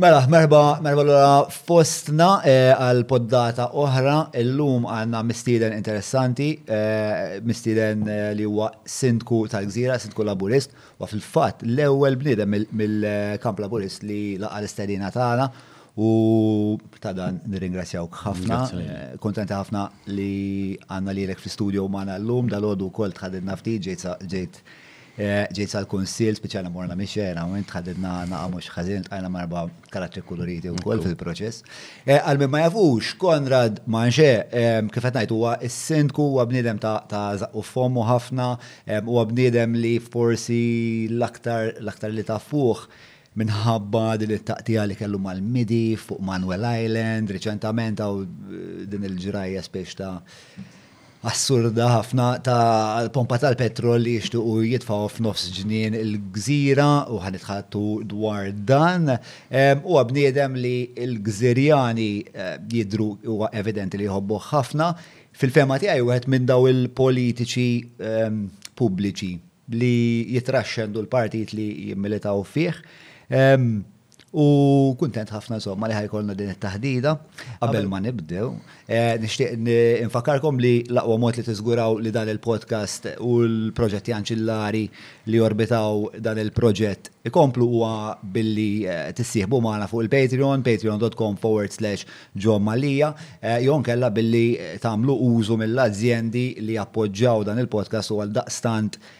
Mela, merħba, merħba l fostna eh, għal poddata oħra, illum għanna mistiden interessanti, eh, mistiden eh, li huwa sindku tal-gżira, sindku laburist, u fil-fat l-ewwel bniedem mill-kamp laburist li laqa l-istedina tagħna u ta' dan nirringrazzjawk ħafna, kontenti ħafna li għanna lilek fl-studio magħna llum, dal-għodu wkoll tħadidna ftit ġejt Ġejt sal-Kunsill, spiċċajna morna mix-xena u int ħadidna naqgħa mhux ħażin, iltqajna ma' erba' karattri kkuluriti wkoll fil-proċess. Għal min ma jafux, Konrad Manche, kif qed ngħid, huwa s-Sindku, huwa bniedem ta' żaqqu f'fommu ħafna, huwa bniedem li forsi l-aktar li tafuh minħabba din it-taqtigħa li kellu mal-Midi fuq Manuel Island riċentament hawn din il-ġrajja spiex ta' assurda ħafna ta' pompa tal-petrol li jixtuqu jitfaw f'nofs ġnien il-gżira u ħanitħattu dwar dan. U għabniedem li l-gżirjani eh, jidru huwa evidenti li jħobbu ħafna. Fil-fema tiegħi wieħed minn daw il-politiċi ehm, pubbliċi li jitraxxendu l-partit li jimmilitaw fih. Ehm, U kuntent ħafna insomma li ħajkolna din it-taħdida. Qabel ma nibdew, eh, nixtieq infakarkom li l-aqwa mod li tiżguraw li dan il-podcast u l-proġetti anċillari li jorbitaw dan il-proġett ikomplu huwa billi eh, tissieħbu magħna fuq il-Patreon, patreon.com forward slash John Malija, eh, jew nkella billi tagħmlu użu mill-azjendi li jappoġġaw dan il-podcast u għal daqstant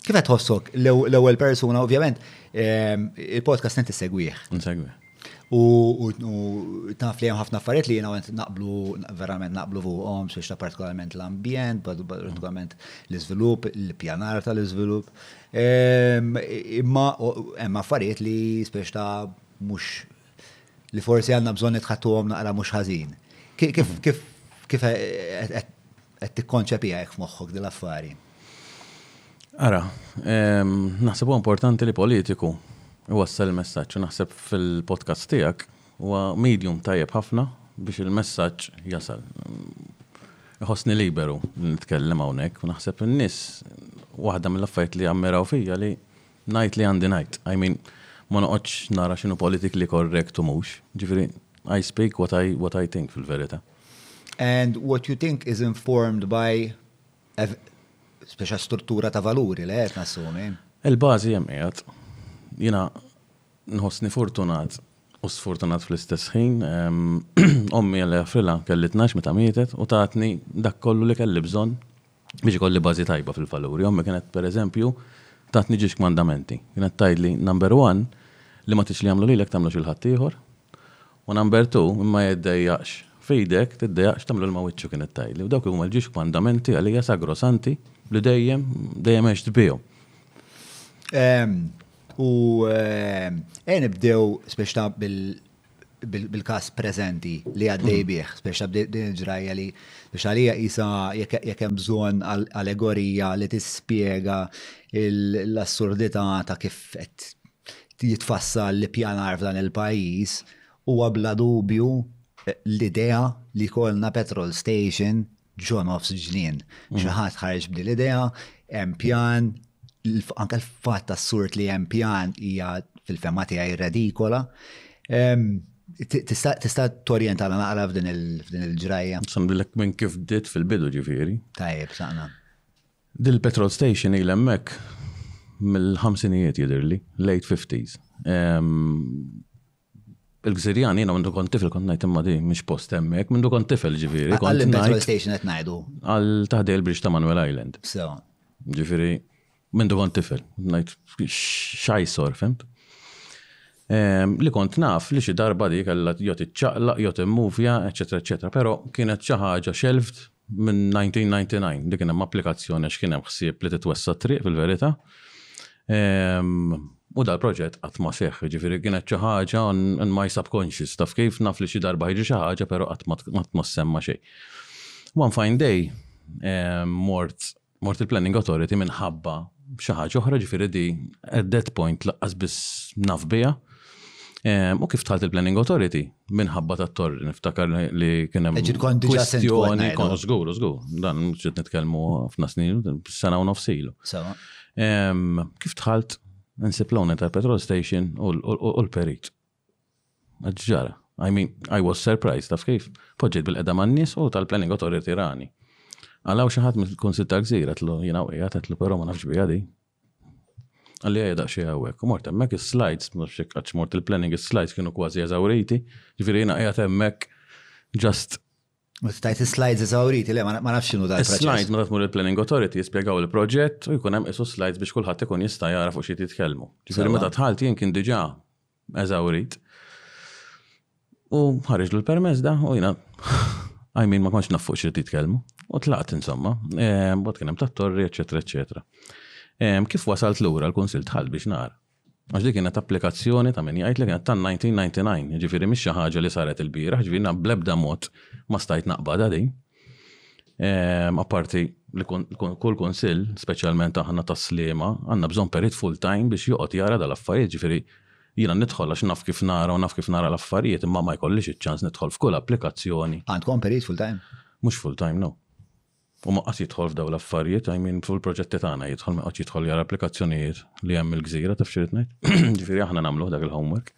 Kif qed tħossok l-ewwel persuna ovvjament ehm, il-podcast inti segwih. Nsegwih. U taf li hemm ħafna affarijiet li jiena naqblu verament naqblu fuqhom xiex ta' partikolarment l-ambjent, partikolarment l-iżvilupp, l-pjanar tal-iżvilupp. Ehm, imma hemm affarijiet li spiex ta' mhux li forsi għandna bżonn nitħattuhom naqra mhux ħażin. Kif kif kif eh, eh, eh, Qed tikkonċepiha hekk f'moħħok din l-affari? Ara, ehm, naħseb huwa importanti li politiku iwassal il-messaġġ u naħseb fil-podcast tiegħek huwa medium tajjeb ħafna biex il-messaġġ jasal. Iħossni liberu nitkellem hawnhekk u naħseb in-nies waħda mill-affarijiet li jammiraw fija li ngħid li għandi ngħid. I mean, ma noqgħodx nara x'inhu politically correct u mhux. Ġifieri, I speak what I, what I think fil-verità. And what you think is informed by speċa struttura ta' valuri li qed nassumi. Il-bażi hemm qiegħed. Jiena nħossni fortunat u sfortunat fl-istess ħin. Ommi għalli għafrila kelli tnax meta mietet u tatni dak kollu li kelli bżonn biex ikolli bażi tajba fil-valuri. Ommi kienet pereżempju tatni ġiex kmandamenti. Kienet tgħidli number one li ma tridx li jagħmlu lilek tagħmlu xi ħadd ieħor. U number two, imma jiddejjaqx f'idek, tiddejaqx tagħmlu ilma wiċċu kienet tgħidli. U dawk huma l-ġiex kmandamenti għalija sagrosanti li dejjem, dejjem għext bihom. U ejja nibdew spiex ta' bil-każ preżenti li għaddej bih, spiex ta' din il-ġrajja li biex għalija qisha jekk hemm bżonn allegorija li tispjega l-assurdità ta' kif qed jitfassal l-ippjanar f'dan il-pajjiż huwa bla dubju l-idea li jkollna petrol station ġo nofs ġnien. Xi ħadd ħareġ b'din l-idea, hemm pjan, anke l-fatt assurd li hemm pjan hija fil-fema tiegħi redikola. Tista' torjentana naqra f'din il-ġrajja? Nsemmilek minn kif bdiet fil-bidu ġifieri. Tajjeb, saqna. Dil-petrol station ilha hemmhekk mill-ħamsinijiet jidhirli, late 50s. Il-Gżirjan jiena mindu kont tifel kont ngħid imma di mhix post hemmhekk, mindu kont tifel ġifieri. Għal petrol station qed ngħidu. Għal taħdej il-bridge ta' Manuel Island. Sewa. Ġifieri mindu kont tifel, ngħid xajsor, fimt? li kont naf li xi darba di kellha jew tiċċaqlaq jew timmuvja, eċċetera eċċetera, però kienet xi ħaġa shelved minn 1999 li kien hemm applikazzjoni għax kien hemm ħsieb li titwessa' t-triq fil-verità. U dal-proġett qatt ma seħħ, jiġifieri kienet xi ħaġa on my subconscious, taf kif, naf li xi darba ħa jiġri xi ħaġa però qatt ma ssemma xejn. One fine day mort mort il-Planning Authority minħabba xi ħaġa oħra ġifieri di at that point laqqas biss naf biha. Ehm, u kif tħalt il-Planning Authority minħabba ta' torri niftakar li kien hemm kwestjoni konu żgur, żgur, dan ġiet nitkellmu ħafna snin, sena u nofsilu. Ehm, kif tħalt nsib l-owner tal-petrol station u l-perit. Ġara. I mean, I was surprised, taf kif? Poġġejt bil-qeda man nies u tal-planning authority rani. Għalaw xaħat minn kunsil ta' gżira, tlu jina u għijat, tlu pero ma nafx bija di. Għalli għajja daqxie għawek, u mort emmek il-slides, ma nafx għax mort il-planning il-slides kienu kważi eżawriti, ġifiri jina għijat emmek ġast. Ma tajt il-slides eżawriti, le, ma nafx xinu da' il-slides. Ma tmur il-planning authority jispiegaw il-proġett u jkun hemm isu slides biex kulħadd ikun jista' jara fuq xi titkellmu. Ġifiri meta tħalt jien kien diġà eżawrit. U ħareġlu l-permess da, u jina, għajmin ma konx naffu xirti jitkellmu. U tlaqt insomma, bot kien hemm tat-torri, eċetera, eċetera. Kif wasalt lura l-Kunsil tħall biex nar. Għax li kienet applikazzjoni ta' min jgħid li kienet tan-1999, ġifieri mhix xi ħaġa li saret il-bieraħ, ġifieri na bl-ebda mod ma stajt naqbadha din. Ehm, apparti li kull konsil, specialment aħna ta' slima, għanna bżon perit full time biex joqgħod jara dal-affarijiet, ġifiri jina nidħol għax naf kif nara u naf kif nara l-affarijiet, imma ma jkollix iċ-ċans nidħol f'kull applikazzjoni. Għandkom perit full time? Mux full time, no. U ma qas jidħol f'daw l-affarijiet, I mean, full proġetti tagħna jidħol ma qas jidħol jara applikazzjonijiet li hemm il-gżira taf xi ngħid. Ġifieri aħna nagħmluh dak il-homework.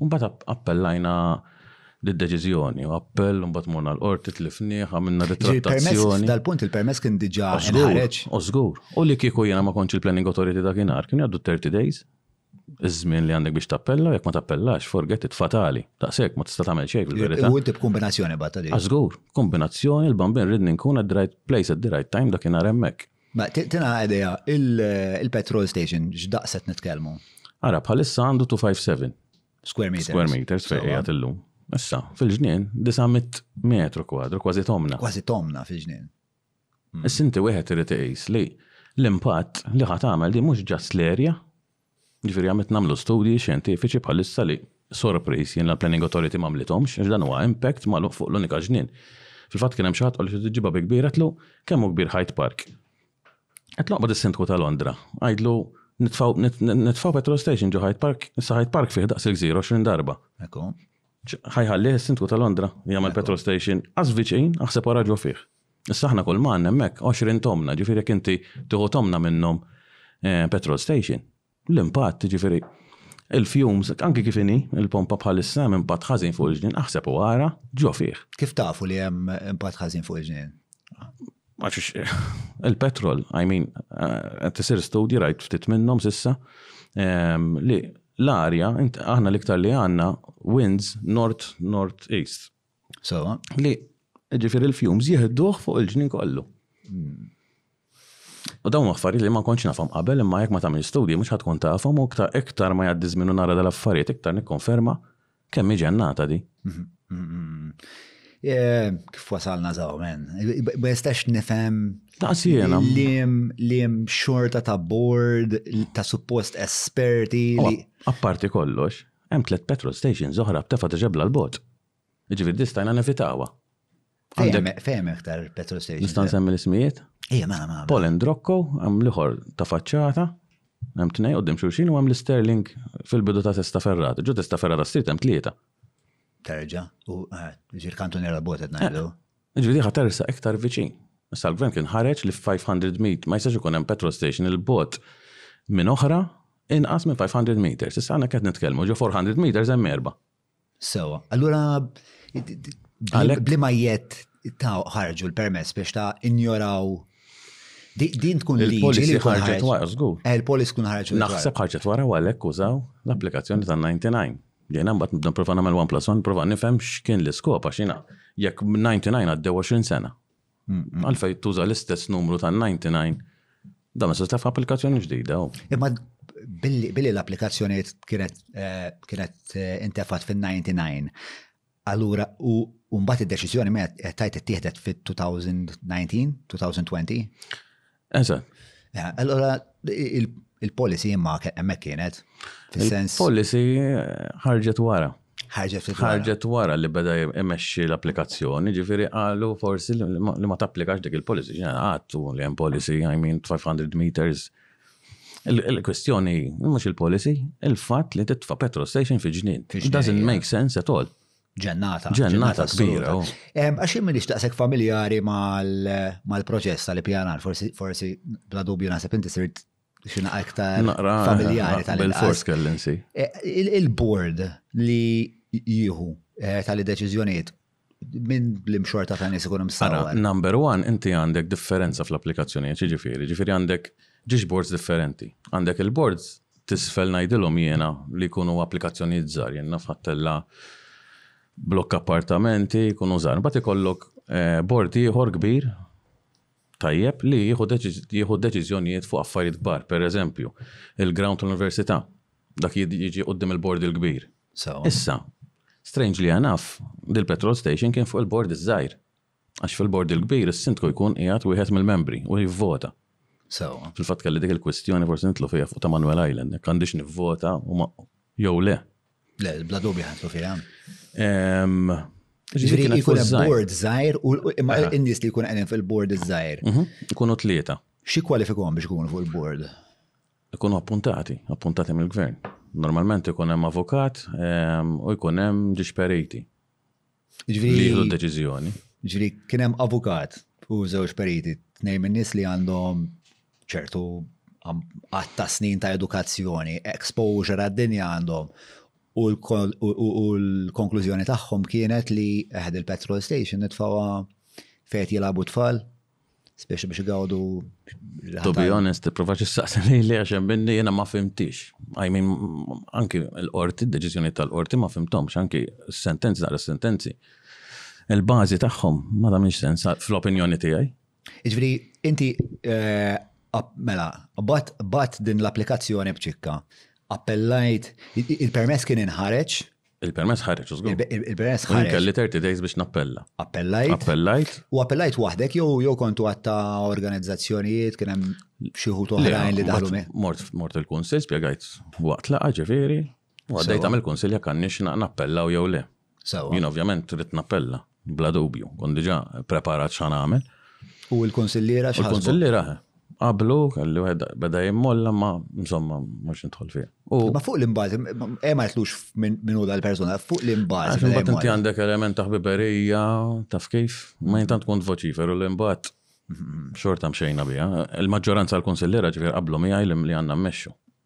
U mbagħad appellajna d-deċiżjoni u appell u mbagħad morna l-qorti tlifnieh, għamilna ritrattazzjoni. Dal-punt il-permess kien diġà ħareġ. U żgur. U li kieku jiena ma kontx il-planning authority dakinhar, kien jgħaddu 30 days iż-żmien li għandek biex tappella, jekk ma tappellax, forget it, fatali. Daqshekk ma tista' tagħmel xejn fil-verità. U inti b'kombinazzjoni bad ta' dik. Żgur, kombinazzjoni l-bambin ridni nkun at the right place at the right time dakinhar hemmhekk. Ma tingħaqad idea, il-petrol station x'daqs qed nitkellmu? Ara, bħalissa għandu 257. Square meters. Square meters fejn qiegħed illum. Issa, fil-ġnien, 900 metru kwadru, kważi tomna. Kważi tomna fil-ġnien. Mm. Is-sinti wieħed irid iqis li l-impatt li ħadd għamel di mhux ġast l-erja, Jiġifieri hemm qed nagħmlu studji xjentifiċi bħalissa li, sorpriż, jien l-Planning Authority m'għamlithomx għax dan huwa impact magħluq fuq l-unika ġnien. Fil-fatt kien hemm xi ħadd qal li trid iġġibha bi kbir għedtlu, kemm hu kbir Hyde Park? Għedtlu aqbad is-Sindku ta' Londra, għidlu nitfgħu nitfgħu petrol station ġo Hyde Park, issa Hyde Park fih daqs il-gżira 20 darba. Ekku. Ħa jħallih is-Sindku ta' Londra jagħmel petrol station as viċin aħseb ara ġo fih. Issa aħna kull ma għandna hemmhekk 20 tomna, ġifieri jekk inti tieħu tomna minnhom petrol station, l-impatt, jiġifieri l-fumes, anki kif inhi l-pompa bħalissa hemm impatt ħażin fuq il-ġnien, aħseb u ara ġo fih. Kif tafu li hemm impatt ħażin fuq il-ġnien? Għax il-petrol, I mean, qed isir studji rajt ftit minnhom s'issa li l-arja, aħna l-iktar li għandna winds north, north east. Sawa. Li ġifir il-fjums jihduħ fuq il-ġnin kollu. Hmm. U dawn affarijiet li ma konċ nafhom qabel imma jekk ma tagħmel studji mhux ħadkun tafhom u iktar iktar ma jgħaddi żmien nara dal-affarijiet iktar nikkonferma kemm hi ġennata di. Mhm, mhm, mhm. Eh, kif wasalna zaw, men? Ma jistax nifhem Taqsijena. Lim xorta ta' board, ta' suppost esperti. Apparti kollox, hemm tliet petrol stations oħra b'tefa' ta' ġebla 'l bogħod. Jiġifieri din stajna nevitawha. Fejn iktar petrol stations? Nista' nsemmi l-ismijiet? Ejja, mela, mela. Poland Rocco, hemm l-ieħor ta' faċċata, hemm tnej qudiem xulxin u hemm l-Sterling fil-bidu ta' Testa Ferrata. Ġu Testa Ferrata Street hemm tlieta. Terġa' u eh, ġir kantunera bot qed ngħidu. Eh, ġifieri ħa tersa iktar viċin. Issa l-gvern kien ħareġ li 500 meet ma jistax ikun hemm petrol station il-bot minn oħra Inqas minn 500 meters, issa għandna qed nitkellmu ġo 400 meters hemm erba'. Sewa, allura bliema jett ta' ħarġu l-permess biex ta' injoraw Din tkun il-policy li ħarġet wara, żgur. Eh, il-policy tkun ħarġet wara. Naħseb ħarġet wara u għalhekk użaw l-applikazzjoni ta' 99. Jiena mbagħad nibda nipprova nagħmel 1 plus 1, nipprova nifhem x'kien l-iskop għax jiena jekk 99 għaddew 20 sena. Għalfej tuża l-istess numru ta' 99, da ma setax applikazzjoni ġdida. Imma billi l-applikazzjoni kienet eh, intefat fin-99, allura u mbagħad id-deċiżjoni ma qed tajt ittieħdet fit-2019, 2020? Eżatt. Allora, il-policy imma hemmhekk kienet. Il-policy ħarġet wara. Ħarġet wara li beda jmexxi l-applikazzjoni, ġifiri qalu forsi li ma tapplikax dik il-policy, għattu li hemm policy, I mean 500 meters. Il-kwestjoni mhux il-policy, il-fatt li titfa' petrol station fi ġnien. It doesn't make sense at all. Ġennata. Ġennata kbira. Oh. Għax jien minix taqsek familjari mal-proċess tal-ippjanar, forsi bla dubju nasib inti sirt xina aktar familjari tal Il-fors kellinsi. E, il-board li jihu e, tal-deċizjoniet minn l-imxorta ta' nis ikun msara. Number one, inti għandek differenza fl-applikazzjonijiet, ġifiri, ġifiri għandek ġiġ boards differenti. Għandek il-boards t'isfel ngħidilhom jiena li jkunu applikazzjonijiet żgħar, jien naf Ħattella blokk appartamenti jkunu żgħar. Imbagħad ikollok bord ieħor kbir tajjeb li jieħu deċiżjonijiet fuq affarijiet kbar, pereżempju, il-ground tal-università, dak jiġi quddiem il-bord il-kbir. Issa, strangely enough, dil-petrol station kien fuq il-bord iż-żgħir. Għax fil-Bord il-Kbir is-Sindku jkun qiegħed wieħed mill-membri u jivvota. Sewwa. Fil-fatt kelli dik il-kwistjoni forsi nitlu fiha fuq ta' Manuel Island, jekk għandix nivvota u ma jew le. Le, bla dubju ħanitlu fiha. Ġifieri jkun hemm bord żgħir u imma n-nies li jkun qegħdin fil-bord iż-żgħir. Mhm, ikunu tlieta. Xi kwalifikaw biex ikunu fuq il-bord? Ikunu appuntati, appuntati mill-gvern. Normalment ikun hemm avukat ehm, u jkun hemm ġiġperiti. Ġviri. Li deċiżjoni. Ġviri, kien hemm avukat u żewġ periti, tnejn minn nies li għandhom ċertu għatta snin ta' edukazzjoni, exposure għad-dinja għandhom. U l-konklużjoni tagħhom kienet li eħed il-petrol station nitfawa fejt jilabu tfal Speċi biex għawdu. To be honest, prova ċissaqsen li li għaxem binni jena ma fimtix. I mean, anki l-qorti, d-deċizjoni tal-qorti ma fimtomx, anki sentenzi daqra sentenzi. Il-bazi tagħhom ma tagħmilx sens fl-opinjoni tiegħi. Iġveri, inti eh, mela, bat din l-applikazzjoni bċikka, appellajt, il-permess kien inħareġ, Il-permess ħareġ, żgur. Il-permess ħareġ. Kelli 30 days biex nappella. Appellajt. Appellajt. U appellajt waħdek jew jew kontu għatta organizzazzjonijiet kien hemm xi ħut oħrajn li daħlu me. Mort mort il-kunsill spjegajt waqt laqa ġifieri. U għaddejt għamil kunsill jekk għandniex nappellaw jew le. Jien ovvjament trid nappella. Bla dubju, kont diġà preparat x'ħa nagħmel. U l-kunsilliera x'ħasbu? Il-kunsilliera qablu, kelli wieħed beda jimmolla ma insomma mhux nidħol fih. Ma fuq l-imbagħad, eh ma jitlux minn hu dal-persuna, fuq l-imbagħad. Għax imbagħad inti għandek element ta' ħbiberija, taf kif, ma jintant tkun vociferu l-imbagħad xorta mxejna biha. Il-maġġoranza l-kunsilliera ġifier qablu miegħi li għandna mmexxu.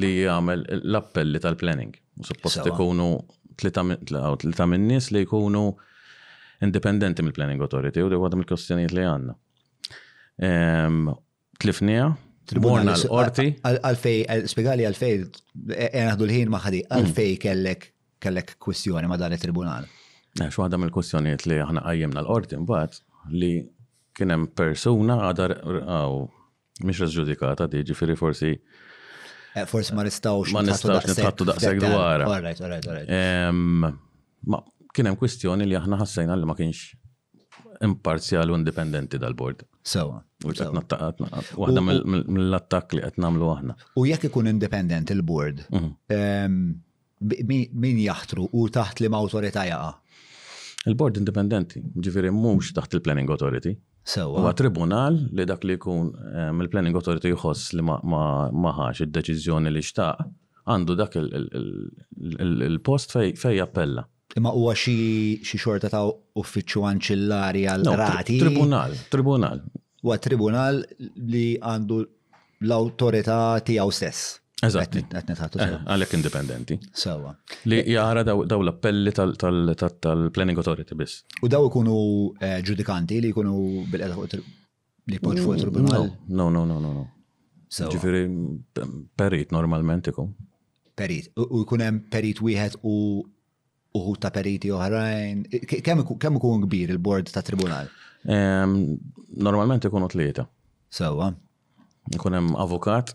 li jagħmel l-appelli tal-planning. Suppost ikunu tlita minn nies li jkunu indipendenti mill-planning authority u li għadhom il-kostjonijiet li għandna. Ehm, tlifnija, Morna l-qorti. Għalfej, eh, spiegali għalfej, eh, eh, naħdu l-ħin maħħadi, mm. għalfej kellek kellek kwestjoni ma dan il-tribunal. Xwaħda mill-kwestjoniet li aħna għajjemna l-qorti mbagħad li kien hemm persuna għadar Mhix ġudikata di, ġifieri forsi eh, Forsi ma nistgħux ma nistgħux nitħattu daqshekk dwar. Alright, alright, alright. Ma kien hemm kwistjoni li aħna ħassejna li ma kienx imparzjali u indipendenti dal-bord. Sewa. U ċat nattaqat, waħda mill-attak li qed nagħmlu aħna. U jekk ikun indipendenti l-bord, mhm. Min jaħtru u taħt liema awtorità jaqa'? Il-Bord Indipendenti, jiġifieri mhux taħt il-Planning Authority. Sewwa. Huwa tribunal li dak li jkun mill-Planning Authority jħoss li ma ħax id-deċiżjoni li xtaq, għandu dak il-post fejn jappella. Imma huwa xi xi xorta ta' uffiċċju anċillari għal No, qrati? tribunal, tribunal. Huwa tribunal li għandu l-awtorità tiegħu stess. Eżatt. Qed qed nitħattu Eh, sew. Għalhekk indipendenti. Sewwa. Li jara daw daw l-appelli tal- tal- tal- tal-planning authority biss. U daw ikunu eh, ġudikanti li jkunu bil-qeda fuq tri- Li poġġu fuq tribunal? No, no, no, no. Ġifiri, perit normalment ikum. Perit. U jkun hemm perit wieħed u uħu ta' periti oħrajn. Kemm ikun kbir il-bord ta' tribunal? Normalment ikunu tlieta. Sewa. Ikun hemm avukat,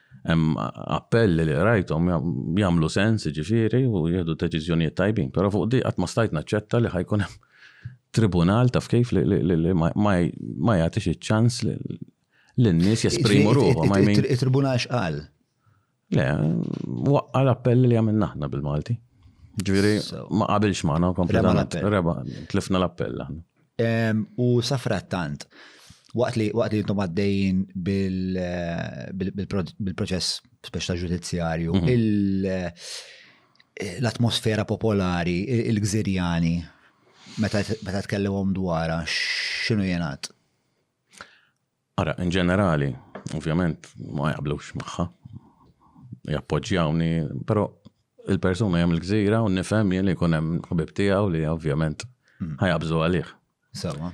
Hemm appelli li qrajthom jagħmlu sens, jiġifieri, u jieħdu deċiżjonijiet tajbin, però fuq di qatt ma stajt naċċetta li ħa jkun hemm tribunal taf kif li ma jagħtix iċ-ċans lin-nies jesprimu ruħhom. It-tribunal x'qal? Le, waqqa' l-appelli li għamilna aħna bil-Malti. Ġifieri ma qabilx magħna kompletament. Reba, tlifna l-appell aħna. U safrattant, waqt li waqt li intom għaddejjin bil-proċess speċ ta' ġudizzjarju, mhm. l-atmosfera popolari, il-gżirjani, meta tkellimhom dwarha, x'inhu jingħad? Ara, in ġenerali, ovvjament ma jaqblux magħha. Jappoġġjawni, però il-persuna jgħam il-gżira u nifhem jien li jkun hemm ħbib tiegħu li ovvjament mm. ħajabżu għalih. Sawa.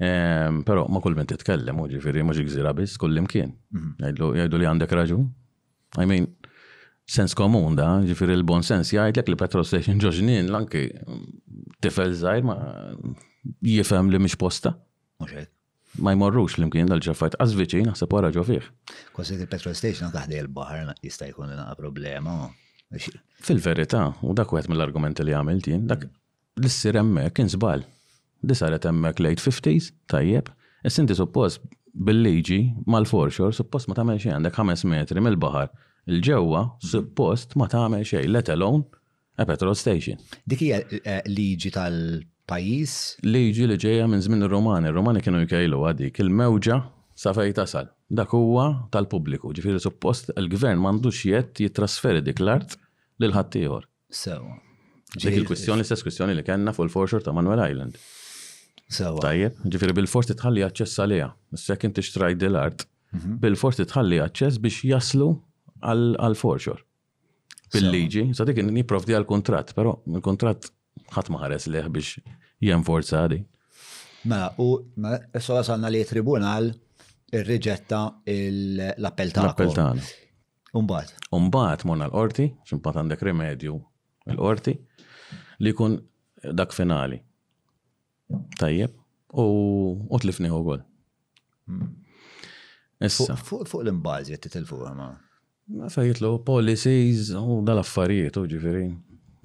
Ehm, però ma kull min titkellem, u ġifieri mhux gżira biss kull imkien. Mhm. Jgħidu li għandek raġun. I mean, sens komun da, ġifir il-bon sens jgħidlek li petrol station ġoġnin l-anki tifel zaħir ma jifem li mhix posta. Ma jmorrux flimkien dal-ġraffajt qas viċin naħseb wara ġo fih. Konsidri petrol station anke ħdej il-baħar jista' jkun naqa' problema. Fil-verità, u dak wieħed mill-argumenti li għamilt jien, dak li ssir hemmhekk kien żball. Di saret hemmhekk late 50s, tajjeb, issa inti suppost bil-liġi mal-foreshore suppost ma tagħmel xejn għandek ħames metri mill-baħar. Il-ġewwa suppost ma tagħmel xejn, let alone A petrol station. Dik hija eh, liġi tal-pajjiż? Liġi li ġejja minn żmien ir-Romani. Ir-Romani kienu jkejlu dik il-mewġa sa fej tasal. Dak huwa tal-pubbliku, ġifieri suppost il-gvern m'għandux jett jitrasferi dik l-art lil ħaddieħor. Sewa. Dik il-kwistjoni, l-istess kwistjoni li kellna fuq il-forxor ta' Manuel Island. Sewa. Tajjeb, ġifieri bil-fors titħalli aċċess għaliha. Issa kien tixtraj dil-art, mhm. bil-fors titħalli aċċess biex jaslu għal-forxor. Bil-liġi, sa dik jipprovdi għal kuntratt, però il-kuntratt ħadd ma ħares leħ biex jenforza din. Mela, u mela, issa wasalna li tribunal irriġetta l-appell tagħna. L-appell tagħna. Umbat. Umbat morna l-qorti, ximpat għandek rimedju l-qorti, li kun dak finali. Tajjeb, u tlifni u għol. Hmm. Issa. Fuq l-imbazi għed titilfu għama. Fejn jitlu policies u dal-affarijiet, u ġifieri.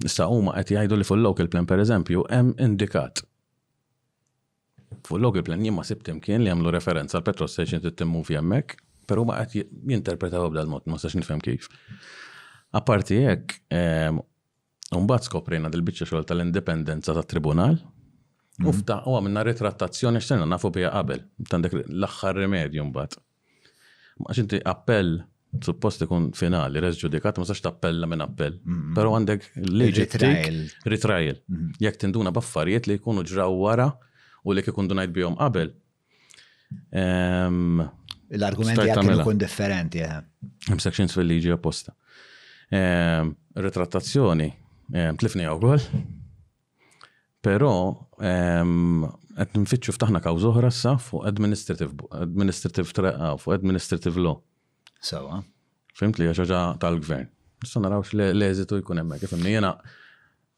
Issa huma qed jgħidu li fuq il-local plan pereżempju hemm indikat. Fuq il-local plan jien ma sibt imkien li jagħmlu referenza għal petrol station trid timmovja hemmhekk, però huma qed jinterpretawha b'dal-mod, ma nistax nifhem kif. Apparti hekk, Mbagħad skoprejna dil-biċċa xogħol tal-indipendenza tat-tribunal. U mhm. fta' u għamilna ritrattazzjoni x'sena nafu biha qabel, tandek l-aħħar rimedju mbagħad. Għax inti appell suppost ikun finali, res ġudikat, ma sax tappella minn appell. Mhm. Però għandek liġi retrial. Mhm. Jekk tinduna baffarijiet li jkunu ġraw wara u li kikun dunajt bihom qabel, L-argumenti għakkin ikun differenti, eh. Hemm sections fil-liġi apposta. Retrattazzjoni, tlifni għaw kol. Pero, għed nfittxu ftaħna kawż oħra sa fuq administrative, administrative treqqa, fuq administrative law. Sewa. Fimt li ħaġa tal-gvern. Nista' naraw l-eżitu jkun hemmhekk. Ifimni jiena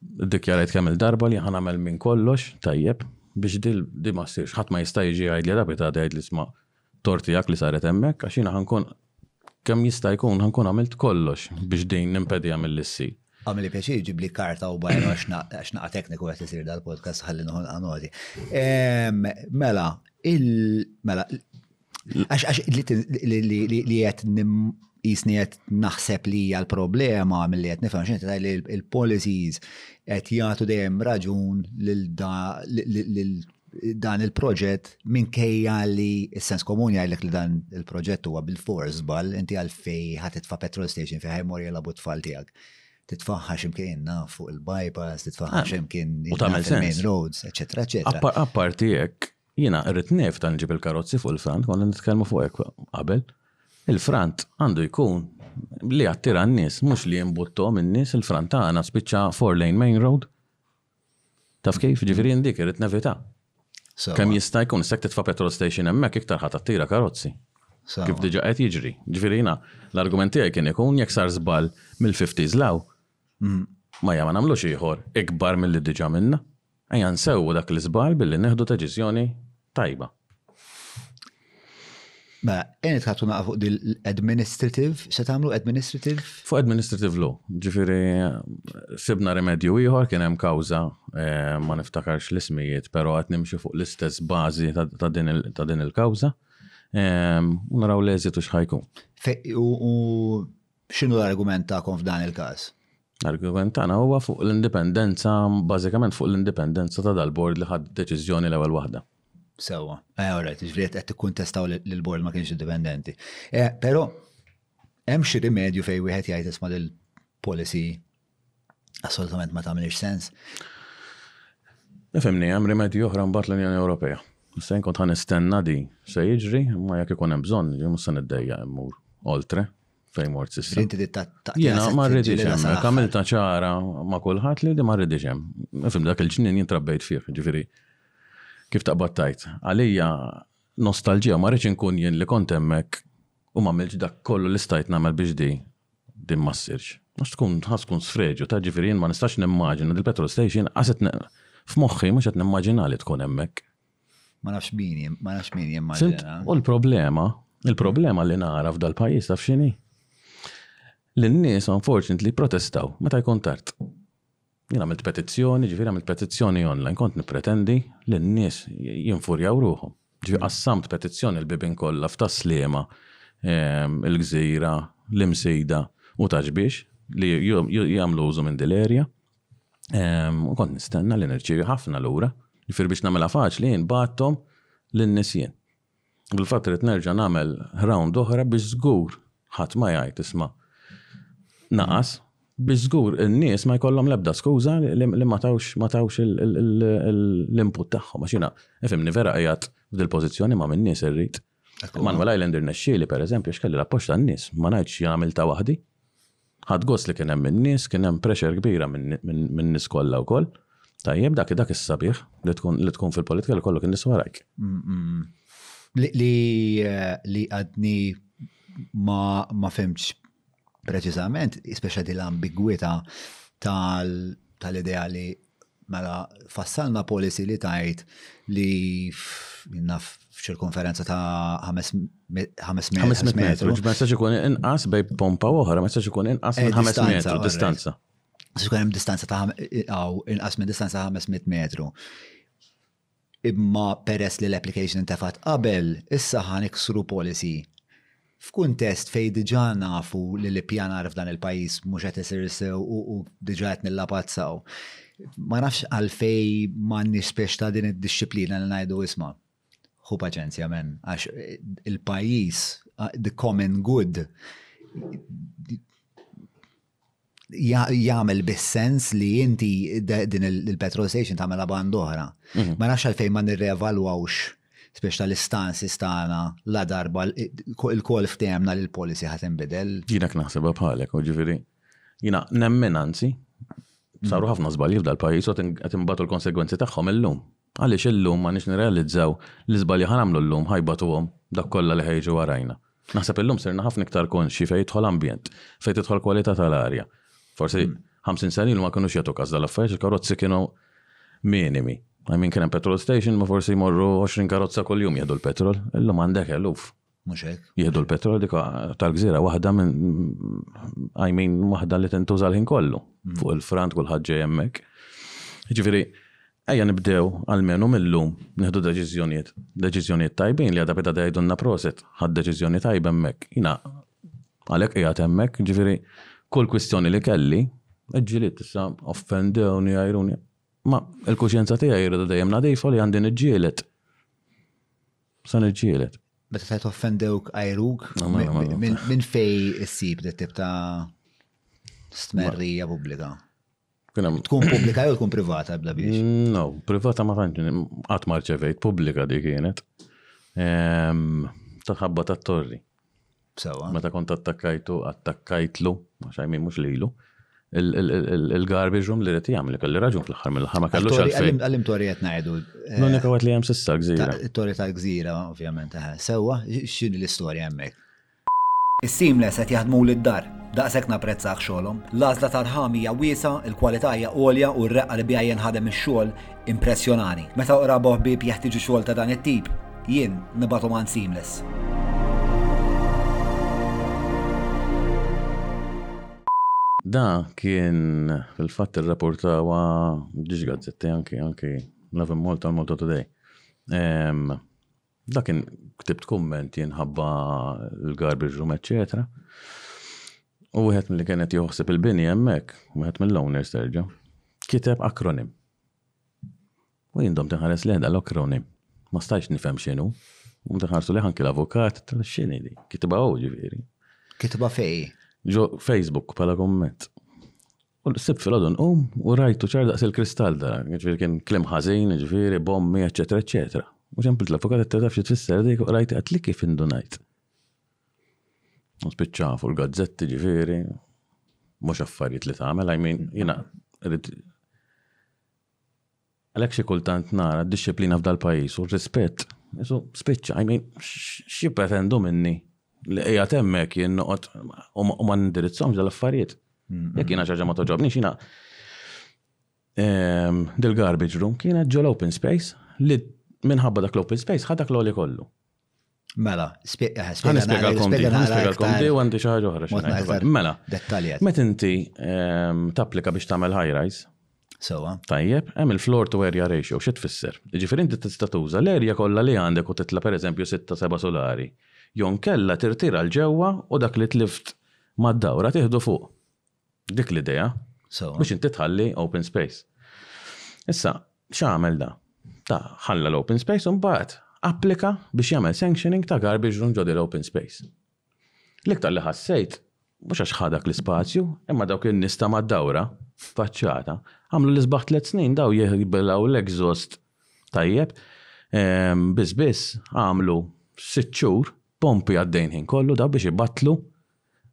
ddikjarajt kemm il-darba li ħan għamel minn kollox tajjeb biex dil di ma ssirx. Ħadd ma jista' jiġi jgħid li rabita tgħid li sma' tortijak li saret hemmhekk għax jiena ħankun kemm jista' jkun ħankun għamilt kollox biex din nimpedija mill-issi. Għamli pjaċir ġib li karta u bajra għax naqa tekniku għet jisir dal-podcast ħalli nħon għanoti. Mela, mela, Għax li qed jisni qed naħseb li hija l-problema mill-li qed nifhem x'inti tgħid li l-policies qed jagħtu dejjem raġun lil dan il-proġett minkejja li s-sens komuni għajlek li dan il-proġett huwa bil-fors bal inti għalfej ħadd titfa' petrol station fejn ħajmor jilgħabu tfal tiegħek. Titfaħħa x'imkien fuq il-bypass, titfaħħa ah, x'imkien il-main roads, eċetera, eċetera. Apparti hekk, Jiena irrid nevita nġib il-karozzi fuq il-frant, konna nitkellmu fuq hekk qabel. Il-frant għandu jkun li jattira n-nies, mhux li jimbutthom in-nies, il-frant tagħna spiċċa four lane main road. Taf kif? Ġifieri jien dik irrid nevita. Kemm jista' jkun, issa titfa' petrol station hemmhekk iktar ħadd attira karozzi. Kif diġà qed jiġri. Ġifieri jiena l-argument tiegħi kien ikun jekk sar żball mill-50s law, mm. ma jagħmel nagħmlux ieħor ikbar milli diġà minna. Ejja nsewwu dak l-iżball billi nieħdu deċiżjoni tajba. Mela, ejja nitħattu naqa' fuq din l-administrative, se tagħmlu administrative? Fuq administrative law, ġifieri sibna rimedju ieħor kien hemm kawża eh, ma niftakarx l-ismijiet, però qed nimxi fuq l-istess bażi ta' ta' din il- ta' din il-kawża. Ehm, u naraw l-eżitu x'ħajkun. Fe- U u X'inhu l-argument tagħkom f'dan il-każ? L-argument tagħna huwa fuq l-indipendenza, bażikament fuq l-indipendenza ta' dal-bord li ħadd deċiżjoni l-ewwel waħda. Sewwa, eh, all right, ġifieri qed tikkuntestaw li l-bord ma kienx indipendenti. Eh, però hemm xi rimedju fejn wieħed jgħid isma' l policy assolutament ma tagħmilx sens. Nifimni, hemm rimedju oħra mbagħad l-Unjoni Ewropea. Se nkun ta' nistenna di se jiġri, ma jekk ikun hemm bżonn li mhux se niddejja immur oltre fejn mort s'issa. Inti Jiena ma rridix hemm, kamilta ċara ma' kulħadd li ma rridix hemm. Nifhem dak il-ġnien jien trabbejt fih, ġifieri kif taqbad tajt. Għalija nostalġija ma rridx inkun jien li kont hemmhekk u ma għamilx dak kollu li stajt nagħmel biex di din ma ssirx. Għax tkun ħass tkun sfreġju ta' ġifieri jien ma nistax nimmaġina li petrol station qas qed f'moħħi mhux qed nimmaġina li tkun hemmhekk. Ma nafx min ma nafx min jimmaġina. U l-problema, il-problema li nara f'dal-pajjiż taf x'inhi? Li n-nies unfortunately protestaw meta jkun tard. Jien għamilt petizzjoni, ġifieri għamilt petizzjoni online, kont nippretendi li n-nies jinfurjaw ruħhom. Ġifieri qassamt petizzjoni l-bibien kollha f'Tas-Sliema, ehm, il-Gżira, l-Imsida u Ta' Xbiex li jagħmlu użu minn din l-erja. Ehm, u kont nistenna li nirċievi ħafna lura. Ġifieri biex nagħmilha faċli jien bagħathom lin-nies jien. Fil-fatt irrid nerġa' nagħmel round oħra biex żgur ħadd ma jgħid isma' naqas, biex żgur in-nies ma jkollhom l-ebda skuża li ma tawx ma tawx l-input tagħhom għax jiena ifhimni vera qiegħed f'dil-pożizzjoni ma' min-nies irrid. Manuel Island irnexxieli pereżempju għax kelli l-appoġġ tan-nies, ma ngħidx li għamiltha waħdi. Ħadt gost li kien hemm in-nies, kien hemm pressure kbira min-nies kollha wkoll. Tajjeb dak dak is-sabiħ li tkun li tkun fil-politika li kollok in-nies warajk. Li għadni ma fimx preċiżament, speċa di l-ambigwita tal-idea li Mela, fassalna policy li tajt li naf f'ċirkonferenza ta' 500 metru. Ma jistax ikun inqas bej pompa oħra, ma jistax ikun inqas eh, minn 5 metru distanza. Jistax ikun hemm distanza ta' inqas minn distanza ta' 500 metru. Imma peress li l-application intefgħet qabel, issa ħa niksru policy. F'kuntest fejn diġà nafu li l-ippjanar f'dan il-pajjiż mhux qed isir sew u diġà qed nillapazzaw, ma nafx għalfejn m'għandniex specie ta' din id-dixxiplina li ngħidu isma', ħu paċenzja man, għax il-pajjiż, the common good, jagħmel biss sens li inti din il-petrol station tagħmel band oħra. Mhm. Ma nafx għalfejn ma nirrevalwawx spiex tal-istanzi stana la darba il-kol ftemna li l-policy ħat imbidel. Jinak naħseba bħalek, u ġifiri, jina nemmen anzi, saru mhm. ħafna zbalji f'dal-pajis u għat imbatu l-konsegwenzi tagħhom illum. Għaliex illum m'għandniex nirrealizzaw li żbalji ħa nagħmlu llum ħa jbagħtuhom dak kollha li ħa jiġu warajna? Naħseb illum sirna ħafna iktar konxji fejn jidħol ambjent, fejn tidħol kwalità tal-arja. Forsi ħamsin sena ilu ma kinux jagħtu każ dal-affarijiet, il-karozzi kienu minimi. I mean kien hemm petrol station ma forsi jmorru 20 karozza kuljum jieħdu l-petrol, illum għandek eluf. Mhux hekk? Jieħdu l-petrol dik tal-gżira waħda minn I mean waħda li tintuża l-ħin kollu mm. fuq il-frant kulħadd ġej hemmhekk. Ġifieri Ejja nibdew għalmenu mill-lum nieħdu deċiżjonijiet, deċiżjonijiet tajbin li għadha bida dgħidulna proset, ħad deċiżjoni tajba hemmhekk. Jina għalhekk qiegħed hemmhekk, ġifieri kull kwistjoni li kelli, ġġiliet issa offendewni għajruni. Ma il-kuxjenza tiegħi jridu dejjem nadifa li għandi niġġielet. Sa niġġieled. Meta se toffendewk għajruk, ah, mela, mela, mela. minn fej issib li tip ta' stmerrija pubblika? Tkun pubblika jew tkun privata bla biex? Mm, no, privata ma tantx qatt ma rċevejt, pubblika dik kienet. Ehm, Taħabba tat-torri. Sewa. Meta kont attakkajtu, attakkajtlu, ma xajmi mhux lilu. Il-garbage room li rrit jgħam li kelli raġun fl-axar mill-axar ma kellu xalfejn. Għallim tori qed ngħidu. Eh, L-unika għat li hemm sissa gżira. Tori tal-gżira, ovvjament, eh, sewa, x'inhi l-istorja hemmhekk? Is-seamless qed jaħdmu lid-dar. Daqshekk napprezzah xogħolhom. L-għażla tal-ħam hija wiesa, il-kwalità hija għolja u r-reqqa li bija jenħadem ix-xogħol Impressjonani. Meta qraba u ħbieb jeħtieġu xogħol ta' dan it-tip, jien nibgħathom għand Seamless. Da kien fil-fatt ir-rapportawa ġiġ gazzetti anki anki Love Malta Malta Today. Dakin ktibt kumment jien ħabba l-garbage room eċċetera. U wieħed milli kien qed joħseb il-bini hemmhekk, wieħed mill-owners terġa', kiteb akronim. U jien dom tinħares li ħda l-akronim. Ma stajx nifhem x'inhu. U mtaħarsu li ħanki l-avukat, x'inhi di? Kitibha hu ġifieri. Kitibha fej? Ġo Facebook bħala kumment. U l-Sibt filgħodu nqum u rajtu ċar daqs il-kristall da, jiġifieri kien kliem ħażin, jiġifieri bommi, eċċetera, eċċetera. U ġempilt l-avukat qed taf xi tfisser dik u qrajt qed li kif indunajt. U spiċċa fuq il-gazzetti ġifieri, mhux affarijiet li tagħmel, I mean, jiena Għalhekk xi kultant nara d-dixxiplina f'dal-pajjiż u r-rispett qisu spiċċa. I mean, x'jippretendu minni? Li qiegħed hemmhekk jien noqgħod u ma nindirizzhomx dal-affarijiet. Jekk jiena xi ħaġa ma togħġobnix jiena ehm, dil-garbage room kienet ġol open space li minħabba dak l-open space ħadak l-għoli kollu. Mela, spiega, spiega. Spiega l-kom di, spiega l-kom di, għandi xaħġa uħra xaħġa. Mela, dettaljat. Met inti ehm, tapplika biex tamel high rise. Sewa. Tajjeb, hemm il-floor to area ratio, xi tfisser? Ġifier inti tista' tuża l-erja kollha li għandek u titla' pereżempju 6-7 solari. Jon kella tirtira l-ġewwa u dak li tlift mad-dawra tieħdu fuq. Dik l-idea. So. Biex inti tħalli open space. Issa, x'għamel da? Ta' ħalla l-open space u mbagħad applika biex jagħmel sanctioning ta' garbage room ġoddi l-open space. L-iktar li ħassejt, mhux għax ħadak l-ispazju, imma dawk in nista ta' mad-dawra, faċċata, għamlu l-isbaħ tliet snin daw jihbilaw l-exhaust tajjeb, ehm, biss biss għamlu sitt xhur pompi għaddejn ħin kollu daw biex ibatlu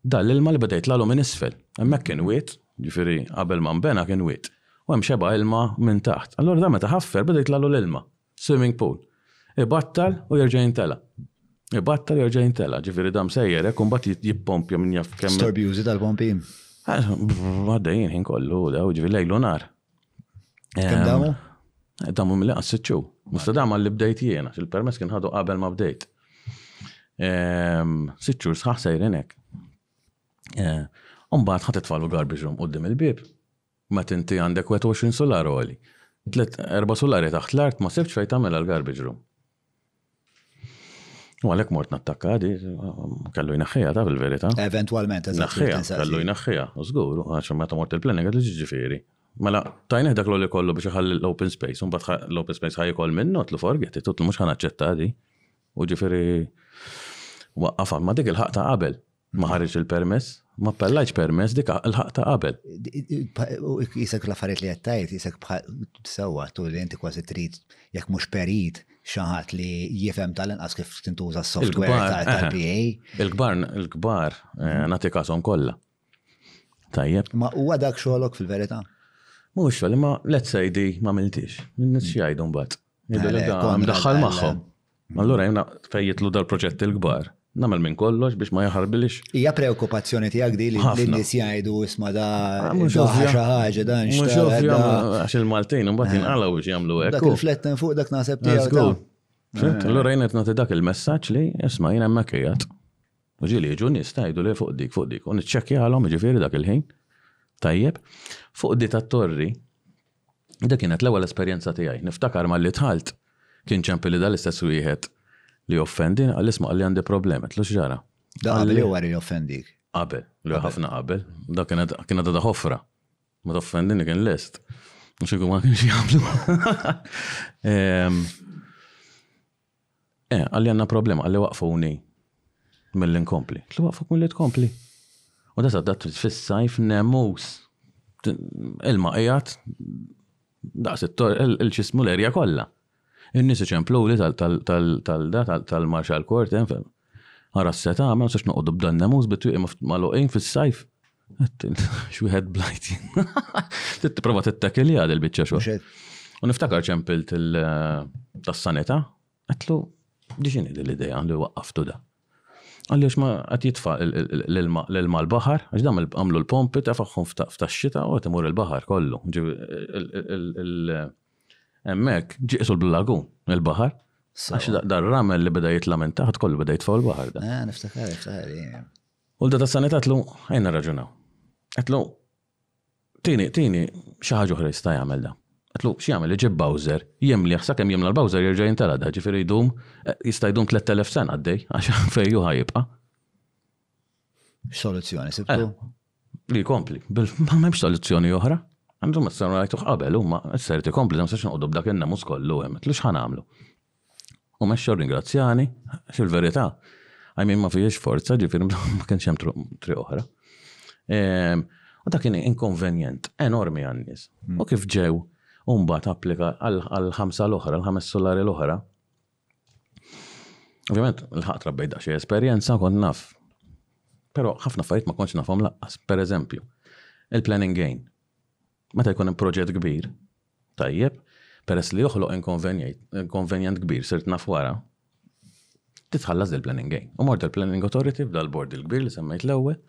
Dan l-ilma li beda jitlalu minn isfel. Hemmhekk kien wied, jiġifieri qabel ma nbena kien wied. U hemm xebgħa ilma minn taħt. Allura dan meta ħaffer beda jitlalu l-ilma. Swimming pool. Ibattal u jerġa' jintela'. Ibattal u jerġa' jintela'. Ġifieri dan msejjer hekk u mbagħad jippompja min jaf kemm. Storbjużi tal-pompi. Għaddejjin il-ħin kollu dawn, ġifieri lejl u nhar. Kemm ehm, damu? Damu mill qas sitxu. Musta dama li bdejt jiena, il-permess kien ħadu qabel ma bdejt. Ehm, sitxu sħaħ sejrinek. Eh, Umbaħt ħat it-tfal u garbage room qoddim il-bib. Ma tinti għandek 21 solar għoli. Tlet erba solari taħt l-art ma sibx fejn tagħmel għal garbage room. U għalek mort nattakka di, kellu jnaxħija ta' bil-verita. Eventualment, Naxħija, kellu jnaxħija, u zgur, għax meta mort il-planning għadu ġiġifiri. Mela, tajnih dak li kollu biex iħalli l-open space, un bat l-open space ħaj kol minn not li forget, it li mux ħana ċetta di. U ġifiri, waqqafa, ma dik il-ħakta qabel. Ma ħareġ il-permess? Ma appellajtx permess dik l-ħaq ta' qabel. Jisek l-affarijiet li qed tgħid, jisek sewwa tu li inti kważi trid jekk mhux perit xaħat li jifem tal-inqas kif tintuża s-software tal-PA. Il-kbar, il-kbar, eh, mhm. nagħti kasom kollha. Tajjeb. Ma huwa dak xogħolok fil-verità? Mhux xogħol, ma let's say di ma miltix. Nis xi jgħidu mbagħad. Mdaħħal magħhom. Allura jena fej jitlu dal-proġett il-kbar. Namel minn kollox biex ma jaħarbilix. Ija preokkupazzjoni tiegħek di li n-nies jgħidu isma' da ah, mhux ħaġa dan Mhux ovvja għax il-Maltin imbagħad jinqalgħu biex jagħmlu hekk. Dak il-fletten fuq dak naħseb tiegħu. Allura jien qed nagħti dak il-messaġġ li isma' jien hemmhekk qiegħed. U ġieli jiġu nies tgħidu li fuq dik fuq dik u niċċekkjalhom jiġifieri dak il-ħin. Tajjeb, fuq di tat-torri Dik kienet l-ewwel esperjenza tiegħi. Niftakar malli dħalt, kien ċempi li dal-istess wieħed li offendini qal isma' qalli għandi problemi, għedtlu x'ġara? Da qabel jew wara li offendik? Qabel, li ħafna qabel. Da kienet kienet da ħofra. Ma toffendini kien lest. Mhux ikun ma kienx jagħmlu. Ehm, Eh, qalli għandna problema, qalli waqfuni milli nkompli. Qed waqfuk milli tkompli. U da saddat fis-sajf nemus ilma qiegħed daqs il-ċismu l-erja kollha. In-nies iċemplu li tal-da tal-Marshall Court, Ara x'se tagħmel, sax noqogħdu b'dan nemus bit-twieqi magħluqin fis-sajf. X'wieħed blajt jien. Trid tipprova tittakilja il biċċa xogħol. U niftakar ċempilt tas-sanità, għetlu diġin l-idea li waqqaftu da. Għaliex ma għat jitfa l-ilma l-bahar, għax dam għamlu l-pompi ta' faħħum f'tax-xita u għat imur il-bahar kollu. Hemmhekk ġie qisu l-Blue Lagoon, il-baħar. Għax dar-ramel li beda jitla' minn taħt kollu beda jitfgħu l-baħar da. Ah, niftakar, niftakar. U l-data s-sanità tlu, għajna raġunaw. Għetlu, tini, tini, xaħġu ħra jista' jagħmel da. Għetlu, xi jagħmel iġib Bowser, jemli, sakemm jemla l-Bowser jerġa' jintala da, ġifieri jdum, eh, jista' jdum 3000 sena għaddej, għax fejju ħajibqa'. Soluzzjoni, sibtu? Eh, li kompli, ma memx soluzzjoni oħra. Għandu ma s-sanu għajtu qabel, u ma s-ser ti kompli, ma s-sar xanqoddu b'dak il-namus kollu, għem, li xħan għamlu. U meċċa ringrazzjani, xil-verita, għajmin ma fiex forza, ġifir, ma kienx jem tri oħra. Ehm, u dak kien inkonvenjent, enormi għannis. U hmm. kif ġew, umbat applika għal-ħamsa l-oħra, għal-ħames solari l-oħra, Ovvjament, l-ħaq trabbej daqxie esperjenza kont naf. Pero ħafna affarijiet ma kontx nafhom laqqas. Per eżempju, il-planning gain. Meta jkun hemm proġett kbir, tajjeb, peress li joħloq inkonvenjent kbir sirt naf wara, titħallas il-planning gain. U mort il-planning authority b'dal-bord il-kbir li semmejt l-ewwel.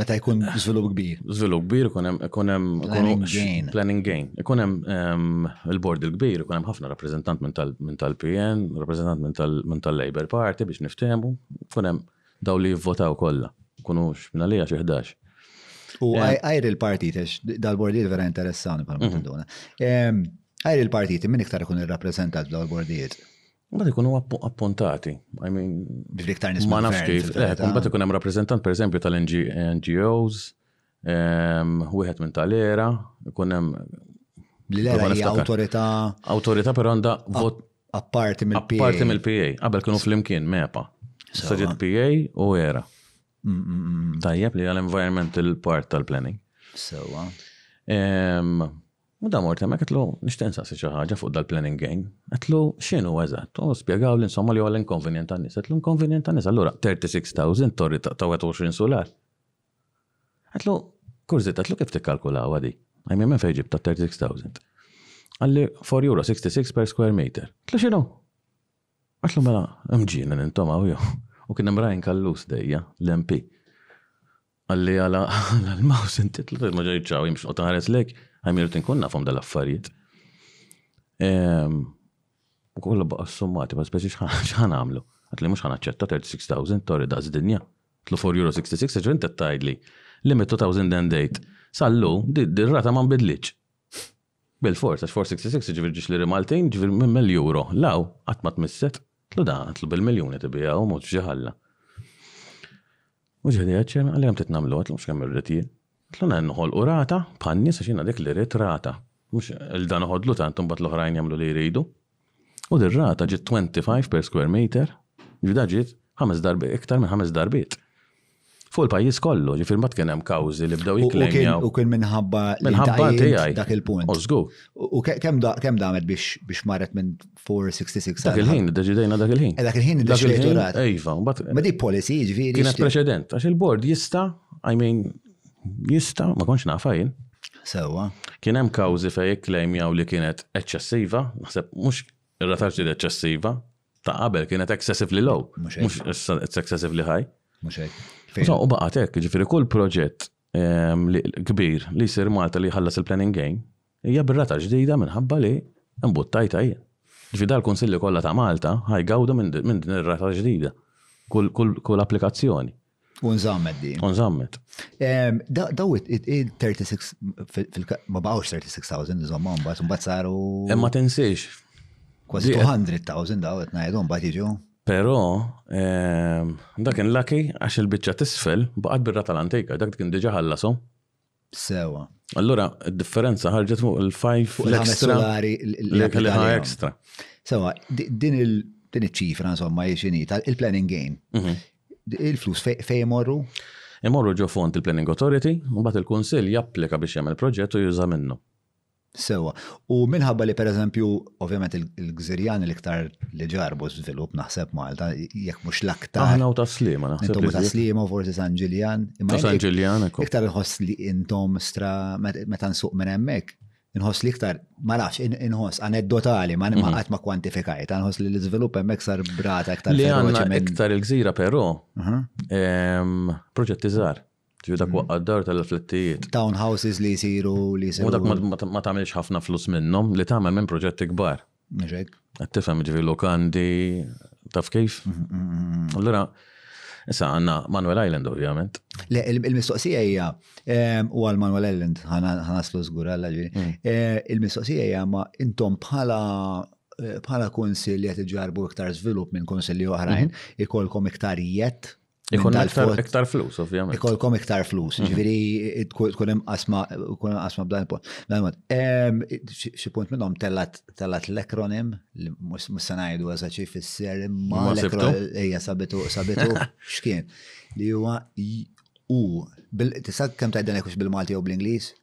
Meta jkun żvilupp kbir. Żvilupp kbir ikun hemm ikun hemm planning gain. Planning gain. Ikun hemm ehm, il-bord il-kbir, ikun hemm ħafna rappreżentant minn tal-PN, rappreżentant minn tal-Labour Party biex niftehmu, ikun hemm daw li jivvotaw kollha. Kunu x'minn għalija xi ħdax. U għajr eh. il-partit, dal-bordi vera interessani pal mhm. duna. Ehm, għajr il-partiti, minn iktar ikun il-rappresentat daw il-bordijiet? Mbagħad ikunu appuntati. I mean, iktar nisma. Ma nafx kif. Eh, mbagħad ikun hemm rappreżentant pereżempju tal-NGOs, ehm, wieħed minn tal-era, ikun hemm li l-era hija awtorità. Awtorità però għandha vot apparti mill-PA. Apparti mill-PA, qabel kienu flimkien mepa. Saġit PA u era. Mm, mm, mm, Tajjeb li għal-environmental part tal-planning. Sewa. Ehm, Meta mort hemmhekk għedtlu, nixtieq insaqsi xi ħaġa fuq dal-planning gain. Għedtlu, x'inhu eżatt? U spjegawli insomma li huwa l-inconvenient tan-nies. Għedtlu, inconvenient tan-nies? Allura 36,000 torri ta' 21 sular? Għedtlu, kurżità, għedtlu kif tikkalkulawha di? I mean minn fejn ġibt għat-36,000? Qalli, €4.66 per square meter. Għedtlu, x'inhu? Għedtlu, mela, imġienen intom hawn jew? U kien hemm Ryan Callus dejja, l-MP. Qalli għala għala l-mouse inti tliet ma ġejtx hawn jimx noqgħod nħares lejk, għajm irid inkun nafhom dal-affarijiet. Ehm, u kollu baqa' summati, ma speċi x'ħan għamlu. Għatli mhux ħan aċċetta 36,000 torri daqs dinja. Tlu 4 euro 66 ġrin tgħidli limit 2008 sallu di rata ma nbidlitx. Bilfors, għax 466 jiġifieri ġiex liri Maltin, jiġifieri minn mill-Euro 'l hawn qatt ma tmisset. Qedtlu dan, qedtlu bil-miljuni tibigħha u mhux f'xi ħalla. U ġieli għedt, Chairman, għalli kemm trid nagħmlu, għedtlu mhux kemm irrid jien. Qedtlu ngħid noħolqu rata bħan-nies għax jiena dik li rrid rata. Mhux lil dan iħoddlu tant u mbagħad l-oħrajn jagħmlu li jridu. U din rata ġiet 25 per square meter, ġifieri da ġiet ħames darbiet, iktar minn ħames darbiet. Fuq il-pajjiż kollu, ġifieri mbagħad kien hemm kawżi li bdew jikklenjaw. U kien minħabba minħabba tiegħi dak il-punt. U żgur. U kemm da kemm damet biex biex marret minn 466 Dak il-ħin, deċidejna dak il-ħin. Dak il-ħin deċidejna. Iva, mbagħad. Ma di policy, ġifieri. Kienet preċedent, għax il-bord jista', I mean, Jista, ma kontx nafa jien. Sewwa. Kien hemm kawżi fejn ikklejmjaw li kienet eċċessiva, naħseb mhux ir-rata ġdida eċċessiva, ta' qabel kienet excessively low, mhux it's excessively high. Mhux hekk. So, u baqgħet hekk, jiġifieri kull proġett ehm, kbir li jsir Malta li jħallas il-planning gain, hija bir-rata ġdida minħabba li mbuttajta hija. Ġifi dal-Kunsilli kollha ta' Malta ħajgawdu minn din ir-rata ġdida. Kull applikazzjoni. U nżammet di. U nżammet. Daw il-36, ma bawx 36,000 nżomma, mbagħad mbagħad saru. E ma tinsiex. Kważi 200,000 daw qed ngħidhom mbagħad jiġu. Però dak kien laki għax il-biċċa tisfel baqgħet birra tal-antika, dak kien diġà ħallasom. Sewa. Allura, differenza ħarġet fuq il-5 fuq l-extra. L-ekliħa extra. Sewa, din il-ċifra, insomma, jiexini, il-planning gain. Mhm. Il-flus fej morru? Imorru ġo font il-Planning Authority, u bat il-Kunsil japplika biex jagħmel proġett u juża minnu. Sewwa. U minħabba li pereżempju, ovvjament il-Gżirjani l-iktar li ġarbu żvilupp naħseb Malta, jekk mhux l-aktar. Aħna u tas-Sliema naħseb. Intom u tas-Sliema u forsi San Ġiljan. U San Ġiljan, ekku. Iktar inħoss li intom stra meta nsuq minn hemmhekk, inħoss li iktar, ma nafx, inħoss aneddotali, ma mhm. qatt ma kwantifikajt, inħoss li l-iżvilupp hemmhekk sar brata iktar. Li għandna iktar il-gżira però, mhm. proġetti żgħar. Ġifi dak waqqa d-dar tal-flettijiet. Townhouses li jisiru li jisiru. U dak ma tagħmilx ħafna flus minnhom li tagħmel minn proġetti kbar. Mxek. Qed tifhem ġifi lokandi taf kif. Allura, issa għandna Manuel Island ovvjament. Le, il-mistoqsija hija u għal Manuel Island ħanaslu żgur għalla ġifi. Mm. Eh, il-mistoqsija hija ma intom bħala eh, bħala konsilli qed iġarbu iktar żvilupp minn konsilli oħrajn, mhm. ikolkom iktar jett Ikun iktar flus, ovvjament. Ikolkom iktar flus, mhm. ġviri tkun hemm asma tkun asma b'dan il-punt. Ehm, xi punt minnhom tellat tellat l-ekronim, mhux se ngħidu eżatt xi fisser imma l-ekronim hija sabitu sabitu x'kien li huwa u tista' kemm tgħidilek bil-Malti jew bl-Ingliż?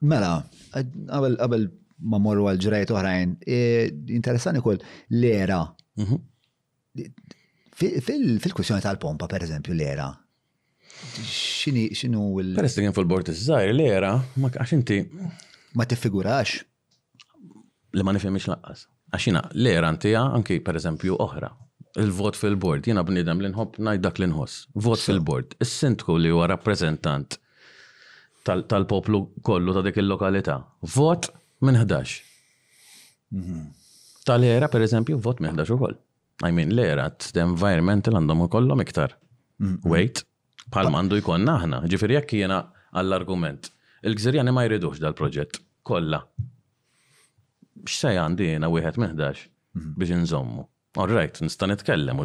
Mela, qabel ma morru għal ġrajt oħrajn, e, interessani kol l-era. Mhm. Fil-kwissjoni tal-pompa, per eżempju, l-era, xini, xinu il- Peress li kien fil-bord iż-żajr, l-era, ma għax inti. Ma tiffigurax. li ma nifhimhiex laqqas. Għax jiena l-eran tiegħi anki pereżempju oħra, il-vot fil-bord, jiena bniedem li nħobb ngħid dak li nħoss. Vot fil-bord, is-sindku li huwa rappreżentant tal-poplu kollu ta' dik il-lokalità, vot minn ħdax. Mhm. Tal-era pereżempju vot minn ħdax ukoll. I mean, l-era t-environmental għandhom ikollhom iktar. Mhm. Wait, bħal għandu jkun aħna, ġifieri jekk jiena għall-argument. Il-gżirjani ma jridux dal-proġett, kollha. X'sej għandi jiena wieħed minn ħdax biex inżommu? All right, nista' nitkellem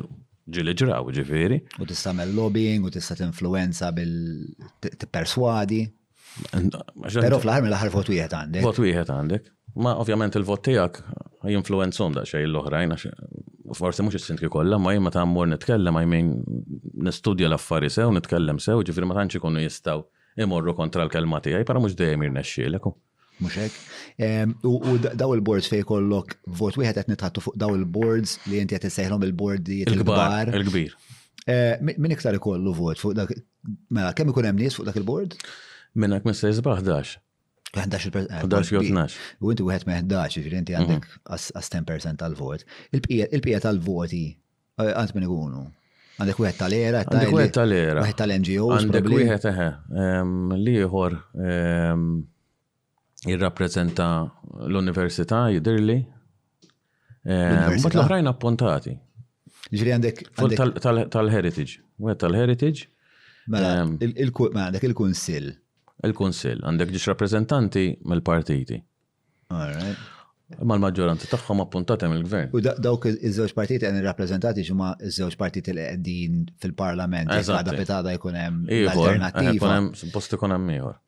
ġili ġraw ġifieri. U tista' tagħmel lobbying u tista' tinfluwenza bil tipperswadi. Però fl-aħħar mill-aħħar vot wieħed għandek. Vot wieħed għandek. Ma ovvjament il-vot tiegħek jinfluwenzhom daqsxejn l-oħrajn għax forsi mhux is-sindki kollha, ma jien meta mmur nitkellem I mean nistudja l-affari sew, nitkellem sew, ġifieri ma tantx ikunu jistgħu imorru kontra l-kelma tiegħi, però mhux dejjem jirnexxielek. Mhux hekk. U daw il-boards fejn kollok vot wieħed qed nitħattu fuq daw il-boards li inti qed issejħlhom il-bordi il-kbar. Il-kbir. Eh, min iktar ikollu vot fuq dak mela kemm ikun hemm nies fuq dak il-bord? Minn hekk mista jisbaħ 11. 11 il-11 jew 12. U inti wieħed me 11, ġifieri inti għandek għas 10% tal-vot. Il-bqija tal-voti Għant minn ikunu. Għandek wieħed tal-era, għandek wieħed tal-era. Wieħed tal-NGO. Għandek wieħed eħe. Liħor jirrappreżenta l-università jidirli. Mbagħad l-oħrajn appuntati. Ġri għandek. Tal-heritage. Wieħed tal-heritage. Mela, mela għandek il-kunsill. Il-kunsill, għandek ġiex rappreżentanti mill-partiti. Imma l-maġġoranza tagħhom appuntati mill-gvern. U dawk iż-żewġ partit qegħdin irrappreżentati x'huma ż-żewġ partit li qegħdin fil-Parlament għadha pitada jkun hemm alternattiva. Jkun hemm suppost ikun hemm ieħor.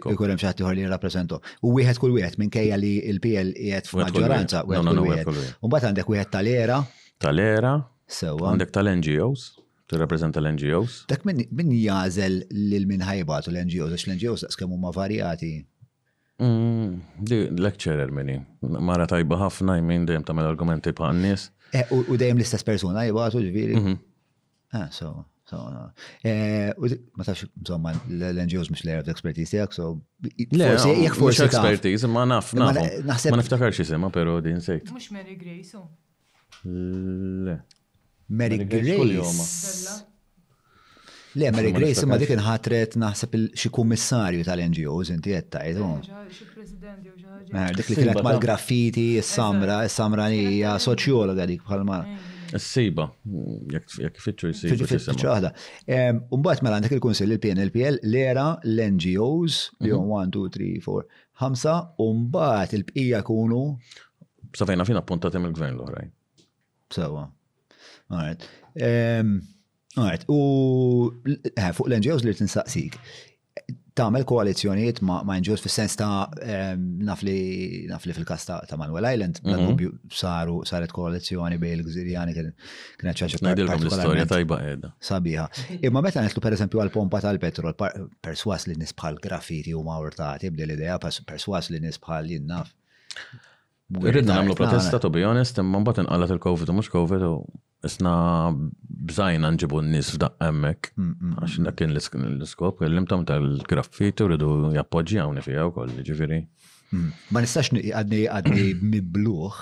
Ikun hemm xi ħadd ieħor li jirrappreżentu. U wieħed kull wieħed minkejja li l-PL qiegħed f'maġġoranza wieħed kull wieħed. U mbagħad għandek wieħed tal-era. Tal-era. Sewwa. Għandek tal-NGOs. Tirrappreżenta l-NGOs. Dak min jażel lil min ħajbatu l-NGOs għax l-NGOs daqskemm huma varjati. Di lecturer minni. Mara tajba ħafna jmin dejjem tagħmel argumenti bħal nies. Eh, u dejjem l-istess persuna jibgħatu ġifieri. Mhm. Ah, so, so, no. Eh, u di- ma tafx, insomma, l-NGOs mhux l-area of expertise tiegħek, so. Le, forsi- jekk mhux forsi taf. expertise, ma naf, Ma naf. na- naħseb- Ma niftakarx isimha, pero din sejt. Mux Mary Grace, u. Le. Mary Grace. Le, Mary Grace imma dik inħatret naħseb xi kummissarju tal-NGOs inti qed tgħid. Eh, dik li kienet mal-graffiti, is-samra, is-samra li hija soċjologa dik bħalma. Siba, jek fitxu jisibu. Fitxu ċaħda. Umbat mela għandek il-Konsil il-PNLPL, l-era, l-NGOs, li jom 1, 2, 3, 4, 5, umbat il-bqija kunu. Safejna fina appuntati mill-gvern l-oħrajn. Sewa. Alright. Alright, u eh, fuq l-NGOs li tinsaqsik, tagħmel koalizzjonijiet ma' NGOs fis-sens ta' naf li naf li fil-kas ta' Manuel Island, mhm. saru saret koalizzjoni bejn il-Gżirjani kienet ċaġa Ngħidilkom l-istorja tajba qiegħda. Sabiħa. Imma meta nitlu pereżempju għal pompa tal-petrol, perswas li nisbħal graffiti u mawrtati bdel idea perswas li nisbħal jinnaf Ridna nagħmlu protesta, to be honest, imma mbagħad inqalet il-Covid u mhux Covid u isna bżajna nġibu n-nies f'daqq hemmhekk. Mm, mm, mm. Għax dak kien l-iskop, l-imtam tal-graffiti u rridu jappoġġjawni fiha wkoll, ġifieri. Ma nistax għadni għadni mibluħ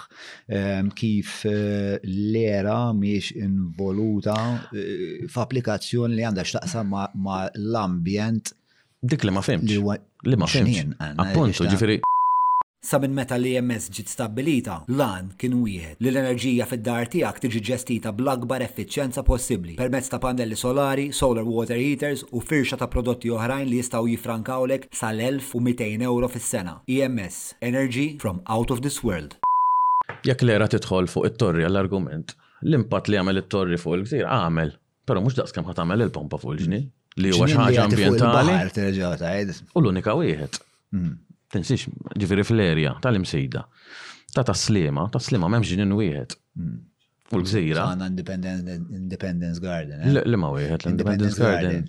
ehm, kif eh, l-era miex involuta eh, f'applikazzjoni li għandha xtaqsam ma l-ambjent Dik li ma fimx. Li huwa li ma fimx. Appuntu, ġifieri. Sa minn meta l-EMS ġiet stabbilita, l-għan kien wieħed, li l-enerġija fid-dar tiegħek tiġi ġestita bl-akbar effiċjenza possibbli permezz ta' pannelli solari, solar water heaters u firxa ta' prodotti oħrajn li jistgħu jiffrankawlek sal-1,200 ewro fis-sena. EMS, energy from out of this world. Jekk l-era tidħol fuq it-torri għall-argument, l-impatt li għamel it-torri fuq il-gżira għamel Però mhux daqs kemm ħa tagħmel il-pompa fuq il-ġnien li huwa xi ħaġa ambjentali. U l-unika wieħed. Mm. Tinsiex, ġifieri fl-erja tal-imsejda. Ta' taslima, taslima m'hemmx ġnien wieħed. Mm. U l-gżira. Għandna Independence Garden. Eh? Li ma wieħed l-Independence Garden.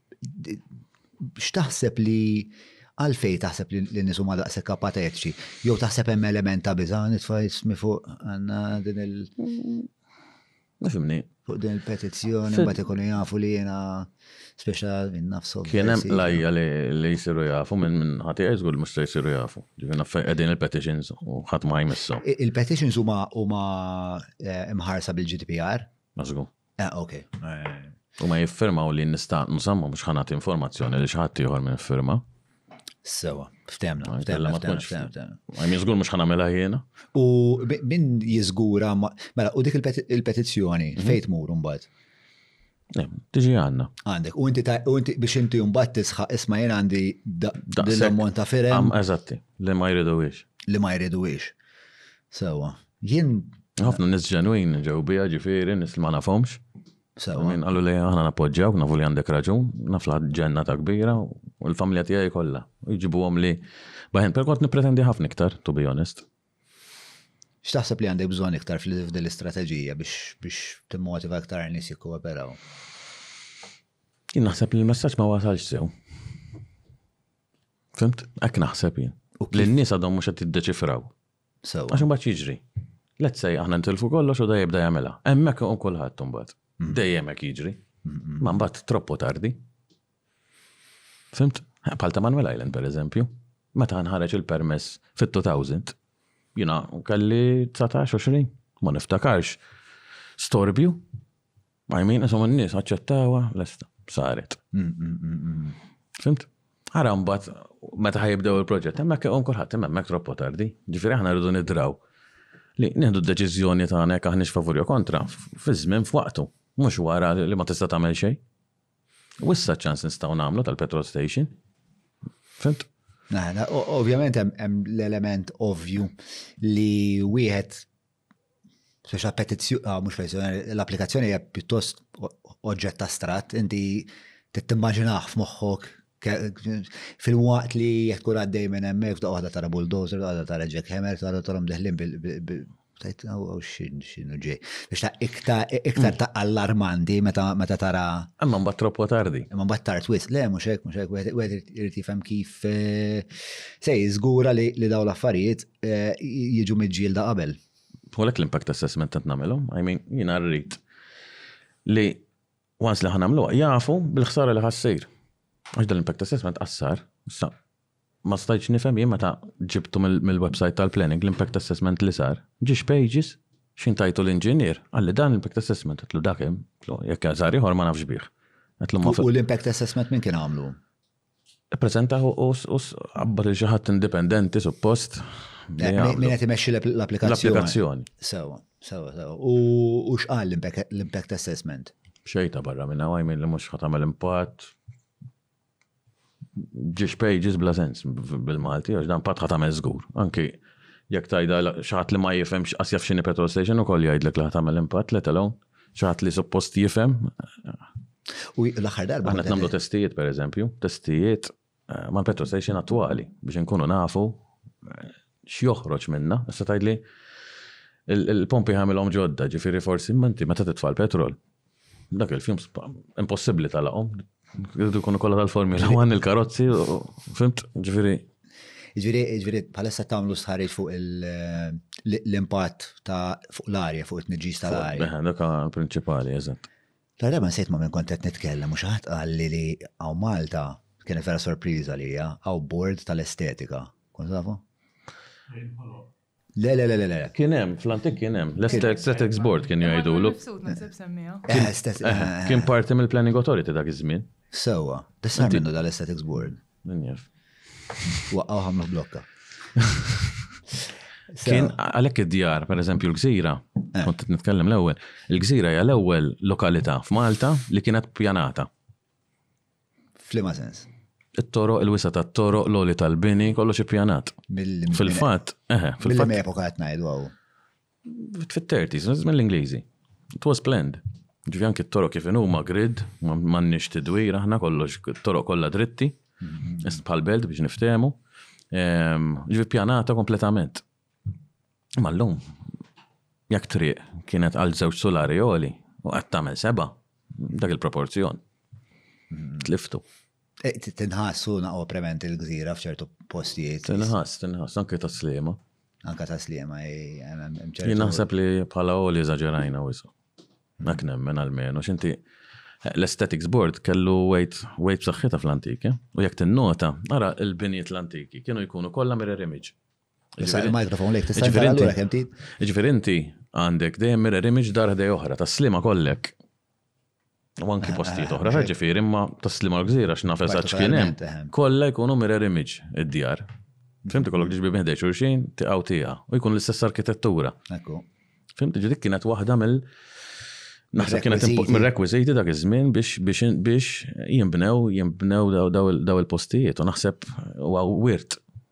X'taħseb li għalfej taħseb li n-nies huma daqshekk apatetiċi? Jew taħseb hemm element ta' biża' nitfa' ismi fuq għandna din il- Nifhimni. Fuq din il-petizzjoni mbagħad ikunu jafu li jiena speċa minn nafshom. Kien hemm lajja li jsiru jafu minn minn ħati għajz għul mhux se jsiru jafu. Ġifieri qegħdin il-petitions u ħadd ma jmissu. Il-petitions huma eh, mħarsa bil-GDPR. Mażgu. Ah, ok. U ma jiffirmaw li nista' nusamma mhux ħanat informazzjoni li xaħat ieħor minn firma. Sewa, ftemna, ftemna, ma tkunx ftemna. Għajm jizgur mux ħanamela jena. U min jizgura, mela, u dik il-petizjoni, mhm. fejt mur mbagħad. Tiġi għanna. Għandek, u inti biex inti mbagħad tisħa isma jena għandi dil-ammont ta' firem. Eżatti, li ma jridu Li ma jridu Sewa. Jien. Ħafna nis ġenwin ġew bija ġifieri nis ma nafhomx. Sewa. Min qalu li aħna nappoġġawk, nafu li għandek raġun, naf la ġenna ta' kbira u l-familja tiegħi kollha. Jġibuhom li baħin per kont nippretendi ħafna iktar, to be honest. X'taħseb li għandek bżonn iktar fil-livdi l-istrateġija biex timmotiva iktar nies jikkooperaw? Jien naħseb li l-messaġġ ma wasalx sew. Fimt? Hekk naħseb jien. Li n-nies għadhom mhux qed jiddeċifraw. Sewa. Għax imbagħad jiġri. Let's say aħna ntilfu kollox u da jibda jagħmilha. Hemmhekk ikun kulħadd imbagħad. Mm. Dejjem hekk jiġri. Ma mbagħad troppo tardi. Fimt? Bħal ta' Manuel Island per eżempju. Meta nħareġ il-permess fit-2000, jina kelli 19-20, ma niftakarx. Storbju, Ma jmin isom n-nis, għacċettawa, lesta, saret. Fimt? Għara mbat, meta ħajibdew il-proġett, emmek għom kullħat, emmek troppo tardi, ġifiri ħana rridu nidraw. Li nieħdu d-deċizjoni ta' għana jek aħniex favori u kontra, fi żmien f'waqtu, mux wara li ma tista' tagħmel xejn. Wissa ċans nistgħu nagħmlu tal-petrol station. Fimt? Ovvjament hemm l-element ovvju li wieħed Speċa petizzjoni, ah, mhux petizzjoni, l-applikazzjoni hija pjuttost oġġett astrat, inti tittimmaġinaħ f'moħħok fil-waqt li jekk tkun għaddej minn hemmhekk f'daqqa waħda tara bulldozer, waħda tara Jack Hammer, tara tolhom deħlin bil tajt għaw xin xinu ġej. Biex ta' iktar iktar ta' allarmanti meta meta tara. Imma mbagħad troppo tardi. Imma mbagħad tard twis, le mhux hekk mhux hekk wieħed irid jifhem kif eh, se jiżgura li dawn l-affarijiet jiġu miġġielda qabel. Għalek l-impact assessment ta' namelhom, I mean, jina rrit li once li ħanamlu, jafu bil-ħsara li ħassir. Għax dal-impact assessment qassar, issa ma stajċ nifhem jien meta ġibtu mill-website tal-planning l-impact assessment li sar. Ġiex pages, xin tajtu l-inġinier, għalli dan l-impact assessment, għatlu dakem, jekk għazari ħor ma nafx bieħ. U l-impact assessment minn kien għamlu? Ippreżentah u qabbad lil xi ħadd indipendenti suppost. Min qed imexxi l-applikazzjoni. L-applikazzjoni. Sewa, sewa, sewa. U x'qal l-impact assessment? Xejta barra minn hawn minn li mhux ħadd tagħmel impatt. Ġiex pages bla sens bil-Malti, għax dan patt ħadd tagħmel żgur. Anki jekk tajda xi ħadd li ma jifhemx qas jaf x'inhi petrol station ukoll jgħidlek li ħadd tagħmel impatt, let alone. Xaħat li suppost jifem. U l-axar darba. Għanna t-namlu testijiet, per eżempju, testijiet eh, ma' petrol station attuali biex nkunu nafu eh, x'joħroġ minna. Issa tajdli il-pompi ħamilhom ġodda, ġifiri forsi menti meta titfal petrol. Dak il-fjum impossibbli tal-għom, Jridu kunu kollha tal-formula, għan il-karozzi, fimt, ġifiri. Ġifiri, ġifiri, bħalissa tamlu sħarriġ fuq l-impatt ta' fuq l-arja, fuq it-nġis tal-arja. Eħe, dak principali, eżat. Ta' da ma sejt ma minn kontet nitkellem, mux ħat għalli li għaw Malta, kienet vera sorpriza li għaw bord tal-estetika. Kun tafu? Le, le, le, le. Kien hemm, fl-antik kien hemm. L-Aesthetics Board kien jgħidulu. Kien parti mill-Planning Authority dak iż-żmien. Sewa, tisar minnu dal-Aesthetics Board. Min jaf. Waqqaw ħamlu blokka. Kien għalhekk id-djar, pereżempju l-gżira, eh. kont qed nitkellem l-ewwel, il-gżira hija l-ewwel lokalità f'Malta li kienet pjanata. F'liema sens? It-toroq, il-wisa tat-toroq, l-oli tal-bini, kollox ippjanat. Fil-fatt, eħe, fil-fatt. Mill-lim epoka qed ngħidu għaw. Fit-30s, mill-Ingliżi. It was planned. Ġifi anki t-toroq kif inhu ma grid, m'għandniex tidwir aħna kollox, t-toroq kollha dritti, mhm. bħal belt biex niftehmu. Ehm, ġifi pjanata kompletament. Imma llum, jekk triq kienet għal żewġ sulari għoli u qed tagħmel seba', dak il-proporzjon tliftu. E, tinħassu naqgħu prement il-gżira f'ċertu postijiet. Tinħass, tinħass, anke ta' slima. Anke ta' slima, Jien naħseb li bħala għoli eżaġerajna wisu. Dak nemmen għal-menu, xinti l-Aesthetics Board kellu wejt wejt b'saħħitha fl-antiki, u jekk tinnota, ara l-binjiet l-antiki kienu jkunu kollha mirror image. Il-mikrofon lejk, tista' tara kemm tip. Ġifieri inti għandek dejjem mirror image dar ħdej oħra, tas-slima kollek. U anki postijiet oħra, ġifieri imma tas-slima l-gżira x'naf eżatt x'kien hemm. Kollha jkunu mirror image id-djar. Fimti kollok ġiġbi biħdej xulxin, tiqaw tiqa, u jkun l-istess arkitettura. Fimti ġidik kienet waħda mill- Naħseb kienet mir-rekwiziti dak iż-żmien biex biex jinbnew jinbnew daw il-postijiet u naħseb huwa wirt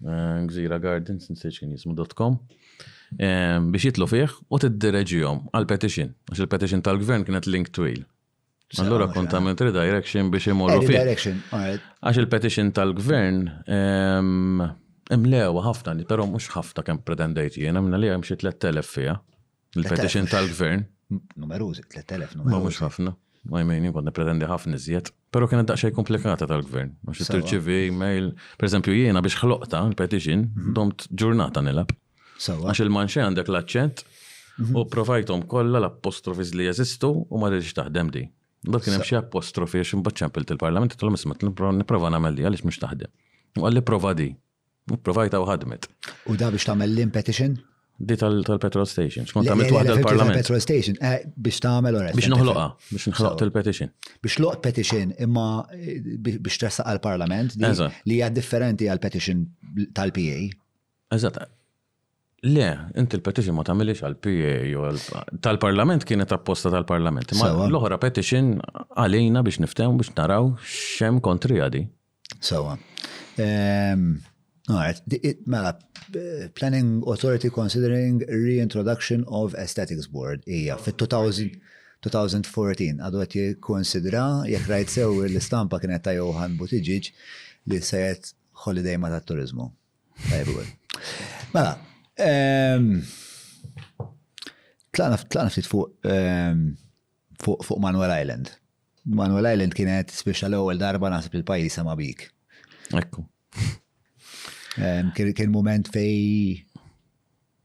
Gżira Gardens, nsejx kien jismu dot com, biex jitlu fih u tiddireġihom għal petition, għax il-petition tal-gvern kienet link twil. Allura kont għamilt redirection biex imorru fih. Redirection, Għax il-petition tal-gvern imlewa ħafna, pero mhux ħafna kemm pretendejt jiena, minna li hemm xi 3000 fiha. Il-petition tal-gvern. Numerużi, 3000 numerużi. Ma mhux ħafna. Ma jmejni kont nipretendi ħafna iżjed. Però kienet daqsxejn komplikata tal-gvern. Għax tirċivi email. Per eżempju, jiena biex ħloqta l-petition mhm. domt ġurnata nilab. Għax il-manxe għandek l-aċċent mhm. u provajtom kollha l-apostrofis li jeżistu u ma rridx taħdem di. Dak kien hemm xi apostrofi għax imbagħad ċempilt il-Parlament titlu misma nipprova nagħmel li għaliex mhux taħdem. U għalli prova di. Provajta u ħadmet. U da biex tagħmel l-in petition? Di tal-petrol station. Xkont għamilt waħda l-parlament. Petrol station, eh, biex tagħmel u Biex noħloqa, biex nħloq il-petition. Biex loq petition imma eh, biex tressaq għal-parlament li hija differenti għal-petition tal-PA. Eżatt. Le, inti l-petition ma tagħmilix għal PA jew tal-Parlament kienet apposta tal-Parlament. Ma l-oħra petition għalina biex niftew biex naraw xem kontri għadi. Sawa. Ehm, mela, Planning Authority Considering Reintroduction of Aesthetics Board hija fit-2000 2014 għadu għet jikonsidra jek rajt sew l-istampa kienet ta' Johan Butiġiġ li sejet holiday ma ta' turizmu. Mela, ehm, tlaqna ftit fuq ehm, fuq Manuel Island. Manuel Island kienet speċa l-ewwel darba naħseb li l-pajjiż sama bik. Ekku. Ehm, kien moment fej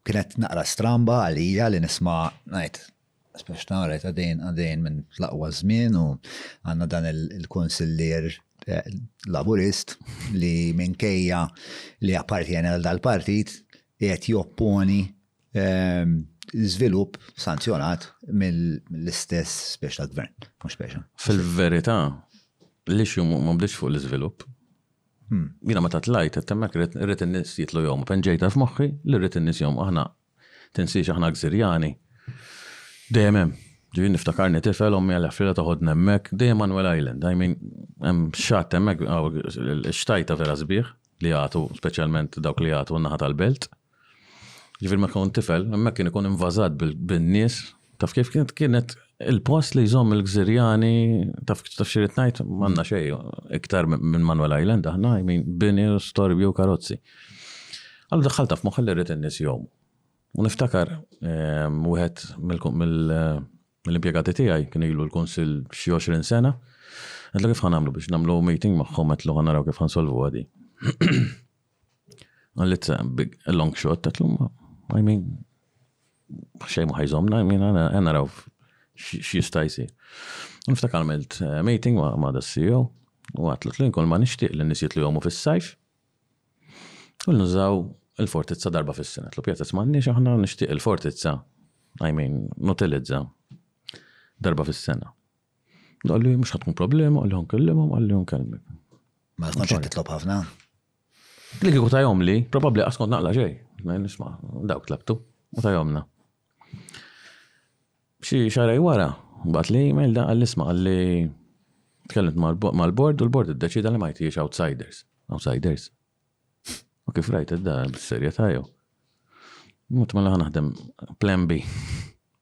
kienet naqra stramba għalija li nisma' ngħid Għax tara qed għaddejjin għaddejjin minn l-aqwa żmien u għandna dan il-Kunsillier Laburist li minkejja li jappartjeni għal dal-partit qiegħed jopponi żvilupp sanzjonat mill-istess specie ta' gvern, mhux specie. Fil-verità, l-issue ma bdiex fuq l-iżvilupp. Jiena meta tlajt qed hemmhekk rrid in-nies jitlu jom, penġejta f'moħħi li rrid in-nies jom aħna Tinsiex aħna Gżirjani. Dejjem hemm. Ġifieri niftakarni tifel ommi għalli ħfrielha toħodni hemmhekk, dejjem Manuel Island. I mean, hemm xatt hemmhekk xtajta vera sbieħ li jagħtu speċjalment dawk li jagħtu n-naħa tal-belt. Ġifieri meta tkun tifel, hemmhekk kien ikun invażat bin-nies Taf kif kienet kienet il-post li jżomm il-gżirjani, taf taf xirrit najt, manna xej, iktar minn Manuel Island, aħna, jmin, bini, storbju, karozzi. Għallu daħħal taf moħħal li rrit n-nis jom. U niftakar, ehm, wieħed mill-impiegati tiegħi kien ilu l-kunsil xi 20 sena. Għadlu kif ħanamlu biex namlu meeting magħhom għetlu ħanaraw kif ħansolvu għadi. Għallit uh, big, a long shot, ta' tlumma. I mean, xej ma ħajżomna, I mean, għana raw x'jista' jsir. Niftak għamilt uh, meeting ma' da CEO u għatlu tlin kol ma nixtieq li nisit li jomu fis-sajf. U nużaw il-fortizza darba fis-sena. Tlu pjata smannix aħna nixtieq il-fortizza, I mean, nutilizza darba fis-sena. Għalli, mux ħatkun problema, għalli għon kellimom, għalli għon kellimom. Ma tkunx qed titlob ħafna. Li kieku tajhom li, probabbli qas kont naqla xejn. Ngħid nisma' dawk tlabtu u tajhomna. Xi xarej wara, mbagħad li email da għall isma' għalli tkellimt mal-bord u l-bord iddeċida li ma jtijiex outsiders. Outsiders. U kif rajt id-da bis-serjetà jew. Mut mela naħdem plan B.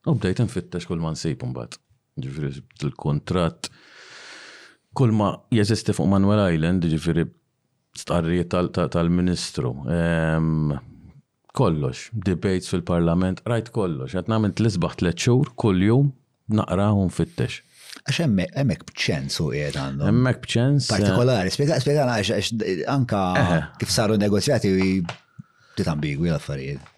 U bdejt infittex kull ma nsib imbagħad. Ġifieri il-kuntratt kull ma jeżisti fuq Manuel Island, ġifieri stqarrijiet tal-Ministru. Ehm, kollox, debates fil-Parlament, qrajt kollox, qed nagħmel tlisbaħ tliet xhur kuljum naqra u nfittex. Għax hemmhekk b'ċens u qiegħed għandhom. Hemmhekk b'ċens. Eh, Partikolari, spjega spjega għax anka eh. kif saru negozjati ftit ambigwi l-affarijiet.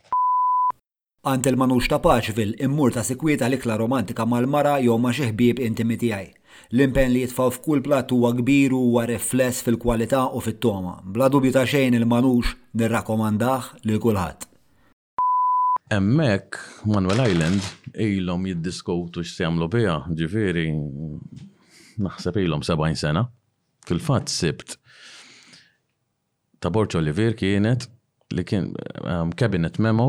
Għand il-manux ta' Paċville immur ta' sikwita l-ikla romantika mal-mara jew ma' xi ħbieb intimi tiegħi. L-impenn li jitfgħu f'kull platt huwa kbir u huwa rifless fil-kwalità u fit-togħma. Bla dubju ta' xejn il-Manouche nirrakkomandah lil kulħadd. Hemmhekk, Manuel Island, ilhom jiddiskutu x'se jagħmlu biha, ġifieri, naħseb ilhom sebgħin sena. Fil-fatt sibt ta' Borg Olivier kienet li kien cabinet memo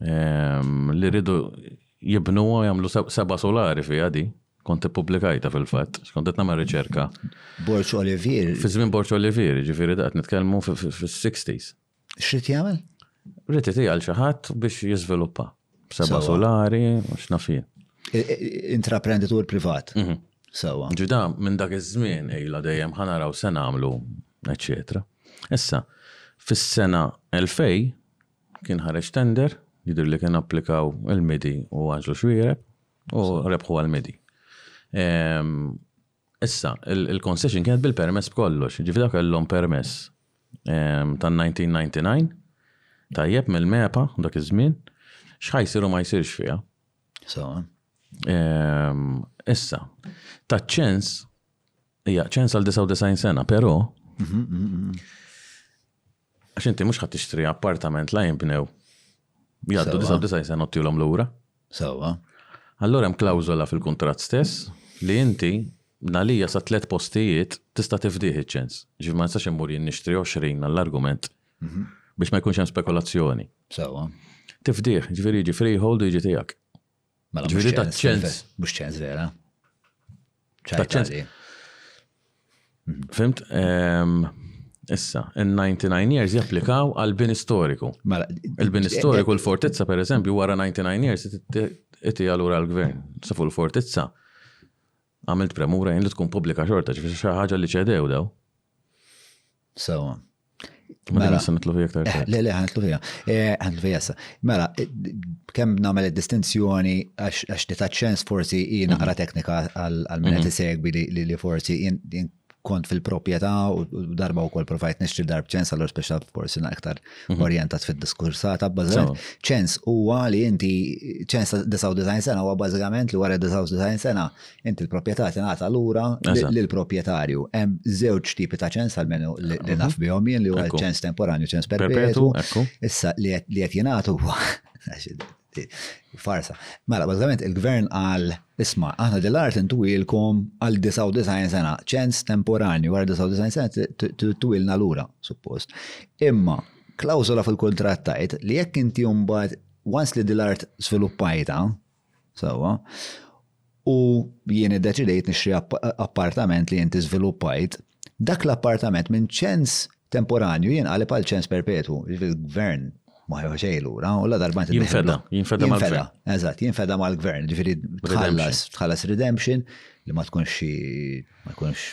ehm, li ridu jibnu u jamlu seba solari fija di. Kont publikajta fil-fat, kont qed nagħmel riċerka. Borċ Olivier. Fi żmien Borċ Olivier, ġifieri daqt nitkellmu fis-60s. X'rid jagħmel? Rrid jgħal xi ħadd biex jiżviluppa. Seba solari, x'nafien. Intraprenditur privat. Mhm. Sewa. Ġuda, minn dak iż-żmien ejla dejjem ħanaraw se nagħmlu, eċċetera. Issa, fis-sena 2000 Kien ħareġ tender, jidhirli kien applikaw il-midi u għaġlu xwiereb u rebħu għal-midi. Ehm, issa, il-concession kienet bil-permess b'kollox, ġifda kellhom permess ehm, ta' 1999 tajjeb mill-mepa dak iż-żmien, x'ħajsiru ma jsirx fiha. Sawa. Ehm, issa, ta' ċens, hija ċens għal 99 sena, però mhm, mhm, mhm. Għax inti mhux ħadd tixtri appartament la jinbnew. Jgħaddu 99 sena tilhom lura. Sewwa. Allura hemm klawżola fil-kuntratt stess li inti nalija sa tliet postijiet tista' tifdih iċ-ċens. Ġifieri ma nistax immur jien nixtri 20 għall-argument mhm. biex ma jkunx hemm spekulazzjoni. Sewwa. Tifdih, ġifieri jiġi freehold u jiġi tiegħek. Mela, ġviri ta' ċens. Mux ċens vera. Ta' ċens. Mhm. Fimt? Issa, in 99 years japplikaw għal bin istoriku. Mela, Il-bin eh, istoriku eh, l-fortizza, per eżempju, wara 99 years, iti għal-ura l-gvern. Sa fuq l-fortizza, Għamilt premura jien li tkun pubblika xorta, ġifieri xi ħaġa li ċedew daw. Sewwa. Mela se nitlu fija aktar. Eh, le, le, ħantlu fija. Eh, ħantlu fija sa. Mela, eh, kemm nagħmel id-distinzjoni għax li ta' ċens forsi hi mhm. naqra teknika għal min qed mhm. isegwi li forsi jien kont fil-propieta u darba u kol provajt nixtri darb ċens, għallur speċa forsi na iktar mhm. orientat fil-diskursata, bazzan ċens u għali inti ċens 99 sena u bazzikament li wara 99 sena inti l-propieta tingħata lura l-proprietarju. Hemm żewġ tipi ta' ċens għalmenu li mhm. naf bihom jien li huwa ċens temporanju, ċens perpetu. Issa li qed jingħatu Farsa. Mela, bazzament, il-gvern għal, isma, aħna dil-art intuwilkom għal 99 sena, ċens temporani, għal 99 sena tuwilna l-ura, suppost. Imma, klawzola fil-kontrat tajt li jekk inti umbat, once li dil-art sviluppajta, sawa, u jien iddeċidejt nixtri appartament li inti żviluppajt, dak l-appartament minn ċens temporanju jinqaleb għal ċens perpetwu. Jiġifieri l-gvern ma jieħu xejn lura, u la darba inti Jinfeda, jinfeda mal-gvern. Eżatt, jinfeda mal-gvern, jiġifieri tħallas, tħallas redemption li ma tkunx xi ma jkunx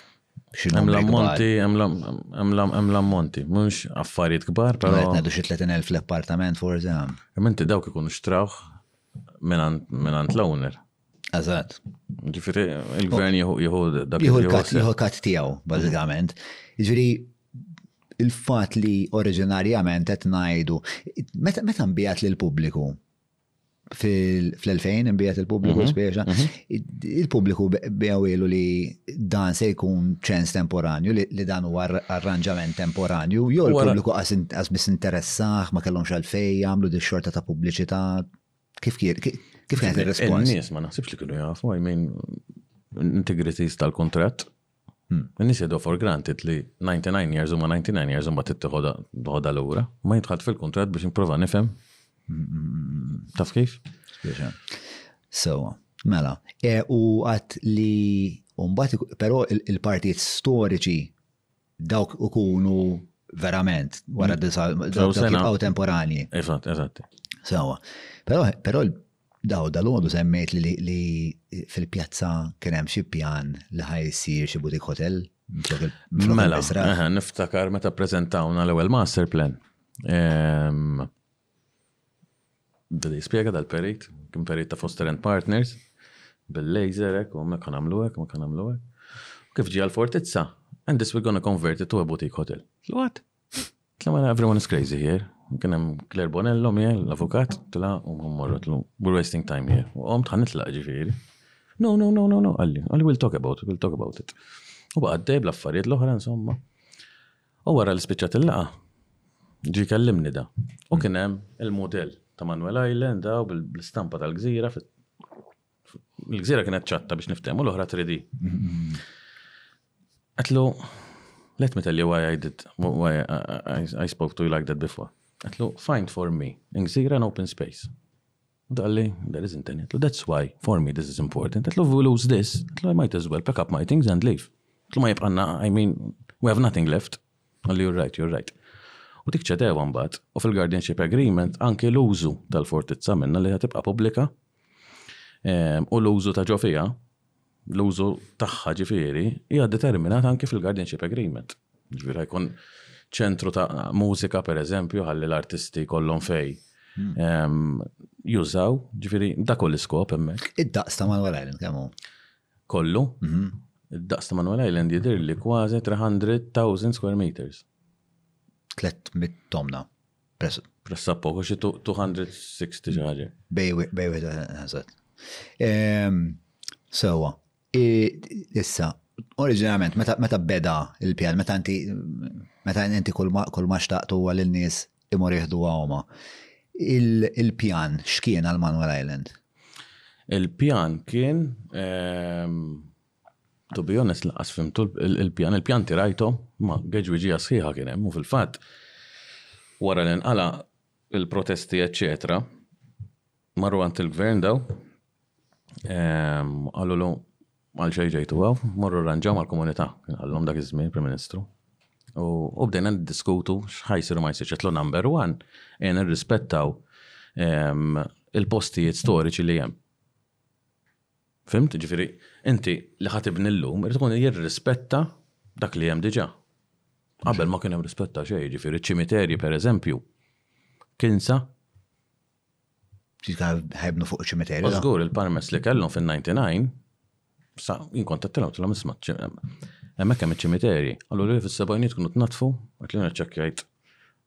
xi Hemm l-ammonti, hemm l-ammonti, mhux affarijiet kbar, però. Qed ngħidu xi 30,000 l-appartament forsi hemm. Imma inti dawk ikunu xtrawh minant l-owner. Eżatt. Ġifiri, il-gvern jieħu dak il-kat. kat tiegħu, bażikament. Ġifiri, il-fat li oriġinarjament qed ngħidu, meta mbijat l pubbliku fil-2000 mbijat il-pubbliku mhm, spiexa, mhm. Il-pubbliku biegħu ilu li dan se jkun ċens temporanju, li dan huwa arranġament temporanju, jew il-pubbliku qas biss interessah, ma kellhomx għalfej jagħmlu di xorta ta' pubbliċità. Kif kienet ir-rispons? Nies ma naħsibx li kienu jafu, I mean, integrities tal-kuntratt In-nies jieħduha for granted li 99 years huma 99 years u mbagħad trid tieħodha lura. Ma jidħalt fil-kuntratt biex nipprova nifhem. Taf kif? Sewwa, mela. E, u għat li mbagħad però il-partijiet storiċi dawk ikunu verament wara mm. disa temporanji. Eżatt, eżatt. Sewwa. Però Daw dalgħodu semmejt li fil-pjazza kien hemm xi pjan li ħa jsir xi boutique hotel. Mela, niftakar meta preżentawna l-ewwel master plan. Ehm, Bidi spiega dal-perit, kien perit ta' Foster and Partners, bil-laser, ek, u mekan għamlu ek, mekan għamlu ek. Kif ġi għal-fortizza, and this we're gonna convert it to a boutique hotel. What? Tla everyone is crazy here. Kien hemm Claire Bonello miegħi l-avukat, tla u mmorru tlu. We're wasting time here. U qom tħan nitlaq ġifieri. No, no, no, no, no, għalli, għalli we'll talk about it, we'll talk about it. U baqaddej bl-affarijiet l-oħra insomma. U wara li spiċċat il-laqa, ġi kellimni da. U kien hemm il-modell ta' Manuel Island daw bil-stampa tal-gżira. Il-gżira kienet ċatta biex niftehmu l-oħra 3D. Għetlu, let me tell you why I did, why I spoke to you like that before. Għetlu, find for me in gżira an open space. Għetlu, għalli, there isn't any. Għetlu, that's why for me this is important. Għetlu, if we lose this, għetlu, I might as well pack up my things and leave. Għetlu, ma jibqanna, I mean, we have nothing left. Għalli, you're right, you're right. U dik ċedewa mbagħad, u fil-guardianship agreement anke l-użu tal-fortizza minna li ħatibqa' pubblika ehm, u l-użu ta' ġofija l-użu tagħha ġifieri hija determinata anke fil-guardianship agreement. Ġifieri jkun ċentru ta' mużika pereżempju ħalli l-artisti kollhom fej hmm. ehm, jużaw, ġifieri dak l-iskop hemmhekk. Id-daqs ta' Manuel Island kemm hu? Kollu. Mhm. Id-daqs ta' Manuel Island jidir li kważi 300,000 square meters. 300 tomna. Pressa poco, xi 260 xi ħaġa. Bej wieħed ħażat. Ehm, sewwa. Issa, oriġinalment meta beda il-pjan, meta inti meta inti kull ma xtaqtu għal in-nies imur jieħdu għawma. Il-pjan x'kien għal Manuel Island? Il-pjan kien ehm, To be honest, laqas fimtu il-pjan, il-pjan tirajtom, ma geġwiġija sħiħa kien hemm, u fil-fatt, wara li nqala il-protesti, eċċetera, marru għand il-gvern daw, għallu l għal xej ġejtu għaw, marru rranġaw mal komunità għallum dak iż-żmien, Prim Ministru. U bdejna diskutu xħajsiru ma jsirx jitlu number one, jena rispettaw il-postijiet storiċi li jem. Fhimt? Jiġifieri, inti li ħa tibni llum irid ikun jirrispetta dak li hemm diġà. Qabel ma kien hemm rispett ta' xejn, jiġifieri ċ-ċimiterji pereżempju, kinsa. Ħa jibnu fuq iċ-ċimiterji. Żgur, il-permess li kellhom fin-99, sa jien kont għedtilhom tilhom isma' hemmhekk hemm iċ-ċimiterji. Qaluli li fis-sebgħinijiet kienu tnaddfu, għidt li jiena ċċekkjajt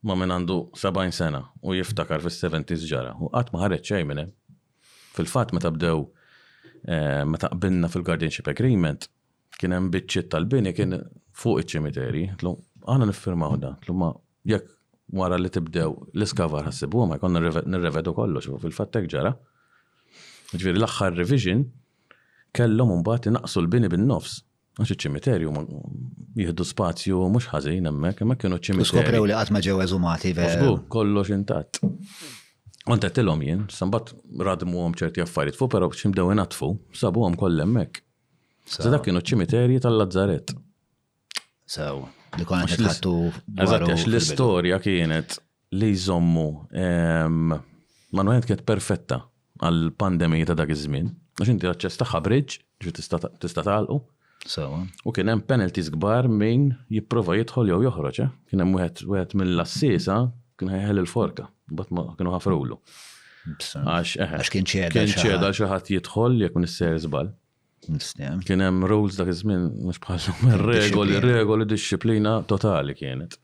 ma' min għandu 70 sena u jiftakar fis-seventies x'ġara u qatt ma ħareġ xejn minn hemm. Fil-fatt meta bdew meta qbilna fil-guardianship agreement kien hemm biċċiet tal-bini kien fuq iċ-ċimiterji, tlu aħna niffirmaw dan, tlu ma jekk wara li tibdew l-iskavar ħassibu ma jkollna nirrevedu kollox, fil-fatt hekk ġara. Ġifieri l-aħħar revision kellhom imbagħad inaqqsu l-bini bin-nofs. Għax iċ-ċimiterju ma jihdu spazju mhux ħażin hemmhekk, imma kienu ċimiterju. Skoprew li qatt ma ġew eżumati vera. Kollox intatt. Għanta tilhom jien, sambat radmu għom ċerti affarijiet fuq, pero ximdew inatfu, sabu għom kollemmek. Sa dak kienu ċimiterji tal-Lazzaret. Saw, li konna ċattu. Eżatt, l-istoria kienet li jżommu manwament kienet perfetta għall-pandemija ta' dak iż-żmien għax inti l-aċċess tagħha bridge, ġifieri tista' tista' tagħlqu. Sewwa. U kien hemm penalties kbar min jipprova jidħol jew joħroġ, eh. Kien hemm wieħed wieħed mill-għassiesa kien ħajħel il-forka, imbagħad ma kienu ħafrulu. Għax eħe. Għax kien ċeda. Kien ċeda xi ħadd jidħol jekk nisser żball. Kien hemm rules dak iż-żmien mhux bħalhom regoli, regoli disċiplina totali kienet.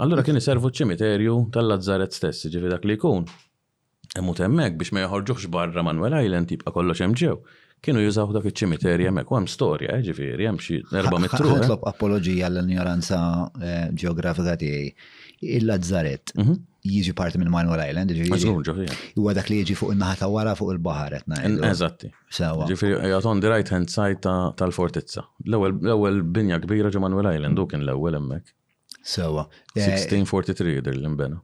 Allura kien iservu ċ-ċimiterju tal-Lazzarett stess, ġifi dak li jkun. Emut hemmhekk biex ma joħorġuhx barra Manuel Island jibqa' kollox hemm ġew. Kienu jużaw dak iċ-ċimiterju hemmhekk u hemm storja, eh, ġifieri hemm xi erba' mitru. Eh. Nitlob apoloġija l-injoranza eh, ġeografika tiegħi. Il-Lazzarett mhm. jiġi parti minn Manuel Island, ġifiri. Huwa dak li jiġi fuq in-naħa ta' wara fuq il-baħar qed ngħid. Eżatti. Sewa. Ġifiri qiegħed on the right hand side tal-fortizza. L-ewwel binja kbira ġi Manuel Island u kien l-ewwel hemmhekk. Sewa. 1643 eh, jidher l-imbena.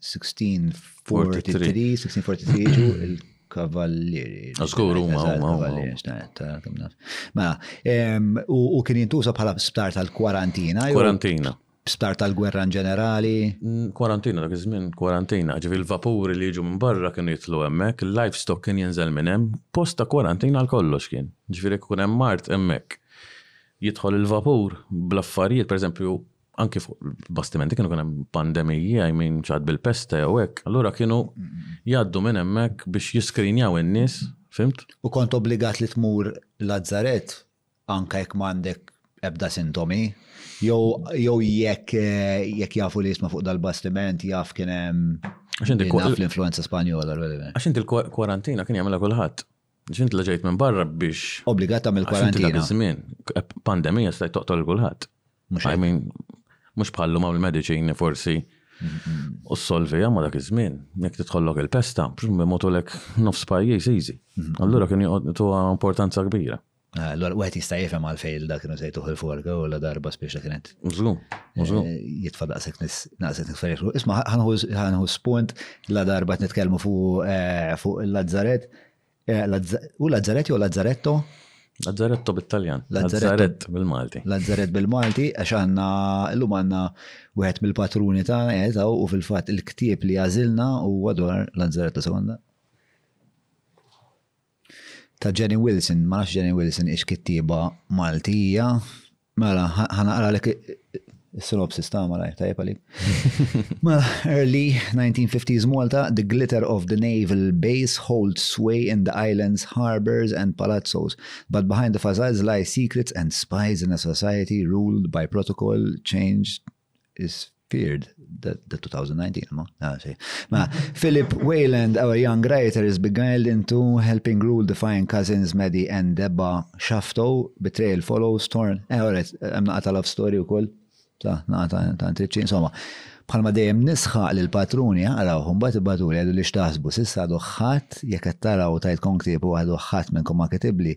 1643, 1643 ġu il-kavallieri. Żgur huma huma. Mela, u kien jintuża bħala sptar tal-kwarantina. Kwarantina. Sptar tal-gwerra in ġenerali. Kwarantina dak iż-żmien, kwarantina. Ġifieri l-vapuri li jiġu minn barra kienu jidħlu hemmhekk, il-live stock kien jinżel minn hemm, post ta' kwarantina għal kollox kien. Ġifieri jekk ikun hemm mard hemmhekk jidħol il-vapur bl-affarijiet, pereżempju anki fuq bastimenti kienu kien hemm pandemiji, I mean xi ħadd bil-pesta jew hekk, allura kienu jgħaddu minn hemmhekk biex jiskrinjaw in-nies, fhimt? U kont obbligat li tmur Lazzarett? anke jekk m'għandek ebda sintomi, jew jekk jafu li jisma' fuq dal-bastiment jaf kien hemm l-influenza Spanjola. Għax inti l-kwarantina kien jagħmilha kulħadd. Għax inti ġejt minn barra biex. Obbligat tagħmel kwarantina. Għax żmien pandemija stajt toqtol kulħadd. Mhux bħallu ma' l-mediċini forsi u s-solvi ma dak iż-żmien, jekk titħollok il-pesta, biex motulek nofs pajjiż easy. Allura kien joqgħod importanza kbira. Allora, wieħed jista' jifhem għalfejn dak kienu sejtuh il-forka u la darba spiex dak kienet. Mużlum, mużlum. Eh, jitfa' daqshekk nis naqset nifferħu. Isma' ħanħu spunt la darba nitkellmu fuq eh, fuq il-Lazzaret. Eh, u Lazzaret jew Lazzaretto? Lazzaretto bit-Taljan. Lazzaret bil-Malti. Lazzaret bil-Malti, għax għanna, l-lum għanna wieħed mill-patruni ta' għana u fil-fat il-ktieb li għazilna u għadwar Lazzaretto sekonda. Ta' Jenny Wilson, ma nafx Jenny Wilson hix kittieba Maltija. Mela, ħa naqralek is-sinopsis ta' malajr tajjeb għalik. Mela, early 1950s Malta, the glitter of the naval base holds sway in the islands, harbours and palazzos, but behind the facades lie secrets and spies in a society ruled by protocol, change, is appeared that the 2019 ma ah, ma Philip Wayland our young writer is beguiled into helping rule the fine cousins Maddie and Debba Shafto betrayal follows torn eh alright hemm naqata love story wkoll ta' naqata ta' intriċċi insomma bħalma dejjem nisħaq lil patruni għaraw mbagħad ibatu li għadu li xtaħsbu s'issa għadu ħadd jekk qed taraw tajt konktibu għadu ħadd minnkom ma kitibli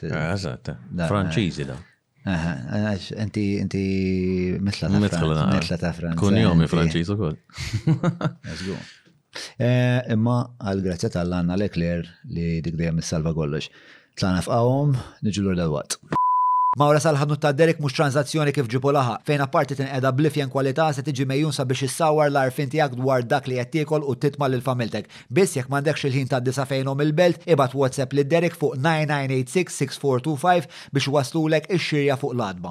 Eżatt, Franċiżi da. Għax, inti, inti, mitla ta' Franċiżi. Mitla ta' Franċiżi. Kun jomi Franċiżi u koll. Eh, imma għal grazzja tal-għanna l-ekler li dik dejjem salva kollox. Tlana f'qawhom, niġu l dal-waqt. Mawra sal-ħadnu ta' Derek mhux tranzazzjoni kif ġipu laħa, fejn apparti tinqeda blifjen kwalità se tiġi mejjun sabiex issawar l-arfin tiegħek dwar dak li qed tiekol u titma' lil familtek. Biss jekk m'għandekx il-ħin tgħaddi sa fejnhom il-belt, ibgħat WhatsApp lil Derek fuq 9986-6425 biex iwasslulek ix-xirja fuq l-għatba.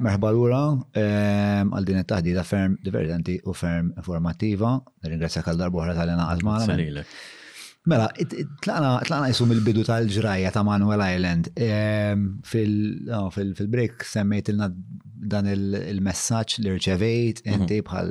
Merħba lura għal din it-taħdita ferm divertenti u ferm informattiva. Nirringrazzjak għal darba oħra tal-li naqgħad magħna. Grazzi lilek. Mela, tlaqna qisu mill-bidu tal-ġrajja ta' Manuel Island. Fil-break semmejtilna dan il-messaġġ li rċevejt inti bħal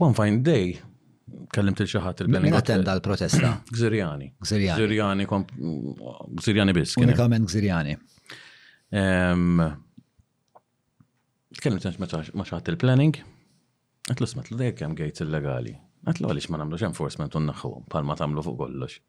One fine day, kellimt il xaħat il-Bellingot. Min attenda l-protesta? Gżirjani. Gżirjani. Gżirjani, Gżirjani biss. Unikament Gżirjani. Tkellimt ma xaħat il-planning, għatlu smatlu dejjem kemm għajt illegali. Għatlu għalix ma namlu enforcement un naħħu, palma tamlu fuq kollox.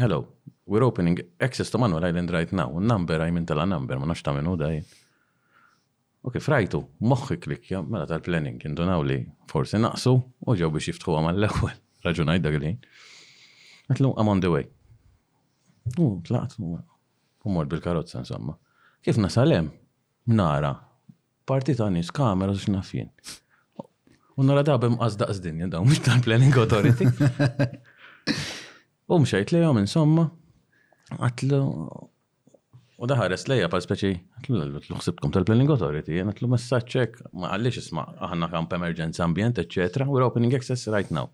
Hello. We're opening access to Manuel Island right now. Number, I mean tala number, ma nafx ta' minu daj. Ok, frajtu, moħħi klikja, mela tal-planning, indunaw li forsi naqsu u ġew biex jiftħu għamal l-ewel, raġunajt dak il-ħin. Għatlu, I'm on the way. U, tlaqt, u mort bil-karozza, insomma. Kif nasalem, nara, Parti ta' nies kamera xi naf jien. U nara dab imqas daqs dinja dawn mhux tal-Planning Authority. U mxejt lejhom insomma, għatlu u daħares lejja pal speċi, għatlu l ħsibkom tal-Planning Authority, jien għatlu messaċċek, ma għallix isma' aħna kamp emerġenza ambjent, eccetera, we're opening access right now.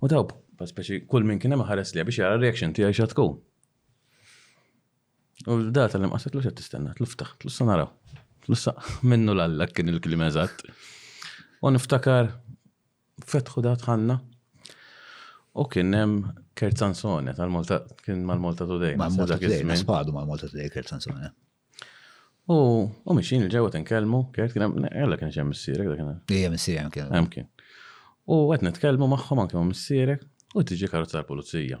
U daw, pal speċi, kull minn kien hemm ħares lejja biex jara reaction tiegħi xa tkun. U l-data li mqaset l-uxet tistenna, tluftaħ, tlussa naraw. Tlussa minnu l-alla kien il-klim eżatt. U niftakar fetħu dat ħanna. U kien hemm Kerzan Sonja tal-Malta, kien mal-Malta Today. Mal-Malta Today, spadu mal-Malta Today Kerzan Sonja. U u mixin il-ġewa tinkellmu, kert kien hemm, ella kien xem missirek, da kien. Ija missirek hemm kien. Hemm kien. U qed nitkellmu magħhom anke ma' missirek u tiġi karozza l-pulizija.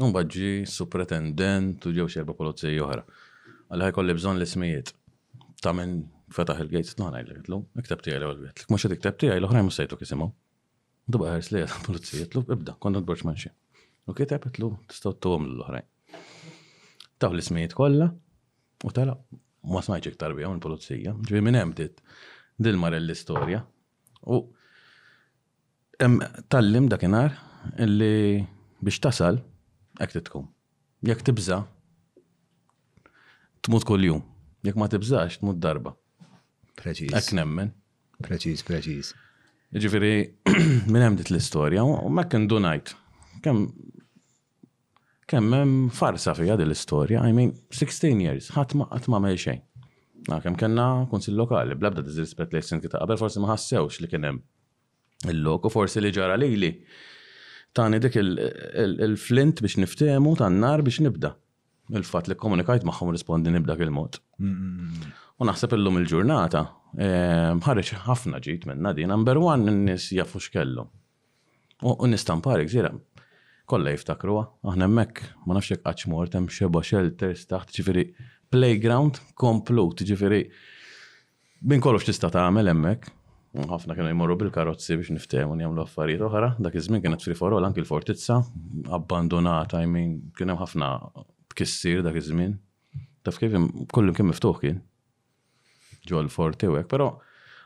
U mbagħad ġie supretendent u ġew xi erba' pulizija oħra. Għalli ħajkolli bżonn l-ismijiet ta' min fetaħ il-gates tagħna jgħidlu, ikteb tiegħi l-ewwel wieħed. Mhux qed ikteb tiegħi l-oħrajn mhux sejtu kisimhom. Dubqa ħers li għal pulizija jitlu, ibda, kont nborġ ma' xi. U kiteb jitlu, tistgħu tuhom l-oħrajn. Taw l-ismijiet kollha u tela ma smajċ iktar bihom il-pulizija. Ġifieri minn hemm dit dil-mar l-istorja. U Tgħallimt dakinhar li biex tasal, hekk trid tkun. Jekk tibża', tmut kuljum. Jekk ma tibżax, tmut darba. Preċiż. Hekk nemmen. Preċiż, preċiż. Jiġifieri, minn hemm bdiet l-istorja u hekk indunajt kemm Kemm hemm farsa fiha din l-istorja, I mean, 16 years, ħadd ma qatt m'għamel xejn. Għalkemm kellna Kunsill Lokali, bl-ebda diżrispett lejn is-Sindki ta' qabel, forsi ma ħassewx li kien hemm il-lok u forsi li ġara lili tani dik il-flint biex niftehmu tan-nar biex nibda. Il-fatt li kkomunikajt magħhom rispondini b'dak il-mod. U naħseb illum il-ġurnata, ħareġ ħafna ġid minnha din, number one in-nies jafu x'kellhom. U nistampar il-gżira, kollha jiftakruha, aħna hemmhekk, ma nafx jekk qattx mort, hemm xebgħa shelters taħt, jiġifieri playground komplut, jiġifieri minn kollox tista' tagħmel hemmhekk. Ħafna kienu jmorru bil-karozzi biex niftehmu jagħmlu affarijiet oħra, dak iż-żmien kienet free for all anki l-fortizza abbandunata, I mean, kien hemm ħafna tkissir dak iż-żmien. Taf kif, kullimkien miftuħ kien. ġol forti u hekk, però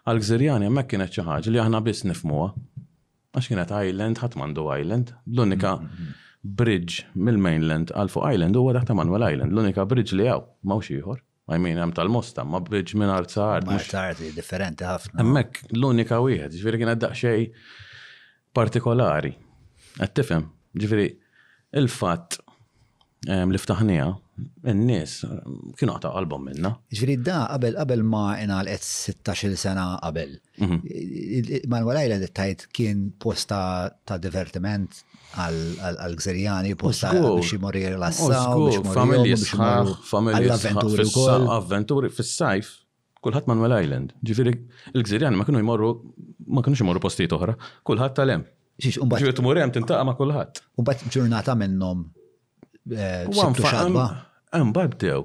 għal Gżirjani hemmhekk kienet xi ħaġa li aħna biss nifmuha. Għax kienet island, ħadd m'għandu island. L-unika bridge mill-mainland għal fuq island huwa dak ta' Manuel Island. L-unika bridge li hawn m'hawnx ieħor. I mean hemm tal-Mosta, ma bridge minn art sa art. Art sa art differenti ħafna. Hemmhekk l-unika wieħed, ġifieri kienet daqsxejn partikolari. Qed tifhem? Jiġifieri l-fatt li ftaħniha, in-nies kienu qatgħu qalbhom minnha. Jiġifieri da qabel qabel ma ingħalqet sittax-il sena qabel. Manuel Island qed tgħid kien post ta' divertiment għall-Gżerjani, post ta' biex imorru jirrilassaw, biex imorru jirrilassaw, familji sħaħ, familji sħaħ, avventuri fis-sajf, Kulħadd Manuel Island. Ġifieri l-gżirjani ma kienu jmorru ma kinux imorru postijiet oħra. Kulħadd għal hemm. Ġifieri tmur hemm tintaqa' ma' kulħadd. U mbagħad ġurnata minnhom sibtu xatba. Hemm mbagħad bdew.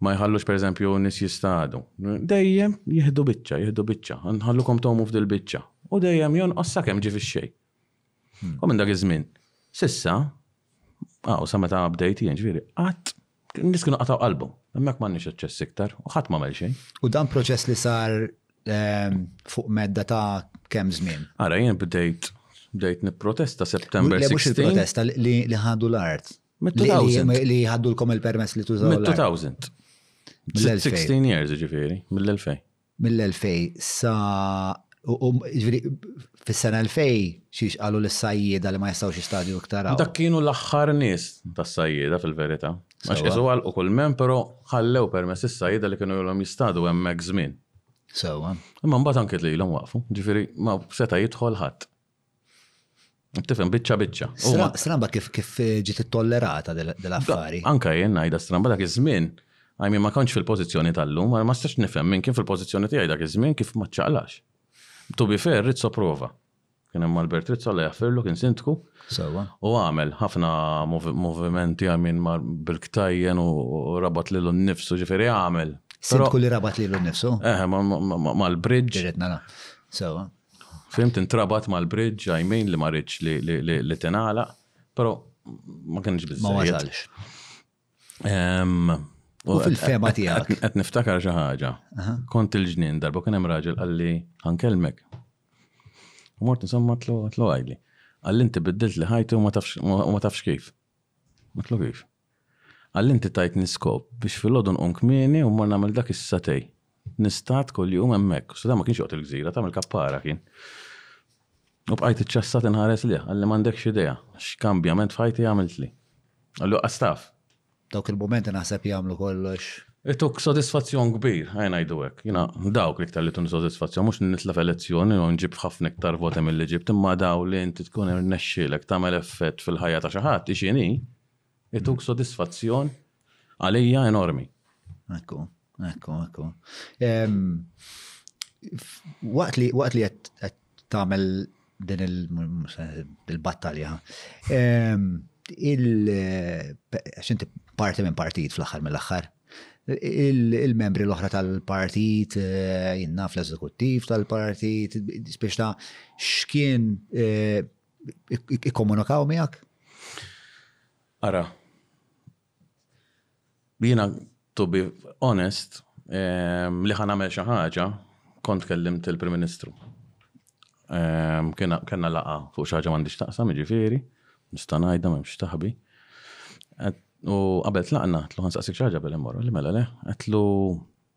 Ma jħallux pereżempju nies jistadu. Dejjem jieħdu biċċa, jieħdu biċċa. Nħallukom tgħumu f'dil-biċċa. U dejjem jonqos sakemm ġie fix-xejn. U minn dak iż-żmien, sissa, għaw, sa meta update jien ġviri, għat, nis kienu għataw qalbhom, hemmhekk m'għandniex aċċess iktar, u ħadd m'għamel xejn. U dan proċess li sar ehm, fuq medda ta' kemm żmien? Ara jien bdejt bdejt nipprotesta September 16. Mhux protesta li ħadu l-art. Li ħaddu l-kom il-permess li tużaw. 2000 16 years ġifiri, mill-2000. Mill-2000 sa jiġifieri fis-sena 2000 xiex qalu lis-sajjieda li ma jistgħux jistadju iktar hawn. Dak kienu l-aħħar nies tas-sajjieda fil-verità. Għax qisu għalqu kull mem però ħallew permess is-sajjieda li kienu ilhom jistadu hemmhekk żmien. Sewwa. Imma mbagħad anke lilhom waqfu. Jiġifieri ma seta' jidħol ħadd. Tifhem biċċa biċċa. Stramba kif kif eh, ġiet ittollerata dell-affari. Anka jien ngħidha stramba dak iż-żmien. Għajmi ma kontx fil-pożizzjoni tal-lum, ma stax nifhem minn kien fil-pożizzjoni tiegħi dak iż-żmien kif ma ċċaqlax. To be fair, Rizzo prova. Kien hemm Albert Rizzo li jaffirlu kien sindku. Sewa. U għamel ħafna movimenti għamin bil-ktajjen u rabat lil nnifsu ġifieri għamel. Sindku li rabat lil nnifsu? Eh, mal-bridge. Ġiretna Sewa. Fhimt intrabat mal-bridge, I mean li ma rridx li tingħalaq, però ma kienx biżżejjed. Ma wasalx. U fil-fema tiegħek. Qed niftakar xi ħaġa. Kont il-ġnien darba kien hemm raġel qalli ħankellmek. U mort insomma tlu għajli. Qalli inti biddilt li ħajti u ma tafx kif. Matlu kif. Għal inti tajtni skop biex filgħodu nqum kmieni u mmur nagħmel dak is-satay. Nistat kuljum hemmhekk. Satay ma kienx joqgħod il-gżira, tagħmel kappara kien. U bqajt iċċassat inħares lejh, qalli m'għandekx idea x'kambjament f'ħajti għamiltli. Qallu qaqqas taf. Dawk il-mumenti naħseb jagħmlu kollox. Ituk sodisfazzjon kbir, ejja ngħidu hekk. Jiena dawk l-iktar li jtuni sodisfazzjon, mhux li nitla' f'elezzjoni jew nġib ħafna iktar voti milli ġibt, imma dawn li inti tkun irnexxielek tagħmel effett fil-ħajja ta' xi ħadd, hi x'inhi, Ituk sodisfazzjon għalija enormi. Ekku, ekku, ekku. Waqt li waqt li qed tagħmel din il-battalja, għax inti parti minn partit fl-aħħar mill-aħħar, il-membri l-oħra tal-partit, jinnaf l-eżekuttiv tal-partit, biex ta' xkien ikkomunikaw miegħek? Ara, jiena to be honest, ehm, li ħan għamel xi ħaġa, kont kellimt il-Prim Ministru. Ehm, Kenna laqa fuq xi ħaġa m'għandix taqsam, jiġifieri, nista' ngħidha m'hemmx taħbi. U qabel tlaqna, tlu ħansaqsik xi ħaġa bil-immorru, li mela le, qed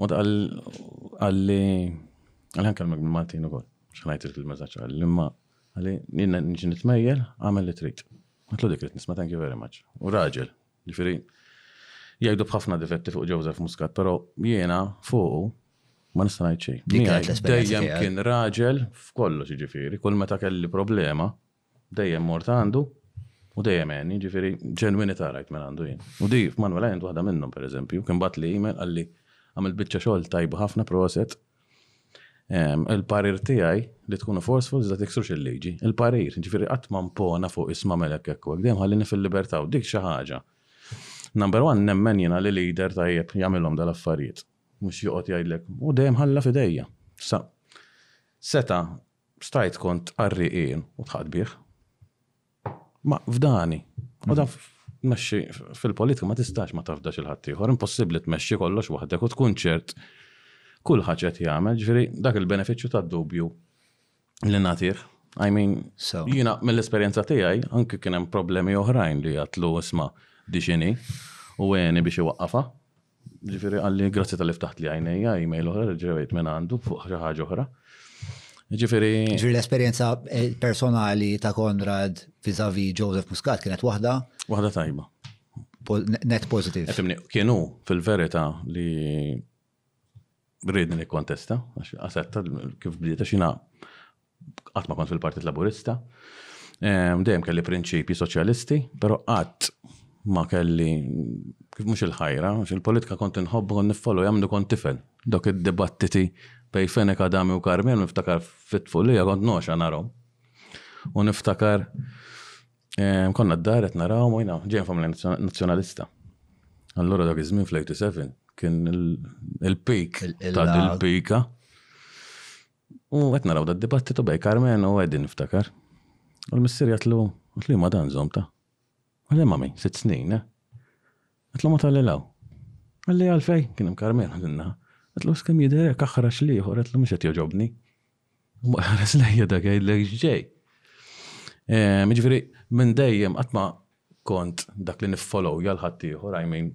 Mod għalli, għalli nkellmek bil-Maltin ukoll, x'ngħid il-messaġġ għalli, imma għalli jiena niġi nitmejjel għamel li trid. Għatlu dik li nisma' thank you very much. U raġel, ġifieri jgħidu b'ħafna difetti fuq Joseph Muscat, però jiena fuqu ma nista' ngħid xejn. Dejjem kien raġel f'kollox ġifieri, kull meta kelli problema, Dejjem mort għandu u dejjem għenni, jiġifieri ġenwinità rajt minn għandu jien. U di f'Manuel għent waħda minnhom pereżempju, kien bagħatli email qalli għamilt biċċa xogħol tajba ħafna proset, il-parir tiegħi li tkunu forceful iżda tiksurx il-liġi, il-parir, jiġifieri qatt ma mpona fuq isma' għamel hekk hekk u hekk, dejjem ħallini fil-libertà u dik xi ħaġa. Number one nemmen jiena li leader tajjeb jagħmilhom dal-affarijiet, mhux joqgħod jgħidlek, u dejjem ħalla f'idejja. Sa seta' Stajt kont qarri qiegħ u tħadd bih. Ma fdani. U dan tmexxi fil-politika ma tistax ma tafdax il-ħaddieħor, impossibbli tmexxi kollox waħdek u tkun ċert kull ħaġa qed jagħmel, ġifieri dak il-benefiċċju tad-dubju li nagħtih. I mean, jiena mill-esperjenza tiegħi anke kien hemm problemi oħrajn li jgħatlu isma' dixini u għeni biex iwaqqafha. Ġifieri qalli grazzi tal-li ftaħtli għajnejja, email oħra li ġrevejt minn għandu fuq xi ħaġa oħra. Ġifieri. Ġifieri l-esperjenza eh, personali ta' Konrad vizavi Joseph Muscat kienet waħda? Waħda tajba. Net positive. Efimni, kienu fil-verita li rridni li kontesta, għax għasetta kif bdiet, għax jina qatt ma kont fil-Partit Laburista. Ehm, dejjem kelli prinċipji soċjalisti, però qatt ma kelli kif mhux il-ħajra, għax il-politika kont inħobbu kont niffollow jagħmlu kont tifel. Dok id-dibattiti bej Fenek Adami u Karmel niftakar fit-tfulija kont noxa narhom. U niftakar ehm, konna d-dar qed narahom u jiena ġejn familja nazzjonalista. Allura dak iż-żmien fl-87 kien il-pik ta' dil-pika. U qed naraw dad-dibattitu bejn Carmen u Eddie niftakar. U l-missier jgħidlu, jgħidlu imma dan żomm ta'. Qal imma min, sitt snin, eh? Qatlu ma talli 'l hawn. Qalli għalfejn, kien hemm Carmen għal din naħa. Qatlu għax kemm jidher hekk aħrax l-ieħor, qatlu mhux qed jogħġobni. U mbagħad ħares lejja dak jgħidlek x'ġej. Ehm, jiġifieri minn dejjem qatt ma kont dak li niffollowja l-ħaddieħor, I mean,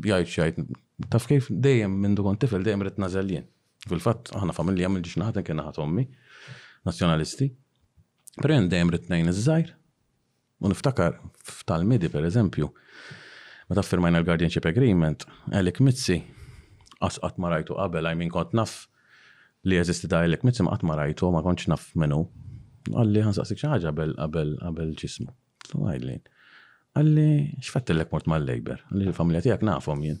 jgħid x'jgħid. Taf kif dejjem minn kont tifel dejjem rid nażel jien. Fil-fatt, aħna familja minn ġiex naħat kien naħat ommi, nazjonalisti. Pero jen dejjem ritnejn iż-żajr. U niftakar f'tal-midi, per eżempju, meta firmajna l-Guardianship Agreement, Alec Mizzi, asqat ma rajtu qabel, għajmin kont naf li jeżisti ta' Alec Mizzi ma qatt ma rajtu, ma kontx naf minnu. Għalli ħansaqsik xi ħaġa qabel qabel qabel ġismu. Għajlin. Għalli x'fattillek mort mal-Labor, għalli l-familja tiegħek nafhom jien.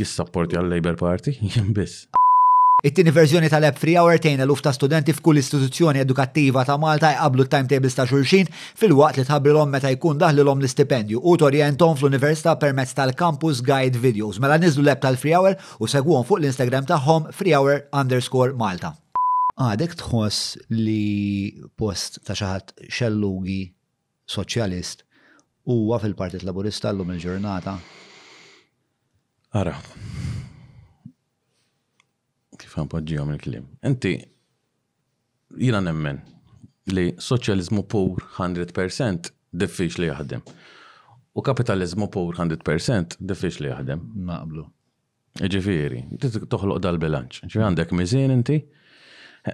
Jissapportja l-Labour Party? Jien biss. It-tieni verżjoni tal-app Free Hour tgħin eluf ta' studenti f'kull istituzzjoni edukattiva ta' Malta jqabblu t-timetables ta' xulxin filwaqt li tħabbrilhom meta jkun daħlilhom l-istipendju u torjenthom fl-Università permezz tal-Campus Guide Videos. Mela niżżlu l-app tal-Free Hour u segwuhom fuq l-Instagram tagħhom freehour underscore Malta. Għadek tħoss li post ta' xi ħadd xellugi Soċjalist, huwa fil-Partit Laburista llum il-ġurnata? Ara. Kif ħanpoġġihom il-kliem. Inti jiena nemmen li soċjaliżmu pur 100% diffiċli jaħdem. U kapitaliżmu pur 100% diffiċli jaħdem. Naqblu. Ġifieri, toħloq dal-bilanċ. Ġifieri għandek miżien inti,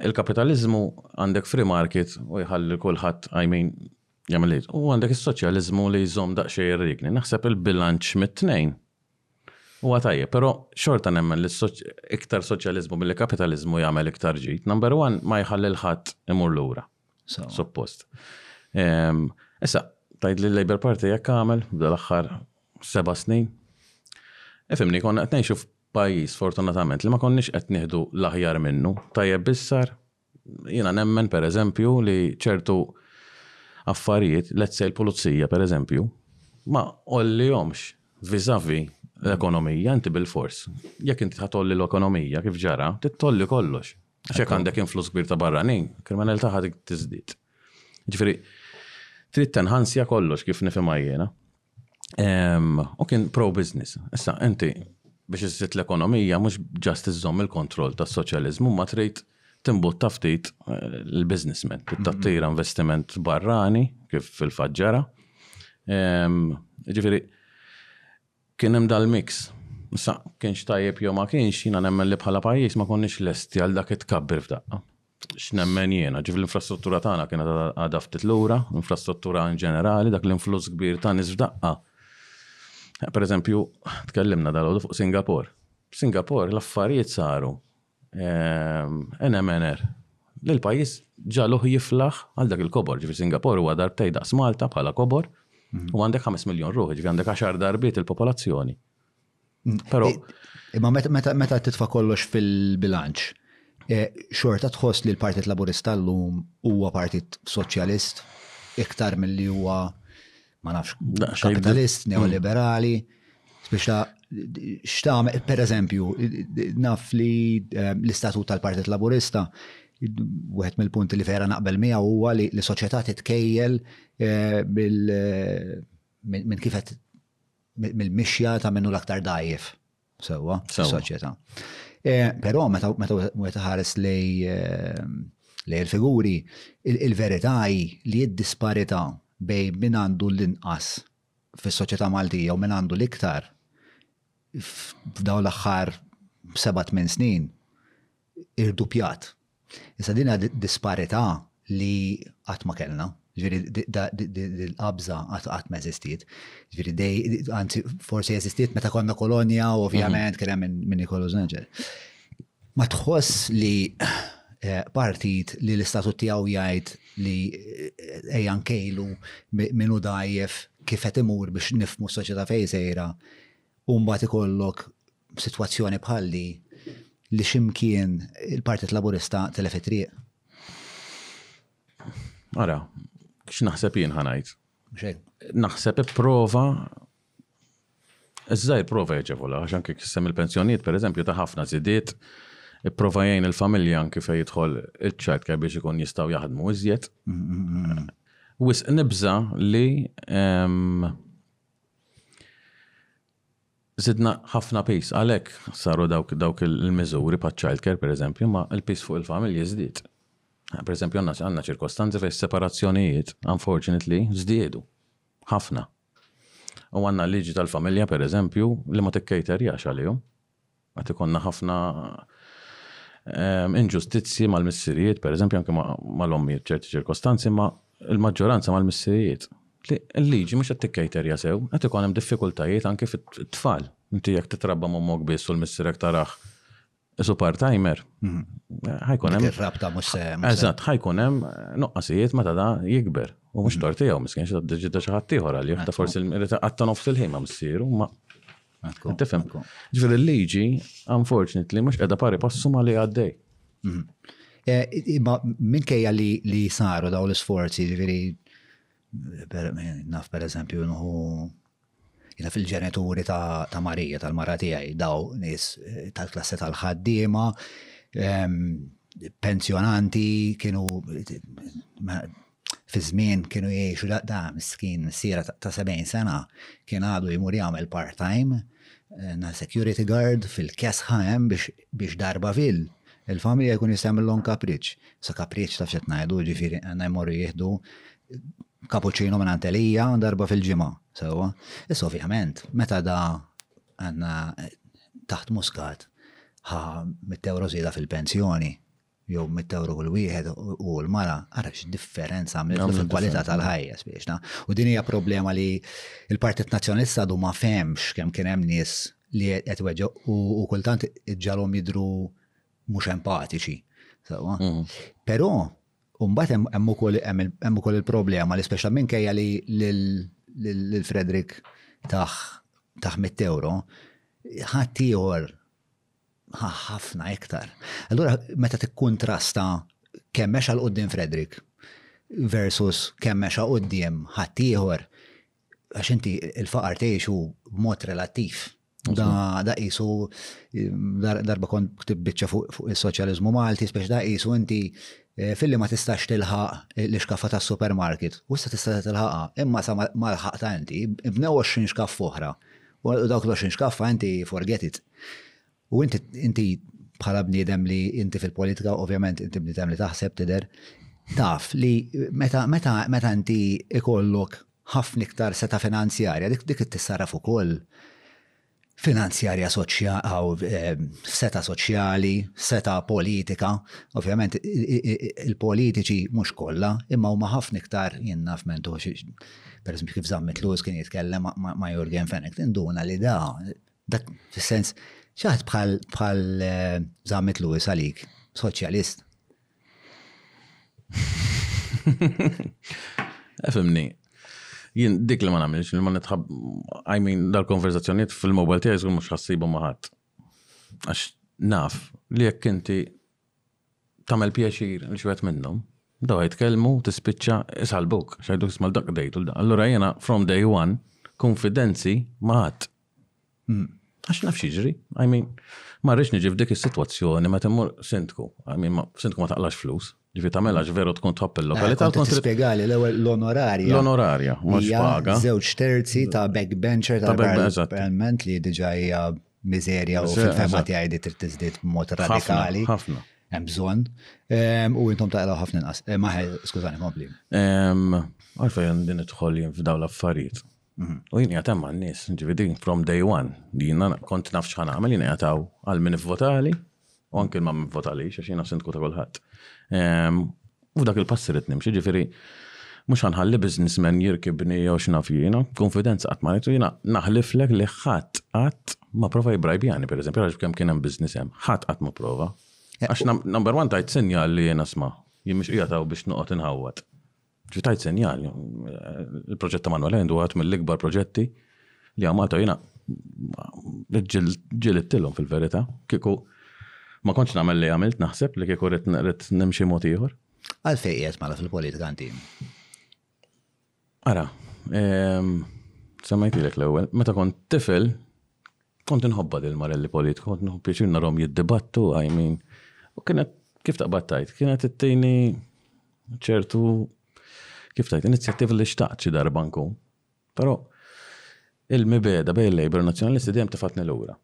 il-kapitaliżmu għandek free market u jħalli kulħadd I mean jagħmel li jrid. U għandek is-soċjaliżmu li jżomm daqsxejn ir-riegni. Naħseb il-bilanċ mit-tnejn huwa tajjeb, però xorta nemmen li iktar soċjaliżmu milli kapitaliżmu jagħmel iktar ġid. Number one ma jħalli l-ħadd imur lura. Suppost. Ehm, issa, tajt li l-Labour Party jekk għamel, bda l-axħar seba snin. Efimni, konna qed ngħixu f'pajjiż fortunatament li ma konniex qed nieħdu l-aħjar minnu. Tajjeb bissar, jiena nemmen per eżempju li ċertu affarijiet, let's say l-pulizija per eżempju, ma ollihomx vizavi l-ekonomija, inti bil-fors. Jekk inti ħatolli l-ekonomija kif ġara, tittolli kollox. Xek għandek influss kbir ta' barranin, kriminal ta' ħadik tizdit. Ġifiri, trid tenħansja kollox kif nifimha jiena. U kien pro-business. Issa, inti biex iżżid l-ekonomija mhux ġast iżżomm il-kontroll tas-soċjaliżmu ma trid timbutta ftit eh, l-businessman, mhm. tattira investiment barrani kif fil-faġġara. Ġifiri, Kien hemm dal-mix. Issa, kienx tajjeb jew ma kienx, jiena nemmen li bħala pajjiż ma konniex lesti għal dak it-tkabbir f'daqqa. X'nemmen jiena? Ġifieri l-infrastruttura tagħna kienet għadha ftit lura, l-infrastruttura in ġenerali, dak l-influss kbir ta' nies f'daqqa. Pereżempju, tkellimna dalgħodu fuq Singapore. F'Singapore l-affarijiet saru NMNR. Li l-pajjiż ġagħluh jiflaħ għal dak il-kobor, ġifieri Singapore huwa darbtej daqs Malta bħala kobor u għandek 5 miljun ruħ, ġifieri għandek għaxar darbiet il-popolazzjoni. Però. Imma meta titfa' kollox fil-bilanċ, xorta tħoss li l-Partit Laburista llum huwa partit soċjalist iktar milli huwa ma nafx, kapitalist, neoliberali, speċa xtam, per eżempju, naf li eh, l-istatut tal-Partit Laburista wieħed mill-punti li vera naqbel mija huwa li l-soċjetà titkejjel eh, bil eh, minn kifet mill-mixja ta' minnu l-aktar dajjef. sewwa fis-soċjetà. Eh, però meta meta ħares lej eh, lej il-figuri, il-verità hi li d-disparità bej min għandu l-inqas fis-soċjetà Maltija u min għandu l-iktar f'daw l-aħħar seba' minn snin irdupjat. Issa din hija disparità li qatt ma kellna, jiġifieri dil-qabża qatt ma eżistiet. Jiġifieri anzi forsi eżistiet meta konna kolonja u ovvjament kien hemm min ikollu żenġer. Ma tħoss li eh, partit li l-istatut tiegħu jgħid li eh, ejja nkejlu minu dajjef kif qed imur biex nifmu s-soċjetà fejn sejra u mbagħad ikollok f'sitwazzjoni bħal di li ximkien il-Partit Laburista telef it-triq. Ara, x'naħseb jien ħanajt? Naħseb ipprova Iżżajr prova jġevola, għax anke kissem il-pensjoniet, per eżempju, ta' ħafna zidiet, prova jgħin il-familja anke fej jidħol il-ċajt kaj biex ikun jistaw jaħdmu iżjed. Wis nibza li ehm, Żidna ħafna piż. Għalhekk saru dawk il-miżuri bħaċ-childcare pereżempju, imma l-piż fuq il-familji żdied. Pereżempju għandna ċirkostanzi fejn is-separazzjonijiet, unfortunately, żdiedu. Ħafna. U għandna l-liġi tal-familja pereżempju li ma tikcaterjax għalihom. Qed ikollna ħafna inġustizzji mal-missirijiet, pereżempju anke mal-ommijiet f'ċerti ċirkostanzi, imma l-maġġoranza mal-missirijiet. Il-liġi mhux qed tikkejterja sew, qed ikun hemm diffikultajiet anke fit-tfal. Inti jekk titrabba ma' ommok biss u l-missierek tarah isu part-timer, ħa jkun hemm. Ir-rabta mhux se. Eżatt, ħa jkun hemm nuqqasijiet meta da jikber. U mhux tort tiegħu, miskin xi tad-deċida xi ħaddieħor għalih, ta' forsi li taqatta' nofs il-ħin ma' missieru, ma. Tifhem. Ġifieri l-liġi, unfortunately, mhux qiegħda pari passu ma li għaddej. Mhm. Eh, imma minkejja li saru daw l-isforzi, ġifieri naf per eżempju nħu jina fil-ġenituri ta' Marija tal-mara tiegħi daw nies eh, tal-klassi tal-ħaddiema, ehm, pensjonanti kienu fi żmien kienu jgħixu da miskin missiera ta' 70 sena kien għadu jmur jagħmel part-time eh, na security guard fil-kesħa hemm biex darba fil il-familja jkun jistemillhom kapriċ. Sa kapriċ ta' xed ngħidu ġifieri għandna jmorru jieħdu kapuċċino minn Antelija darba fil-ġimgħa. Sewwa. Issa ovvjament meta da għandna eh, taħt muskat ħa mit-tewro fil-pensjoni jew mitt ewro kull wieħed u l-mara, ara x'differenza għamiltu fil-kwalità tal-ħajja spiexna. U din hija problema li l-Partit Nazzjonalista għadu ma femx kemm kien hemm nies li qed weġġu u kultant ġalhom jidru mhux empatiċi. Mhm. Però mbagħad hemm ukoll hemm ukoll il-problema li speċa minkejja li lil Frederick taħ taħ mitt ewro, ħadd ieħor ħafna iktar. Allura meta tikkuntrasta kemm mexa l qudiem Frederick versus kemm mexa qudiem ħaddieħor, għax inti il-faqar tgħixu b'mod relattiv. Da da qisu darba kont ktib biċċa fuq is-soċjaliżmu Malti, speċi da qisu inti eh, filli ma tistax tilħaq l-iskaffa tas-supermarket, u issa tista' tilħaqha, imma sa ma l-ħaqta inti, ibnew 20 xkaff oħra. U dawk l-20 xkaffa inti forget it. U inti, inti bħala bniedem li inti fil-politika, ovvjament inti bniedem li taħseb tider, taf li meta, meta, meta inti ikollok ħafna iktar seta finanzjarja, dik dik tissarraf ukoll finanzjarja soċjali, eh, seta soċjali, seta politika, ovvjament il-politiċi mhux kollha, imma huma ħafna iktar jenna f'mentu per kif żammet Luz kien jitkellem ma' Jurgen Fenech, induna li da Dak fis-sens, ċaħt bħal bħal eh, Zammit Lewis għalik, soċjalist. Efimni, jien dik li ma namilx, li ma nitħab, I mean, dal-konverzazzjoniet fil-mobile tiegħi żgur mhux ħassibu maħat. Għax naf li jekk inti tagħmel pjaċir li xwet minnhom, daw jitkellmu tispiċċa isalbuk, xajdu jismal dak dejtu l-da. Allura jiena from day one konfidenzi maħat Għax naf xieġri, I mean, ma rridx niġi f'dik is-sitwazzjoni meta mmur sindku, I mean, sindku ma taqlax flus, ġifi tagħmel għax veru tkun tħobb il-lokalità. Kont spjegali l-ewwel l-onorarja. L-onorarja, mhux paga. Żewġ terzi ta' backbencher ta' backbencher li diġà hija miżerja u fil-fema tiegħi li trid tiżdied b'mod radikali. Ħafna. Hemm bżonn. Ehm, u intom taqraw ħafna inqas. Eh, Maħel, skużani, kompli. Ehm, Għalfejn din idħol f'dawn l-affarijiet. U jien jgħatem ma' n-nis, ġividi, from day one, li jina kont nafx ħan għamil, jina jgħataw għal min votali, u anki ma' min votali, xax jina sindku ta' kullħat. Ehm, u dak il-passi rrit nimxi, ġifiri, mux ħanħalli biznismen jirkibni jew xnaf jina, konfidenza għat ma' u jina naħliflek li ħat għat ma' prova jibrajbjani, per eżempju, għax kem kienem biznisem, ħat għat ma' prova. Eh, għax number one tajt sinjal li jina sma, jimx ijataw biex nuqot inħawat. Ġi tajt senjal, il-proġett ta' Manuel Endu għat mill-ikbar proġetti li għamalta jina ġilittilhom fil-verita, kiku ma konċ namel li għamilt naħseb li kiku rrit nimxi mod ieħor. Għalfej qiegħed mala fil-politika inti? Ara, ehm, semmejtilek l-ewwel, meta kont tifel Kont inħobba dil Marelli Politko, kont nħu pjaċir narhom jiddibattu għajmin. U kienet, kif taqbad tajt, kienet it-tini ċertu, kif tajt, inizjattiv li xtaqt xi darba nkun. Però il-mibeda bej il-Labor Nazzjonalisti dejjem tifatni lura.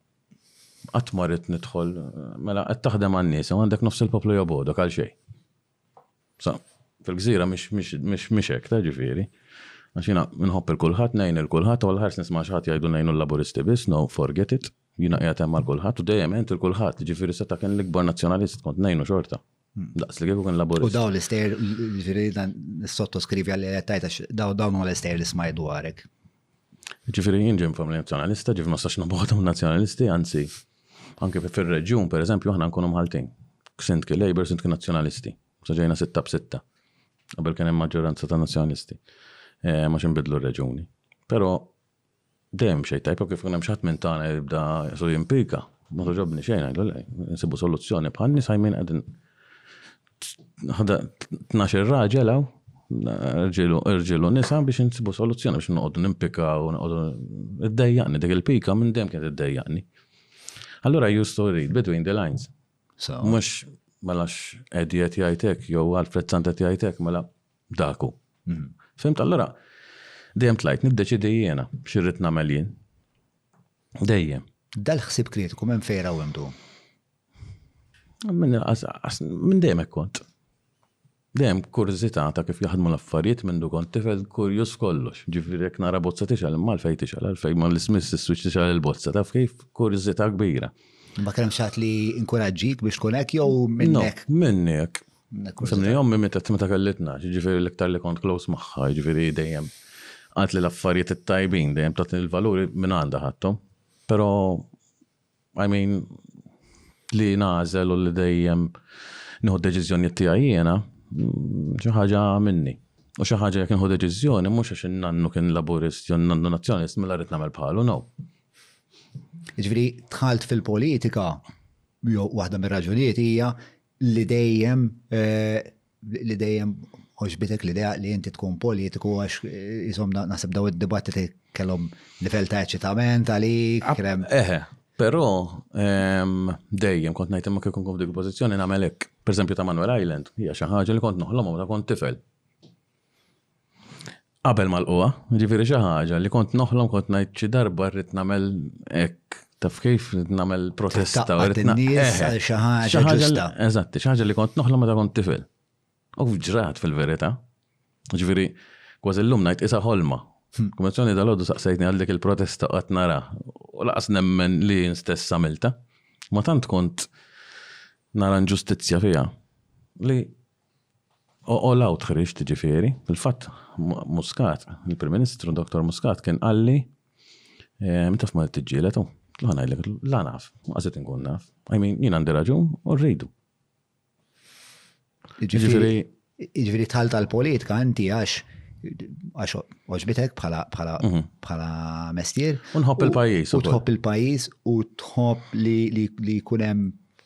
Qatt ma rrid nidħol, mela qed taħdem għan-nies, għandek nofs il-poplu jobodok għal xejn. Sa, fil-gżira mhix hekk ta' ġifieri. Għax jiena nħobb il-kulħadd, ngħin il-kulħadd, u l-ħars nisma' xi ħadd jgħidu ngħinu l-Laburisti biss, no forget it. Jiena qiegħed hemm għal kulħadd u dejjem għint il-kulħadd, jiġifieri seta' kien l-ikbar Nazzjonalist kont ngħinu xorta. Daqs li kieku kien Laburist. U dawn l-istejjer, jiġifieri dan nissottoskrivi għal li qed tgħid għax dawn huma l-istejjer li smajt dwarek. Jiġifieri jien ġej minn familja Nazzjonalista, ġifieri ma nistax nibgħod minn Nazzjonalisti, anzi Anke fir-reġjun, pereżempju, aħna nkunu Maltin. Sindki Labour, sindki Nazzjonalisti. Sa ġejna sitta b'sitta. Qabel kien hemm maġġoranza ta' Nazzjonalisti. Eh, ma xinbidlu r-reġuni. Però dejjem xejn tajb kif hemm xi minn tagħna jibda su jimpika, ma toġobni xejn għajdu lej, nsibu soluzzjoni bħal nies minn qegħdin ħada 12 raġel hawn, irġilu nisa biex insibu soluzzjoni biex noqogħdu nimpika u noqogħdu iddejjaqni dik il-pika minn dejjem kienet iddejjaqni. Allura you still read between the lines. Mhux mela x'Edi qed jgħidlek jew Alfred Sant qed jgħidlek mela daku. Mhm. Fimt allura dejjem tlajt niddeċidi jiena x'irrid nagħmel jien. Dejjem. Dal-ħsieb kritiku minn fejra u hemm Minn minn dejjem hekk kont. Dejjem kurżità ta' kif jaħdmu l-affarijiet minn du kont tifel kurjuż kollox. Ġifieri jekk nara bozza tixgħel imma għalfejn tixgħel, għalfejn ma l-ismiss is-switch tixgħel il-bozza, taf kif? Kurżità kbira. Ma kien hemm xi ħadd li inkuraġġik biex tkun hekk jew minnek? Minni hekk. Semni ommi mietet meta kelli tnax, ġifieri l-iktar li kont close magħha, ġifieri dejjem qaltli l-affarijiet it-tajbin, dejjem tatni l-valuri minn għandha ħadthom. Però I mean, li nagħżel u li dejjem nieħu d-deċiżjonijiet tiegħi jiena, xi ħaġa minni. U xi ħaġa jekk nieħu deċiżjoni mhux għax in-nannu kien Laburist jew n-nannu Nazzjonalist mela rrid nagħmel bħalu, no. Jiġifieri dħalt fil-politika jew waħda mir-raġunijiet hija li dejjem eh, li dejjem oġbitek l-idea li inti tkun politiku għax jisom naħseb daw id-dibattiti kellhom livell ta' eċitament għalik. Eħe, però ehm, dejjem kont ngħid imma kif kun dik pożizzjoni nagħmel hekk. Pereżempju ta' Manuel Island hija xi ħaġa li kont noħlomha meta kont tifel. Qabel ma lquha, ġifieri xi ħaġa li kont noħlom kont ngħid xi darba rrid nagħmel hekk taf kif rrid nagħmel protesta. Xi ħaġa ġusta. Eżatt, xi ħaġa li kont noħlom meta kont tifel. U ġrat fil-verità. Ġifieri, kważi llum ngħid isa ħolma. Hmm. Kummissjoni tal-għodu saqsejtni għal dik il-protesta qatt nara u laqas nemmen li stess għamilta. Ma tant kont nara ġustizzja fiha li All out ħriġt jiġifieri. Fil-fatt Muscat, il-Prim Ministru Dottor Muscat kien qalli, Int taf ma' tiġġieled hu? Qed ngħidlek, la naf, lanqas qed inkun naf. I mean, jien għandi raġun u rridu. Jiġifieri. Jiġifieri tħalt għall-politika inti għax għax oġbitek bħala mhm. bħala mestier. U nħobb il-pajjiż. U tħobb il-pajjiż u tħobb li jkun hemm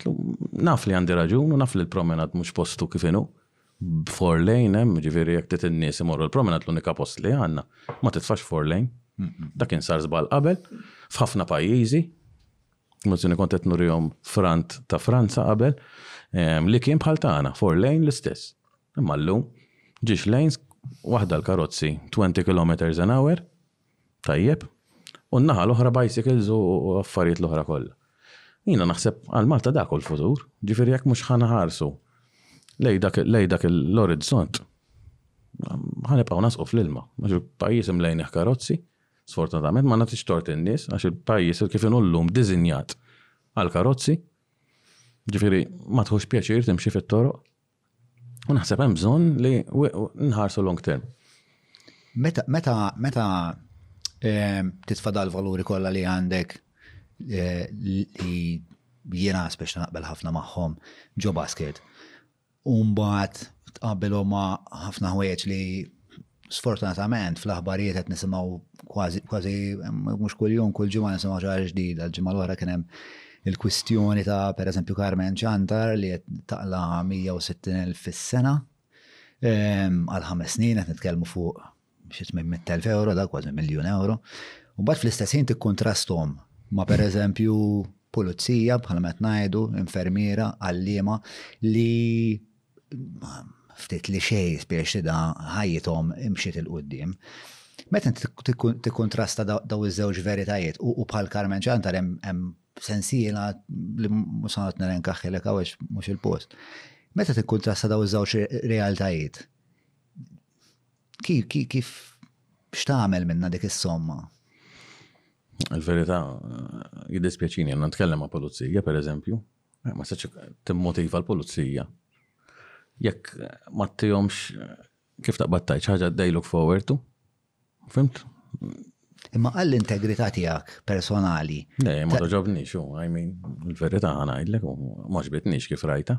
Għedtlu, Naf li għandi raġun u naf li l-Promenade mhux postu kif inhu. B'four lane hemm, jiġifieri jekk trid in-nies imorru l-Promenade l-unika post li għandna. Ma titfax four lane. Dak kien sar żball qabel, f'ħafna pajjiżi. L-mozzjoni kont qed nurihom frant ta' Franza qabel, li kien bħal tagħna, four lane l-istess. Imma llum, ġiex lanes, waħda l-karozzi twenty kilometres an hour, Tajjeb? U n-naħa l-oħra bicycles u affarijiet l-oħra kollha. Jiena naħseb għal Malta dak hu l-futur. Ġifieri jekk mhux ħa nħarsu lejn dak lejn dak l-orizzont ħa nibqgħu nasqu fl-ilma. Għax il-pajjiż imlejnih karozzi, sfortunatament ma nagħtix tort in-nies għax il-pajjiż kif inhu llum diżinjat għall-karozzi. Ġifieri ma tħuss pjaċir timxi fit-toroq. U naħseb hemm bżonn li nħarsu long term. Meta meta meta ehm, titfada l-valuri kollha li għandek eh, li jiena speċta naqbel ħafna magħhom ġo basket. Umbat tqabbilhom ma' ħafna ħwejjeġ li Sfortunatament, fl-aħbarijiet qed nisimgħu kważi kważi mhux kuljum kull ġimgħa nisimgħu xi ħaġa ġdida. L-ġimgħa l-oħra kien hemm il-kwistjoni ta' pereżempju Carmen Ciantar li qed taqla' 160,000 fis-sena għal ħames snin qed nitkellmu fuq xi 800,000 euro dak kważi miljun euro. U mbagħad fl-istess ħin tikkuntrasthom ma' pereżempju pulizija bħalma qed ngħidu, infermiera, għalliema li ma' ftit li xejn spirx li da ħajjithom imxiet 'il quddiem. Meta inti tikkuntrasta dawn iż-żewġ veritajiet u bħal Carmen Ciantar hemm sensiela li mhux se noqgħod nelenkaħħilek hawn għax mhux il-post. Meta tikkuntrasta dawn iż-żewġ realtajiet, kif x'tagħmel minnha dik is-somma? Il-verità jiddispjaċini għandna nitkellem ma' pulizija pereżempju, Ma seċ timmotiva l-pulizija. Jekk ma tijomx kif taqbad tajt ħaġa they look forward to. Fimt? Imma għall-integrità tiegħek personali. Le, ma toġobnix, I mean, il-verità ħanajdlek, ma ġbitnix kif rajta.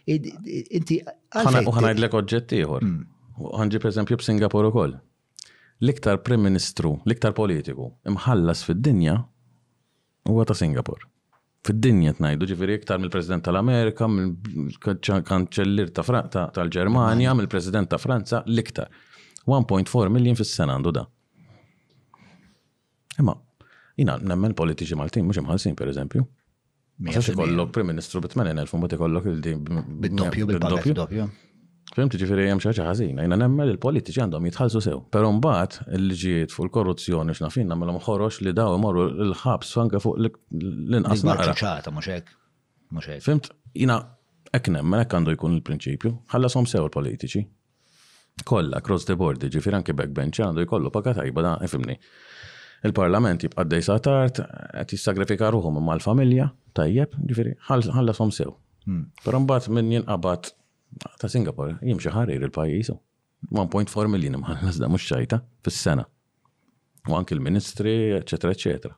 Inti għalfejn. U ħanajdlek oġġett ieħor. Għanġi mm. per eżempju b'Singapur ukoll. L-iktar Prim Ministru, l-iktar politiku, imħallas fid-dinja huwa ta' Singapur. Fid-dinja tnajdu ġifieri iktar mill-President tal-Amerika, mill-Kanċellir tal-Ġermanja, mill-President ta' Franza, l-iktar. 1.4 million fis-sena għandu da. Imma, jina nemmen politiċi Maltin mhux imħallsin pereżempju. Ma sax ikollok Prim Ministru bi 80,000 mbagħad ikollok il din bid-doppju bil-doppju. Fim tiġifieri hemm xi ħaġa ħażina, jiena nemmen il-politiċi għandhom jitħallsu sew. Però mbagħad il-liġijiet fuq il-korruzzjoni x'nafin nagħmilhom ħorox li daw imorru l-ħabs anke fuq l-inqas naqra. Ċata mhux hekk. Mhux hekk. Fimt, jiena hekk nemmen hekk għandu jkun il-prinċipju, ħallasom sew il-politiċi. kollha across the board, ġifier anke backbench għandu jkollu paga tajba da ifimni. Il-Parlament jibqa' dejsa tard, qed jissagrifika ruħu minn mal-familja, tajjeb, ġifieri ħallashom sew. Hmm. Però mbagħad minn jinqabad ta' Singapore jimxi ħarir il-pajjiżu. 1.4 miljun imħallas da mhux xajta fis-sena. U anke l-ministri, eċetera, eċetera.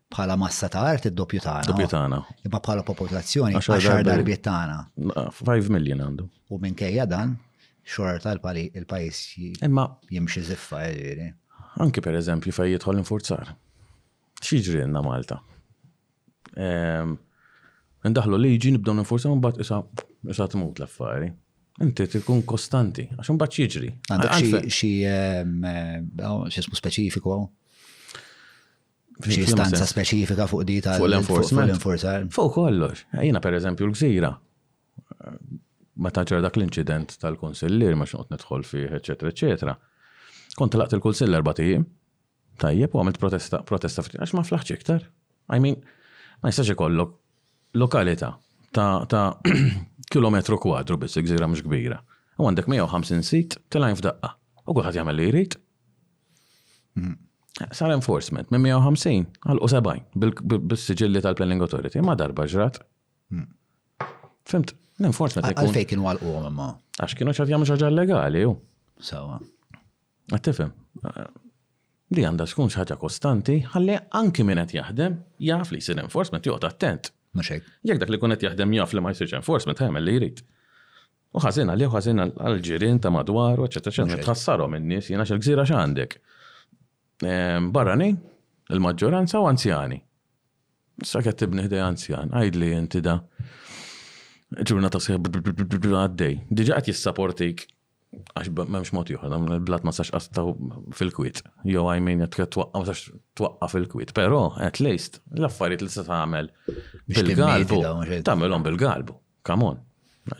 bħala massa ta' art id-doppju tagħna. Doppju tagħna. Imma bħala popolazzjoni għaxar darbiet tagħna. 5 million għandu. U minkejja dan, xorta tal-pali il-pajis jimxi ziffa eh, ġiri. Anki per eżempju fej jidħol infurzar. Xieġri jenna Malta? Ehm, ndaħlu liġi nibdew ninfurzaw mbagħad isa isa tmut l-affari. Inti tkun kostanti, għax mbagħad jiġri. Għandek xi ehm, ehm, xi speċifiku F'xi stanza speċifika fuq di ta' fuq l-enforzar. Fuq kollox. Jiena per eżempju l-gżira. Ma tanċera dak l-inċident tal-konsillir ma xnoqt nidħol fih, eċetera, eċetera. Kont laqt il-kunsill erba' tijiem. Tajjeb, u għamilt protesta, protesta ftit, għax ma flaħċ iktar. I mean, ma jistax ikollok lokalita ta', ta kilometru kwadru biss, gżira mhux kbira. U għandek 150 sit, tilajn f'daqqa. U kulħadd jagħmel li jrid. Sar enforcement minn 150 għal 70 bil-siġilli tal-Planning Authority, ma darba ġrat. Hmm. Fimt, l-enforcement ikun. Għalfej kienu għal u imma. Għax kienu ċad jgħamlu ċaġa legali, ju. Sawa. Għattifem. Li għanda xkun ċaġa kostanti, għalli anki minnet jaħdem, jaf li jisir enforcement, joqt attent. Maċek. Jek dak li kunet jaħdem jaf li ma jisirx enforcement, għamil li jrid. U ħażin għalih u ħażin għall-ġirien ta' madwaru, eċetera, eċetera. Tħassarhom in-nies, jiena x'il-gżira x'għandek. Ehm, barranin, il-maġġoranza u anzjani. Issa qed tibni ħdej anzjan, għajdli inti da. Ġurnata sħiħ għaddej. Diġa qed jissaportik għax m'hemmx mod ieħor, il-blat ma sax qastaw fil-kwit. Jew għajmin qed twaqqa ma sax twaqqa fil-kwit. Però at least l-affarijiet li se tagħmel bil-galbu tagħmelhom bil-galbu. Come on.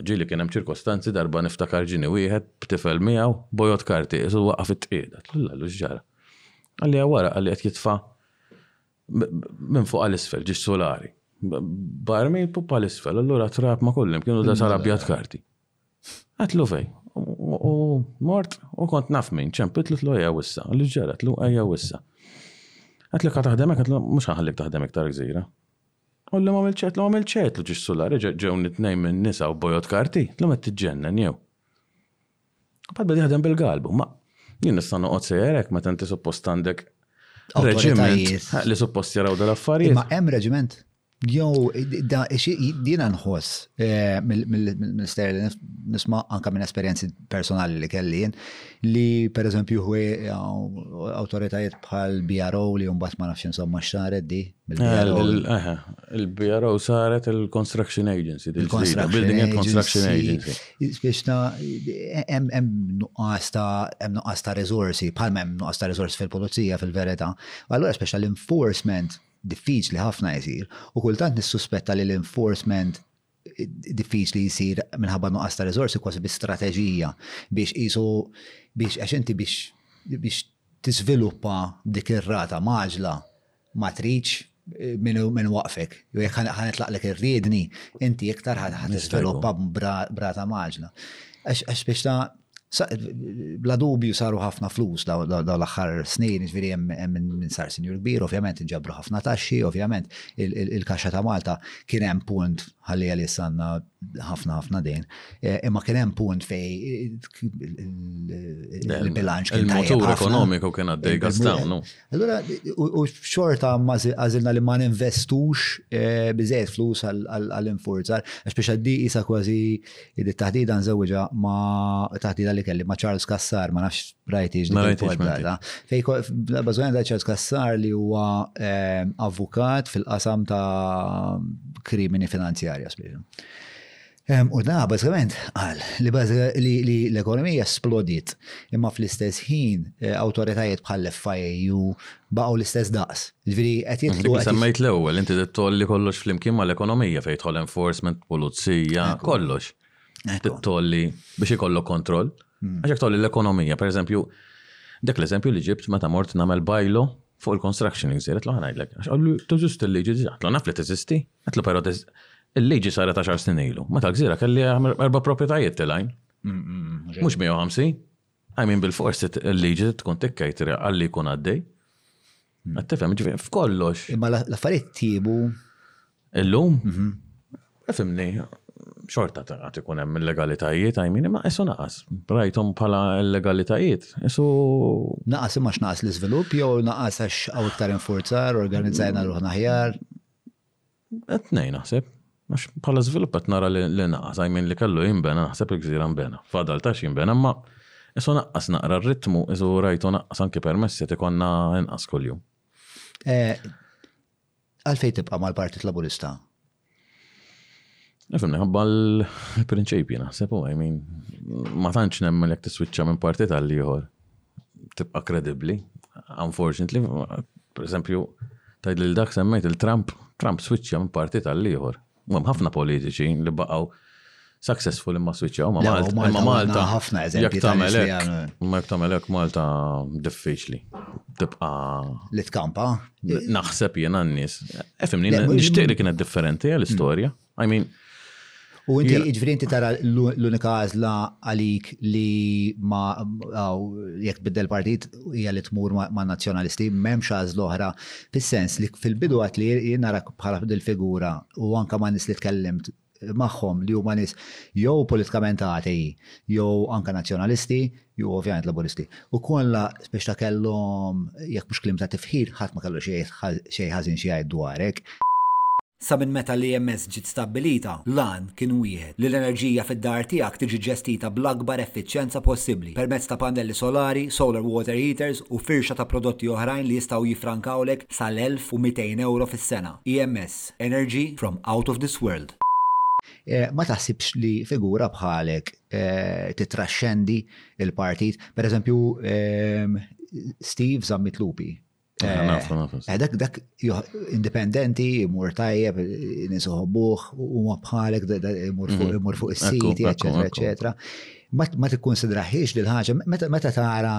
Ġieli kien hemm ċirkostanzi darba niftakar ġieni wieħed b'tifel miegħu, bojod karti, qisu waqaf it-tqiegħed. Għedtlu le għallu x'ġara. Għalliha wara qalli qed jitfa' minn fuq għal isfel, ġiex sulari. Barmil pup għal isfel, allura trab ma' kullim kienu da sar abjad karti. Għedtlu fej. U mort u kont naf min, ċempitlu tlu ejja wissa, għallu x'ġara, tlu ejja wissa. Għedtlu ka taħdemek, għedtlu mhux ħaħlik taħdemek tar gżira. Hu li m'għamilx hekk, li m'għamilx hekk, li ġiex sular, reġa' ġewni tnejn minn nisa u bojod karti, llum qed tiġġennen jew? Mbagħad beda jaħdem bil-galbu, ma jien nista' noqgħod sejjer hekk meta inti suppost għandek reġiment li suppost jaraw dal-affarijiet. Ma hemm reġiment? Jew jiena nħoss eh, mill-isterja li nisma' anke minn esperjenzi personali li kelli jien, li per eżempju hu autoritajiet bħal BRO li jumbat ma nafx insomma xaret di. Il-BRO saret il-Construction Agency, il-Building and Construction Agency. Bieċna, hemm nuqqas ta' hemm nuqqas ta' resorsi, bħal hemm nuqqas ta' resorsi fil-pulizija fil-verità. Allura speċa l-enforcement diffiċli ħafna jsir u kultant nissuspetta li l-enforcement diffiċli jsir minħabba nuqqas ta' riżorsi kważi bi strateġija biex qisu biex għax inti biex biex tiżviluppa dik ir-rata maġla ma tridx eh, minn waqfek. Jew jekk ħanetlaqlek ir-riedni, inti iktar ħad iżviluppa brata maġla. Għax biex ta' Bla dubju saru ħafna flus daw l-aħħar snin, ġviri hemm minn sar sinjur kbir, ovvjament inġabru ħafna taxxi, ovvjament il-Kaxxa ta' Malta kien hemm punt ħalli għalissa għandna ħafna ħafna dejn, imma kien hemm punt fej il-bilanċ kien tajjeb. Il-motur ekonomiku kien għaddej għaż-dawn. Allura, u xorta għazilna li ma ninvestux eh, bizzejt flus għal-infurzar, għax biex għaddi jisa kważi il-taħdida nżewġa ma taħdida li kelli ma Charles Kassar, ma nafx rajti ġdida. Fej, bazzgħan da Charles Kassar li huwa eh, avukat fil-qasam ta' krimini finanzjarja, spieġu. U da bażikament qal li li l-ekonomija splodiet imma fl-istess ħin eh, awtoritajiet bħal FIAU baqgħu l-istess daqs. Ġifieri qed jitlu. Semmejt l-ewwel inti tolli kollox flimkien mal-ekonomija fejn tħol enforcement, pulizija, kollox. Tolli biex ikollok kontroll. Hmm. Għax tolli l-ekonomija, pereżempju, dak l-eżempju li ġibt meta mort nagħmel bajlo fuq il-construction jżiret l-ħanajlek. Għax għallu teżisti l-liġi, għatlu naf li teżisti, Għatlu pero il-liġi saret 10 snin ilu. Ma ta' gżira kelli erba proprietajiet tilajn. Mux 150. Għajmin bil-fors il-liġi tkun tikkajt għalli kun għaddej. Għattifem, mm. ġifir, f'kollox. Imma l-affarijiet tibu. Illum? Mhm. Fimni, xorta ta' għati kun hemm il-legalitajiet, għajmin, imma esu naqas. Rajtom bħala il-legalitajiet, esu. Naqas imma x'naqas l-iżvilupp jew naqas għax għaw iktar infurzar, organizzajna ruħna ħjar. Qed ngħin naħseb. Għax bħala żvilupp qed nara li naqas, I mean li kellu jinbena naħseb il-gżira nbena. Fadal ta' x'jinbena imma qisu naqqas naqra r-ritmu, qisu rajtu naqqas anki permessi qed ikollna inqas kuljum. Għalfejn tibqa' mal-Partit Laburista? Nifhem minħabba l-prinċipji naħseb u I mean ma tantx nemmen jekk tiswiċċa minn partit għal ieħor. tibqa' kredibbli. Unfortunately, per eżempju, tajd li dak semmejt il-Trump, Trump switcha minn parti tal-liħor. Mum ħafna politiċi li baqaw successful imma switcha. Ma Malta ħafna eżempju. Ma jek tamelek Malta diffiċli. Tibqa. Li tkampa. Naħseb jena n-nis. Efimni, nishtiq li kienet differenti għal-istoria. I mean, U inti ġifri inti tara l-unika għażla għalik li ma jekk tbiddel partit hija li tmur ma' nazzjonalisti, m'hemmx għażla oħra. Fis-sens li fil-bidu għat li jien narak bħala dil-figura u anke ma' nies li tkellimt magħhom li huma nies jew politikament atei, jew anke nazzjonalisti, jew ovvjament Laburisti. U kollha biex ta' kellhom jekk mhux kliem ta' tifħir ħadd ma kellu xejn ħażin xi jgħid dwarek. Sa minn meta l-EMS ġiet stabbilita, l-għan kien wieħed, li l-enerġija fid-dar tiegħek tiġi ġġestita bl-akbar effiċjenza possibbli permezz ta' pannelli solari, solar water heaters u firxa ta' prodotti oħrajn li jistgħu jiffrankawlek sal-1,200 ewro fis-sena. EMS, energy from out of this world. Ma taħsibx li figura bħalek tittraxxendi l-partit? Per eżempju, Steve Zammit Lupi, Eh, dak dak indipendenti, imur tajjeb, nisuħobuħ, u ma bħalek, imur mhm. fuq is-siti, eccetera, eccetera. Ma tikkonsidraħiex li l-ħaġa, meta tara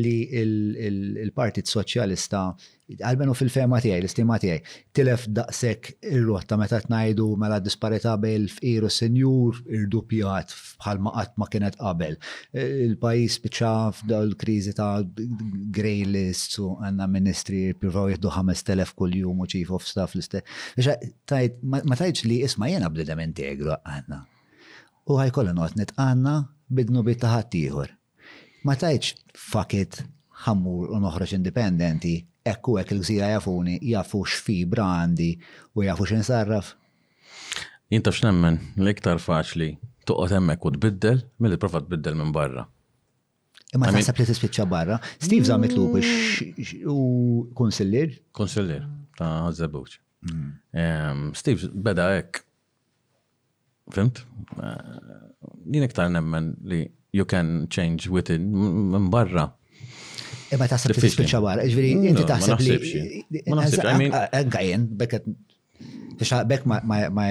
li il-Partit Soċjalista, għalmenu fil-fema tiegħi, l-istima tiegħi, Tilef daqshekk ir-rotta meta qed ngħidu mela d-disparità bejn il-fqir u s-sinjur irduppjat bħalma qatt ma kienet qabel. Il-pajjiż spiċċa f'dawn il-kriżi ta' grey lists u għandna ministri li jippruvaw jieħdu ħamest elef kuljum u chief of staff l-istess. Ma tgħidx li isma' jiena bniedem integru, għanna. U ħajkolli noqgħod nitqanna bid-dnubiet ta' ħaddieħor. Ma tgħidx fuck it, ħa mmur u noħroġ indipendenti, hekk u hekk il-gżira jafuni, jafu x'fibra għandi u jafu xi nsarraf. Jien taf x'nemmen, l-iktar faċli toqgħod hemmhekk u tbiddel milli tipprova tbiddel minn barra. Imma taħseb li tispiċċa barra. Steve żammitlu biex u kunsillier? Kunsillier ta' Ħażebuċ. Mm. Steve beda hekk Fimt? Jien iktar nemmen li you can change within minn barra. Imma ta' sabti spiċċa barra, ġviri, inti ta' sabti. Ma naħsibx, I mean. Għajjen, bekket, bekk ma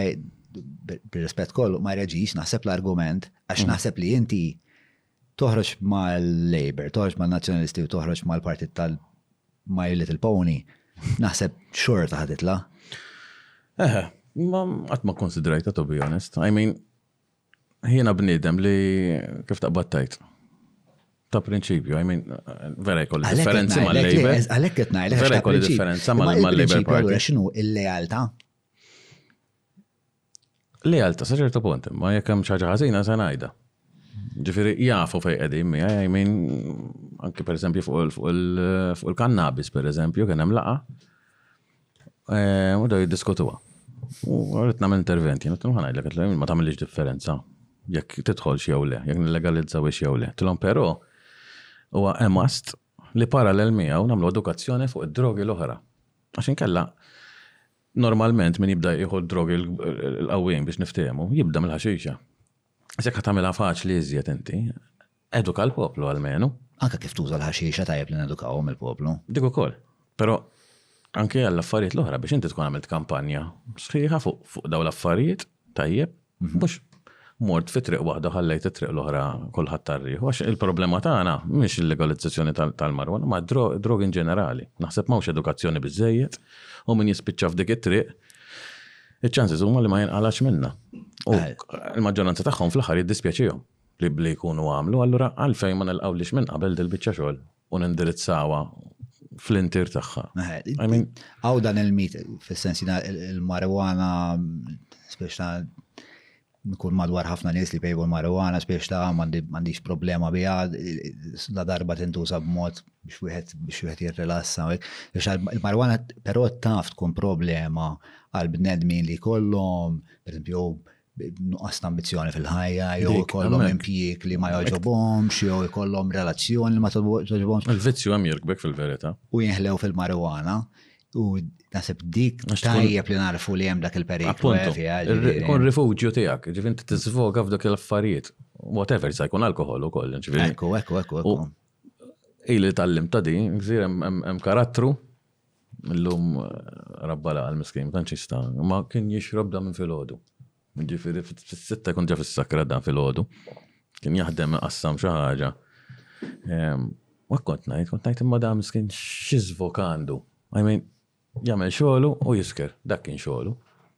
bil-rispet kollu, ma reġix naħseb l-argument, għax naħseb li inti toħroġ mal-Labour, toħroġ mal-Nazzjonalisti u toħroġ mal-partit tal-My Little Pony, naħseb xor taħditla. Eħe, ma għat ma konsidrajta, to be honest. I mean, jiena bnidem li kif taqbattajt. Ta' prinċipju, I mean, vera jkolli differenzi ma' l-Labour. Għalek qed ngħidlek. Vera jkolli differenza ma' l-Labour Party. X'inhu il-lealtà? Lealta, sa ċertu punt, ma jekk hemm xaġa ħażina se ngħidha. Ġifieri jafu fejn qegħdin miha jgħin anki pereżempju fuq il-kannabis pereżempju kien hemm laqa. Eh, u da jiddiskutuha. U rrid nagħmel interventi, jien ngħidlek qed ma tagħmilx differenza jekk tidħol jew le, jekk nillegalizza biex jew le. Tilhom però huwa emast li parallel miegħu nagħmlu edukazzjoni fuq id-drogi l-oħra. Għax inkella Normalment min jibda jieħu d-drogi l-qawwijin biex niftehmu, jibda mill-ħaxixa. Issa jekk ħa tagħmilha faċli iżjed inti, eduka l-poplu almenu. Anke kif tuża l-ħaxixa tajjeb li nedukawhom il-poplu. Dik ukoll. Però anke għall-affarijiet l-oħra biex inti tkun għamilt kampanja sħiħa fuq dawn l-affarijiet tajjeb Mhux mort fi triq waħda ħallejt it-triq l-oħra kulħadd tarrieħu. Għax il-problema tagħna mhix il-legalizzazzjoni tal-marijuana, ma d-drogi in ġenerali. Naħseb m'hawnx edukazzjoni biżżejjed u min jispiċċa f'dik it-triq iċ-ċanses huma li ma jinqalgħax minnha. U l-maġġoranza tagħhom fl-aħħar jiddispjaċihom. li li jkunu għamlu, allura għalfejn ma nilqgħulhiex minn qabel dil-biċċa xogħol u nindirizzawha fl-intier tagħha. Hawn dan il-mit fis-sens jiena l-marijuana spiex ta' nkun madwar ħafna nies li pejbu l-marijuana spiex ta' m'għandix problema biha la darba tintuża b'mod biex wieħed biex wieħed jirrilassa. Il-marijuana però taf tkun problema għal bnedmin li kollhom, pereżempju, nuqqas ta' ambizzjoni fil-ħajja, jew ikollhom impjieg li ma jogħġobhomx, jew ikollhom relazzjoni li ma jogħġobhomx. Il-vizzju hemm jirkbek fil-verità. U jinħlew fil-marijuana. U nasib dik tajjeb li narfu li hemm dak il-periklu. Eh, kun rifugju tiegħek, ġifi inti tiżvoga f'dak l-affarijiet. Whatever, sa jkun alkohol ukoll, ġifi. Ekku, ekku, ekku. Ili tal-lim ta' din, hemm karattru Illum rabba laqal miskin, ma tantx jista', ma kien jixrob dan minn filgħodu. Ġifieri fis-sitta jkun ġa fis-sakra dan filgħodu. Kien jaħdem iqassam xi ħaġa. Ehm, ma kont ngħid, kont ngħid imma dan miskin xi żvok għandu. I mean, jagħmel xogħlu u jisker, dak kien xogħlu.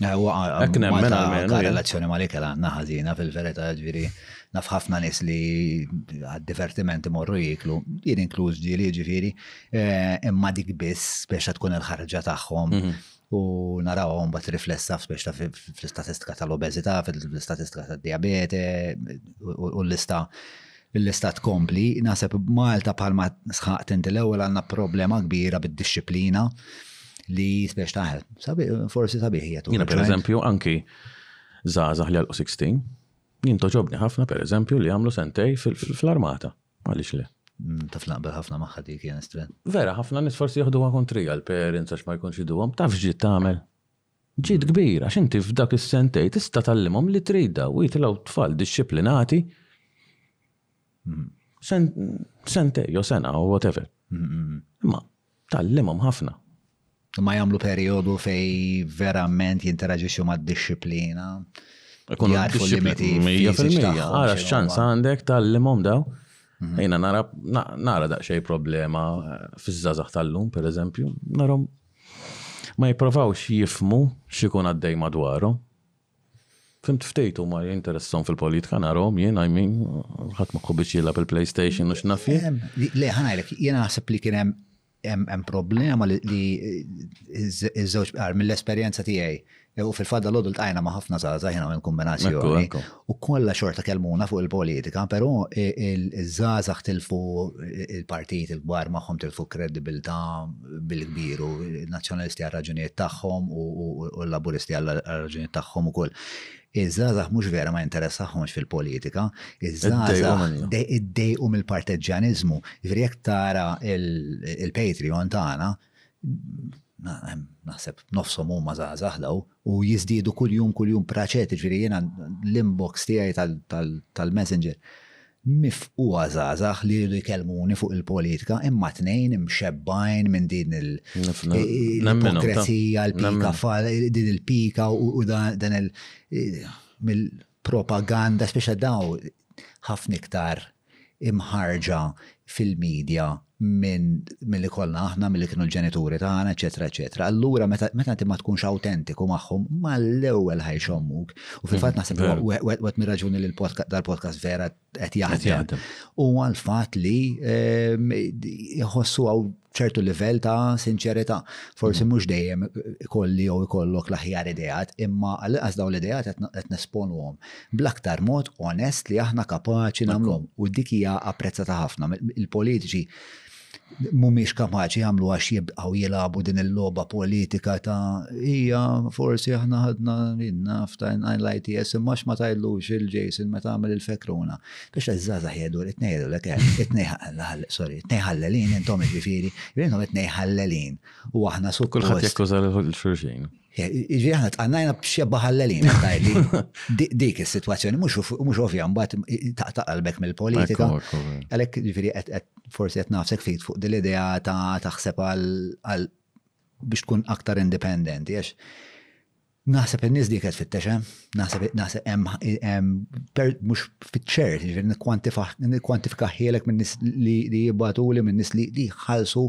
Hekk nemmen għalmenu. Għal relazzjoni ma' l-ikel għandna ħażina fil-verità ġifieri naf ħafna nies li għad-divertiment imorru jieklu, jien inkluż ġieli ġifieri, imma dik biss biex tkun il-ħarġa tagħhom u narawha mbagħad riflessa speċi fl-istatistika tal-obeżità, fl-istatistika tad-dijabete u l-lista lill-Istat tkompli. Naħseb Malta bħalma sħaqt inti l-ewwel għandna problema kbira bid-dixxiplina li speċ taħel. Forsi sabiħ jgħetu. Jiena pereżempju anki żgħażagħ li għalqu 16, jien toġobni ħafna pereżempju li għamlu sentej fl-armata. Għaliex le? Mm, taf naqbel ħafna maħħa dik jien Vera, ħafna nis forsi jieħdu għakon trija l-parents għax ma jkunx iduhom, taf ġiet tagħmel. Ġid kbir għax inti f'dak is-sentejn tista' tgħallimhom li trida u jitilgħu tfal dixxiplinati. Sentejn jew sena u whatever. Imma tgħallimhom ħafna. Imma jagħmlu perijodu fejn verament jinteraġixxu mad-dixxiplina. Ikunu dixxipliti 100%. Ara x-ċans għandek tgħallimhom daw. Mhm. Jiena nara daqsxejn problema fiż-żgħażagħ tal-lum pereżempju, narhom Ma jipprovawx jifhmu x'ikun għaddej madwarhom. Fimt ftit huma jinteressom fil-politika narhom jien I mean ħadd moħħu biex jilgħab il-PlayStation u x'naf jien. Le ħanajlek, jien naħseb li kien hemm problema li iż-żewġ mill-esperjenza tiegħi U fil-fatt dal-għodu l-tajna ma' ħafna zaza jena minn kombinazzjoni. U kolla xorta kelmuna fuq il-politika, pero il-zaza tilfu il-partit il-gbar maħħom tilfu kredibilta bil-kbiru. Il-nazjonalisti għal-raġunijiet taħħom u l-laburisti għal-raġunijiet taħħom u koll. Iż-żazax mhux vera ma jinteressaħħomx fil-politika, iż-żazax iddejqu mill-parteġġanizmu. Jifri jekk tara il-Patreon tagħna, naħseb nofshom huma żgħażagħ daw, u jiżdiedu kuljum kuljum praċet, ġifieri jiena l-inbox tiegħi tal-Messenger mifquha żgħażagħ li jkellmuni fuq il-politika imma tnejn imxebbajn minn din il-demokrazija, l-pika, din il-pika u dan il- propaganda speċa daw ħafna iktar imħarrġa fil-media minn milli kollna aħna, milli kienu l-ġenituri tagħna, eċċetera eċċetera. Allura meta inti ma tkunx awtentiku magħhom mal-ewwel ħajxommuk. U fil-fatt naħseb wieħed mir-raġuni li dal-podcast vera qed jaħdem. U għal fatt li ehm, jħossu għaw ċertu livell ta' sinċerità. Forsi mhm. mhux dejjem ikolli jew ikollok l-aħjar idejat, imma għal-inqas dawn l-idejat qed nesponuhom bl-aktar mod onest li aħna kapaċi nagħmluhom. U dik hija apprezzata ħafna. Il-politiċi mhumiex kapaċi jagħmlu għax jibqgħu jilagħbu din il-logħba politika ta' hija forsi aħna ħadna minna ftajn l-ITS imma ma tajlux il-Jason meta għamel il-fekruna. Biex iż-żgħażagħ jgħidu li tnejlu lek eh, sorry, tnejħallelin intom jiġifieri, intom tnejħallelin u aħna suppost. Kulħadd jakkuża l-xulxin. Ġi ħana tqannajna b'xebba ħallelina, tajli. Dik is-sitwazzjoni mhux ovvja mbagħad taqta' qalbek mill-politika. Għalhekk ġifieri forsi qed nafsek ftit fuq din l-idea ta' taħseb għal biex tkun aktar indipendenti għax naħseb in-nies dik qed fittex hemm. Eh? Naħseb, naħseb, hemm, mhux fiċċer, ġifieri nikkwantifika ħielek minn nis li jibgħatu li minn nis li jħallsu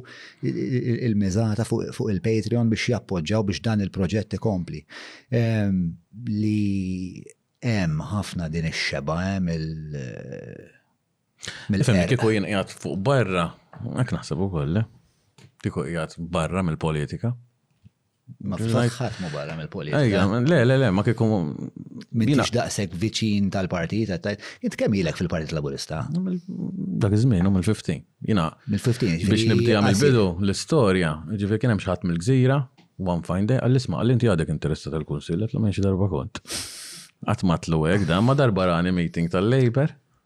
il-miżata fuq il-Patreon biex jappoġġaw biex dan il-proġett ikompli. Ehm, li hemm ħafna din ix-xeba, hemm il- Fem, kiku jien jgħat fuq barra, għak naħseb u koll, kiku jgħat barra mill-politika. Ma fl-ħat mu barra mill-politika. Le, le, le, ma kiku. Minix daqsek viċin tal-partit, jint kem jilek fil-Partit Laburista? Dak iż-żmien, u mill-15. Jina. Mill-15. Biex nibdija mill-bidu l-istoria, ġifir kien hemm xaħat mill-gżira, one fine day, għall-isma, għall-inti għadek interessa tal-kunsil, għatlu menx darba kont. Għatmatlu għek, da, ma darba rani meeting tal-Labor.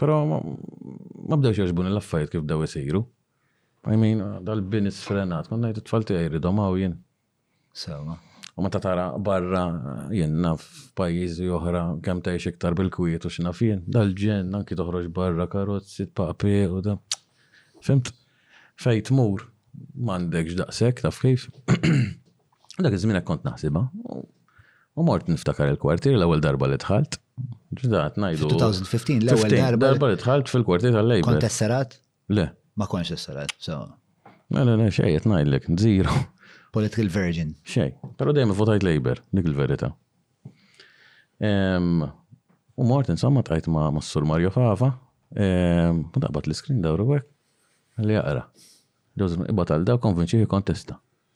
Però ma bdewx jogħġbuni l-affarijiet kif bdew isiru. I mean, dal-bini sfrenat, kont ngħid it-tfal tiegħi jridhom hawn jien. Sewwa. U meta tara barra jien naf pajjiżi oħra kemm tgħix iktar bil-kwiet u x'naf jien, dal-ġenn anki toħroġ barra karozzi tpaqpiq u da. Fimt? Fejn tmur m'għandekx daqshekk taf kif. Dak iż-żmien hekk kont naħsibha. U mort niftakar il-kwartier l-ewwel darba li dħalt. Ġidat ngħidu. 2015 l-ewwel darba. Darba li dħalt fil-kwartier tal-lejba. Kont esserat? Le. Ma kontx esserat, so. Le, le, le, xejn qed ngħidlek, zero. Political virgin. Xej, pero dejjem votajt Labour, dik il-verita. U mort insomma tajt ma' Massur Mario Fava, u daqbat l-iskrin dawru għek, li jaqra. Ġozim, ibat għal daw konvinċi kontesta.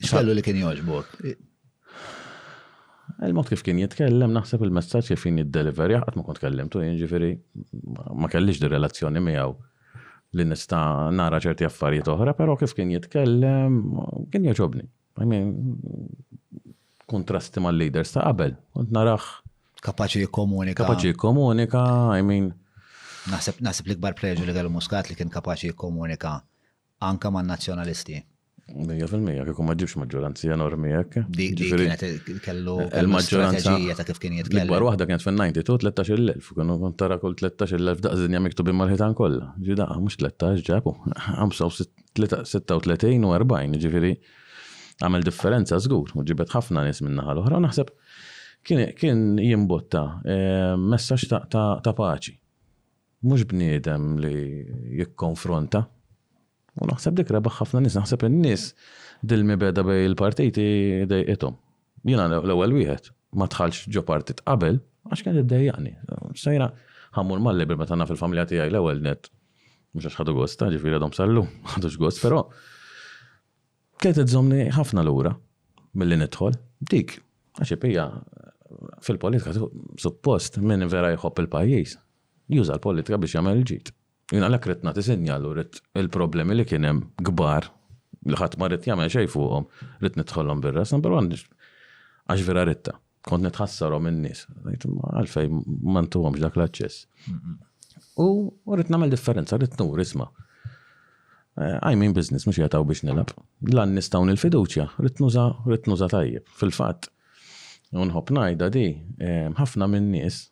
X'kellu li kien jogħġbok? Il-mod kif kien jitkellem, naħseb il-messaġġ kif kien jiddeliverja, qatt ma kont kellimtu, jiġifieri ma kellix di relazzjoni miegħu li nista' nara ċerti affarijiet oħra, però kif kien jitkellem, kien joġobni. I mean, kontrasti mal-leaders ta' qabel, kont narax. Kapaċi jikkomunika. Kapaċi jikkomunika, I mean. Naħseb, naħseb l-ikbar preġu li kellu muskat li kien kapaċi jikkomunika Anke man-Nazzjonalisti. Mija fil-mija, kieku ma ġibx maġġoranzi enormi hekk. Dik Ġifieri- kellu kellu kellu Il-maġġoranza- strateġija ta' kif kien L-ikbar jitkellem. waħda kienet fin-92 13,000, kienu kont tara kull 13,000 daqs dinja miktubin mal-ħitan kollha. Ġi daqqa mhux 13 ġabu, 35 u 40, jiġifieri għamel differenza żgur u ġibed ħafna nies min-naħa l-oħra u naħseb kien kien jimbotta eh, messaġġ ta' ta' ta' paċi. Mhux bniedem li jikkonfronta. U naħseb dik rebaħ ħafna nies, naħseb in-nies dil-mibegħda bejn il-partiti dejqithom. Jiena l-ewwel wieħed ma dħaltx ġo partit qabel għax kienet iddejjaqni. Sejra ħammur mal-Labour meta naf il-familja tiegħi l-ewwel net mhux għax ħadu gost, ġifieri għadhom sallu, ħadux gost, però Bdejt iżżommni ħafna lura milli nidħol. Dik, għax hi pija fil-politika suppost min vera jħobb il-pajjiż juża l-politika biex jagħmel il-ġid. Jiena għalhekk ridt nagħti sinjal u ridt il-problemi li kien hemm kbar li ħadd ma ried jagħmel xejn fuqhom ridt nidħolhom bir-ras number one għax vera ridtha. kont nitħassarhom in-nies. Għalfej ma ntuhomx dak l-aċċess. U rrid nagħmel differenza, rrid nur isma'. Eh, I mean business, mhux jataw biex nilab. Lan nistgħu nil-fiduċja, rrid nuża, rrid nuża tajjeb. Fil-fatt, unħob ngħidha di, eh, ħafna minn nies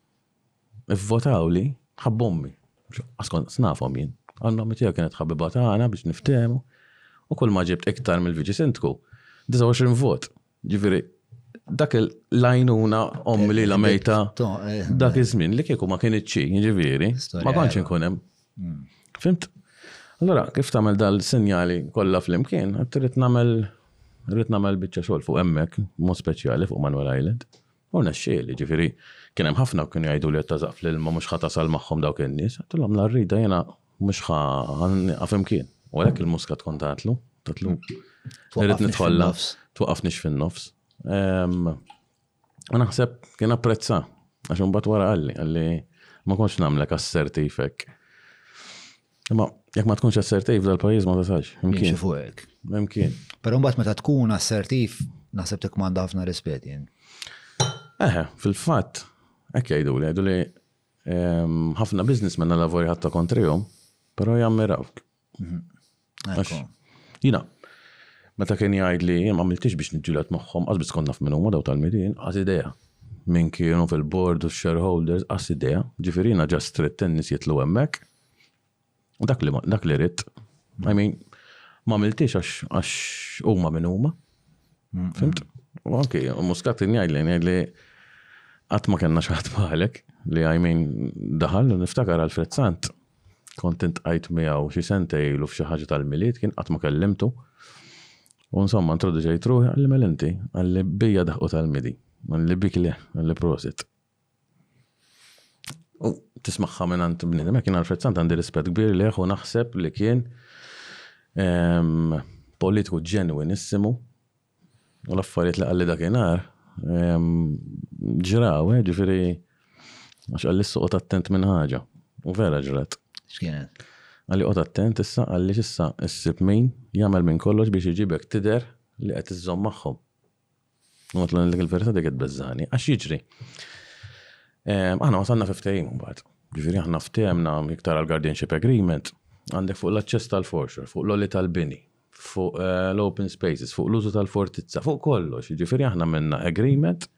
ivvotaw li ħabbommi. Askont, snafhom jien. Għandhom mitija kienet ħabiba tagħna biex niftehmu. U kull ma ġibt iktar mill-viġi sindku, 29 vot. Ġifieri, dak l-għajnuna ommi li la mejta eh. dak iż-żmien li kieku ma kien iċċi, ġifieri, ma kontx inkun hemm. Hmm. Fimt? Allora, kif tagħmel dal-sinjali kollha flimkien, trid nagħmel rrid nagħmel biċċa xogħol fuq hemmhekk, mod speċjali fuq Manuel Island. U rnexxieli, jiġifieri kien hemm ħafna kienu jgħiduli qed tagħżaq fl-ilma mhux ħa tasal magħhom dawk in-nies, għedtilhom la rrida jiena mhux ħa nieqaf imkien. U għalhekk il-muska tkun tatlu, tatlu irrid nidħollha, twaqqafniex fin-nofs. U naħseb kien apprezza għax imbagħad wara qalli, qalli ma kontx nagħmlek assertiv hekk. Imma jekk ma tkunx assertiv dal-pajjiż ma tasax. Imkien fuq hekk. Imkien. Però mbagħad meta tkun assertiv naħseb tikmanda ħafna rispett jien. Eħe, fil-fatt, hekk jgħidu li jgħidu li ehm, ħafna businessmen għal lavori ħatta kontrihom, però jammirawk. Mhm. Jina, meta kien jgħid li ma għamiltix biex nġilat magħhom, qas biss konna f'minn huma daw tal-midin, qas idea minn kienu fil-board u shareholders, qas idea, ġifieri jiena ġast trid tennis jitlu hemmhekk Dak li dak li ritt. I mean, ma miltix għax huma minn huma. Mm. Fimt? U anki, muskat njajli, njajli għat ma kena xaħat maħalek li għajmin daħal, niftakar għal frezzant kontent għajt miegħu xi sente ilu f'xi ħaġa tal-miliet kien qatt ma kellimtu. U insomma introduċejt ruħi għalli melinti, għalli bija daħqu tal-midi, għalli bik le, għalli prosit. U tismaħħa minn għand bniedem, kien Alfred Sant għandi rispett kbir leh u naħseb li kien ehm, politiku ġenwinissimu u l-affarijiet li għalli dakinhar ehm, ġraw, eh, ġifieri għax għalli s-suqot attent minn ħaġa. U vera ġrat. X'kienet? Għalli qod attent issa għalli issa issib min jagħmel minn kollox biex iġibek tider li qed iżżomm magħhom. Għot l il-verita dik id-bezzani, għax jiġri. Aħna wasalna fi ftehim mbagħad. Ġifieri aħna ftehemna iktar għal guardianship agreement għandek fuq l-aċċess tal-forxor, fuq l-oli tal-bini, fuq eh, l-open spaces, fuq l-użu tal-fortizza, fuq kollox. Ġifieri aħna minna agreement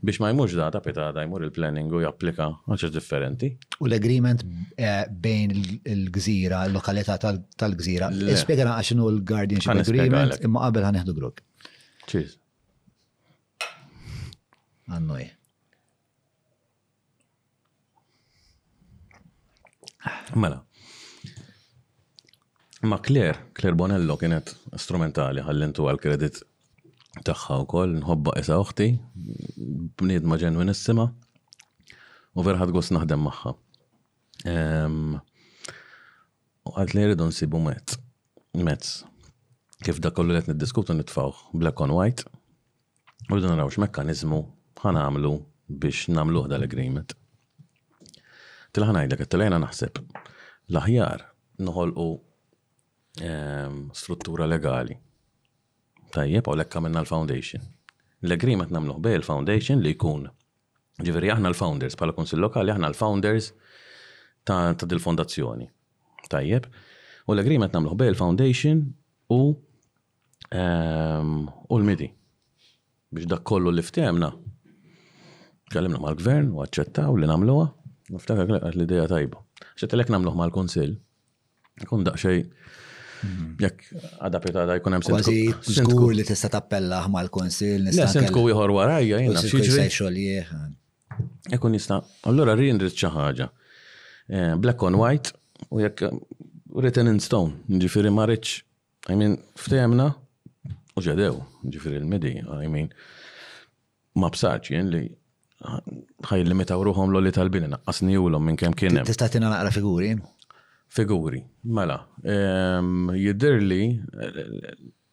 biex ma jmux data pitada jmur il-planning u japplika għaxġa differenti. U l-agreement eh, bejn il-gżira, l-lokalità tal-gżira, spiegħana għaxinu l-guardianship agreement imma qabel ħaneħdu grok. Cheers. Għannoj. Mela. Ma Claire, Claire Bonello kienet strumentali ħallintu għal-kredit tagħha wkoll nħobba isa uħti, bniet ma ġenwinissima u verħad gost naħdem magħha. U qalt li rridu nsibu mezz, mezz kif dak kollu li qed niddiskutu nitfgħuh black on white u rridu naraw x'mekkaniżmu ħa nagħmlu biex nagħmluh dal-agreement. Għedtilha ħa ngħidlek, għedtilha jiena naħseb l-aħjar noħolqu ehm, struttura legali. Tajjeb, u lekka minna l-foundation. L-agreement namluħ bej il-foundation li jkun Ġifieri aħna l-founders bħala Kunsill Lokali aħna l-founders ta' dil-fondazzjoni. Tajjeb. U l-agreement nagħmluh bejn il-foundation u ehm, u l-midi. Biex dak kollu li ftemna Kellimna mal-gvern u aċċettaw li nagħmluha, niftakar kellet l-idea tajba. Xetelek nagħmluh mal-kunsill, Kun daqxej, mhm. jekk għada pitada jkun hemm Kważi żgur li tista' tappella mal-konsil. Le sentku ieħor warajja jiena xi Ikun jista' allura rien rid xi ħaġa. Eh, black on white u jekk eh, written in stone, ġifieri ma rridx, I mean, ftehemna u ġedew, ġifieri l-midi, I mean, Ma bsarċ jien li ħaj limitaw ruħom l-oli tal-bini naqqasni u l-om minn kem kienem. Tista' tina naqra figuri? Figuri, mela. Ehm, Jidir li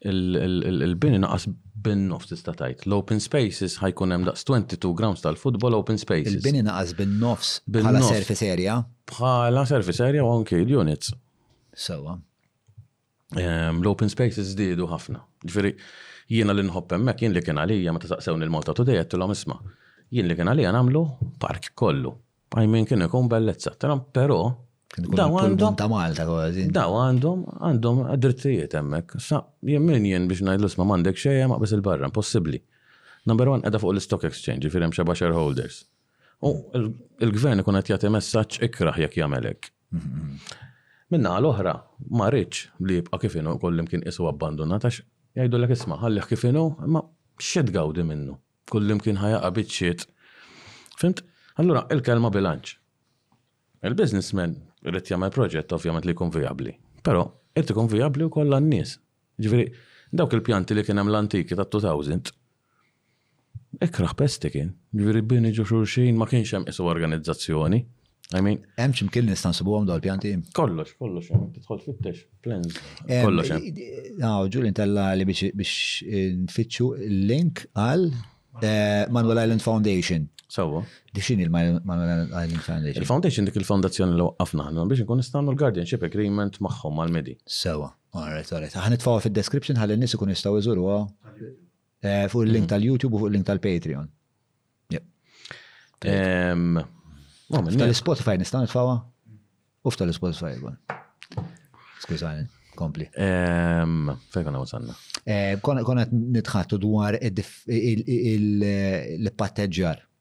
il-bini naqas bin nofs tista' tajt. L-open spaces ħajkun hemm daqs 22 grams tal-futbol open spaces. Il-bini naqas bin nofs bħala surface area? Bħala surface area u anke l-units. Sewa. ehm, l-open spaces żdiedu ħafna. Ġifieri jiena li nħobb hemmhekk jien li kien għalija meta saqsewni l-Malta Today għedtilhom isma' jien li kien għalija nagħmlu park kollu. Għajmin kien ikun bellezza, però Daw għandhom ta' Malta kważi. Daw għandhom għandhom drittijiet hemmhekk. Sa jien min jien biex ngħidlu ma m'għandek xejja ma biss il-barra, impossibbli. Number one qiegħda fuq l-stock exchange, jifier hemm xeba shareholders. U il-gvern ikun qed jagħti messaġġ ikrah jekk jagħmel hekk. Min-naħa l-oħra, ma rridx li jibqa' kif inhu kullimkien qisu abbandunat għax jgħidulek isma' ħallih kif inhu imma x'se tgawdi minnu? Kullimkien ħa jaqa' biċċiet. Fhimt? Allura il-kelma bilanċ. Il-businessman irid jagħmel proġett ovvjament li jkun vijabbli, però irid ikun vijabbli wkoll għan-nies. Jiġifieri dawk il-pjanti li kien hemm l-antiki tat-two thousand Hekk raħ pesti kien. Ġifieri bini ġo xulxin ma kienx hemm qisu organizzazzjoni. I mean. Hemm x'imkien nista' nsibuhom dawn pjanti? Kollox, kollox hemm, tidħol tfittex, plans, kollox hemm. Aw, ġuri ntella li biex nfittxu l-link għal eh, Manuel Island Foundation. Sewwa. Dik x'inhi l-Manuel Island Foundation? Il-Foundation dik il-fondazzjoni li waqqafna ħanna biex nkun nistgħu l-guardianship agreement magħhom mal-medi. Sewwa. Alright, alright. Ħa nitfawha fid-description ħalli n-nies ikun jistgħu jżuruha eh, fuq il-link mhm. tal-YouTube u fuq il-link tal-Patreon. Tal-Spotify nista' nitfawha? U f'tal-Spotify jkun. Skużani, kompli. Fejn konna wasalna? Eh, konna nitħattu dwar il-patteġġar.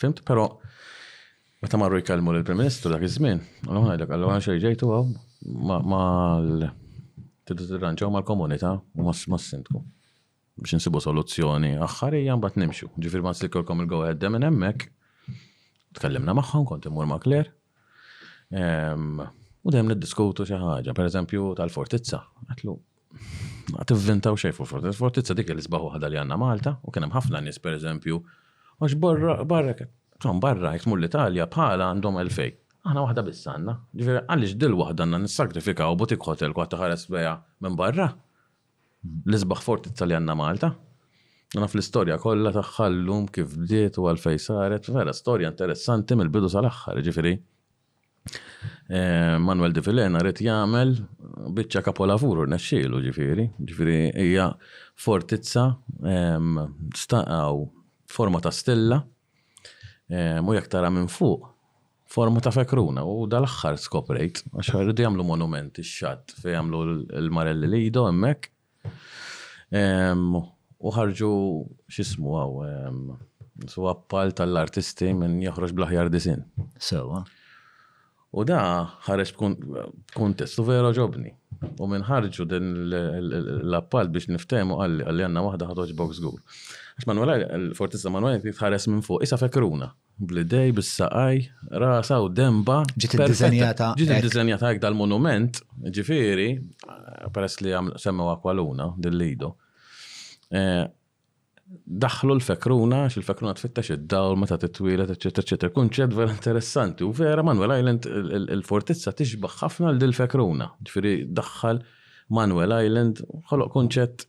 Fimt, però meta marru jkellmu lill-Prim Ministru dak iż-żmien, għallu ngħidlek, għallu għan xejn ġejtu hawn mal tidu tirranġaw mal-komunità u mas-Sindku biex insibu soluzzjoni aħħarija mbagħad nimxu. Ġifier ma slikolkom il-go ahead minn hemmhekk. Tkellimna magħhom kont imur ma' Kler. Ehm, u dejjem niddiskutu xi ħaġa, pereżempju tal-fortizza. Għatlu, Ma tivvintaw xejn fuq Fortizza. Fortizza dik li sbaħ waħda li għandna Malta u kien hemm ħafna nies pereżempju għax barra barra Tom barra jekk tmur l-Italja bħala għandhom elfej. Aħna waħda biss għandna. Ġifieri għaliex dil waħda għandna nissagrifikaw boutique hotel kwatt iħares lejha minn barra? L-isbaħ Fortizza li għandna Malta. Naf l-istorja kollha tagħha llum kif bdiet u għalfejn saret, vera storja interessanti mill-bidu sal-aħħar, ġifieri. Manuel de Vilhena rid jagħmel biċċa kapolavur u nexxielu ġifieri, ġifieri hija fortizza staqgħu forma ta' stilla u jekk tara minn fuq forma ta' fekruna u dal-aħħar skoprejt għax iridu jagħmlu monument ix-xatt fejn għamlu l-Marelli Lido hemmhekk. U ħarġu xismu għaw, su appal tal-artisti minn joħroġ blaħjar disin. Sewa. U da ħareġ kontestu vera ġobni. U minn ħarġu din l-appal biex niftemu għalli għalli għanna wahda ħatoġ box għur. Għax Manuela, Fortista Manuela, tħares minn fuq, isa fekruna. Bl-idej, bis-saqaj, rasha u denbha. Ġiet iddiżenjata hekk. Ġiet iddiżenjata hekk dal-monument, jiġifieri, peress li semmewha kwaluna din l-idu. Daħħlu l-fekruna, għax il-fekruna tfittex id-dawl meta titwieled, eċċetera, eċċetera. Kunċett vera interessanti u vera Manuel Island il-fortizza tixbaħ ħafna lil din il-fekruna. Ġifieri daħħal Manuel Island, ħoloq kunċett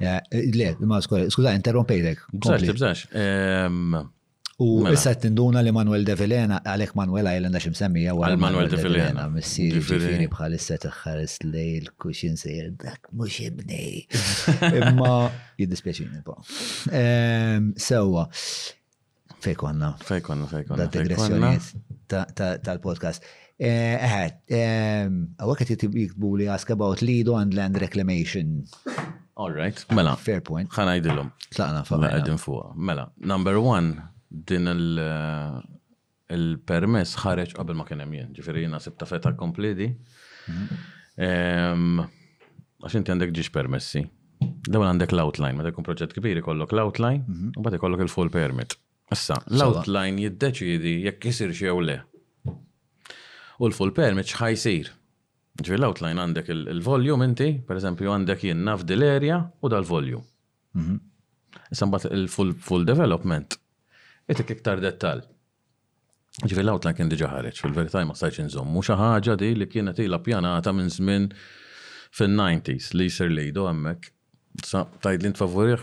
Le, ma skuza, interrompejlek. Bżax, bżax. U mela. issa tinduna li Manuel de Vilena, għalek Manuel Island għax msemmija għal Manuel de Vilena. Missir ġifiri bħal issa tħares lejl kuxin sejr dak mux ibni. Imma jiddispjaċini po. Sewa. Fejkonna. Fejkonna, fejkonna. Da digressjoniet tal-podcast. Eħe, għawek għet jitbu li ask about Lido and land reclamation. All right, mela. Fair point. ħana jidilom. Tlaqna fa' mela. Għedin fuqa. Mela, number one, din il-permess ħareġ qabel ma kien hemm jien, ġifieri jiena sibta feta komplidi. Mhm. Għax inti għandek ġiex permessi, L-ewwel għandek l-outline, meta jkun proġett kbir ikollok l-outline, mhm. u mbagħad ikollok il-full permit. Issa, l-outline jiddeċidi jekk isir jew le. U l-full permit x'ħajsir. Ġifier l-outline għandek il-volume inti, pereżempju għandek jien naf dil-area u dal-volume. Mhm. Issa mbagħad il-full development itik iktar dettal. Ġifi l-outline kien diġa ħareġ, fil-verità ma stajċ nżommu xi ħaġa di li kienet ilha pjanata minn żmien fin-90s li jsir lidu hemmhekk. Sa tajdlin tfavorih?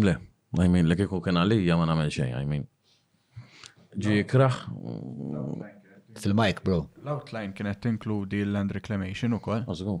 Le, I mean, li kieku kien għalija ma nagħmel xejn, I mean. Ġi kraħ. Fil-mike, bro. L-outline kienet tinkludi l-land reclamation ukoll. Mażgum.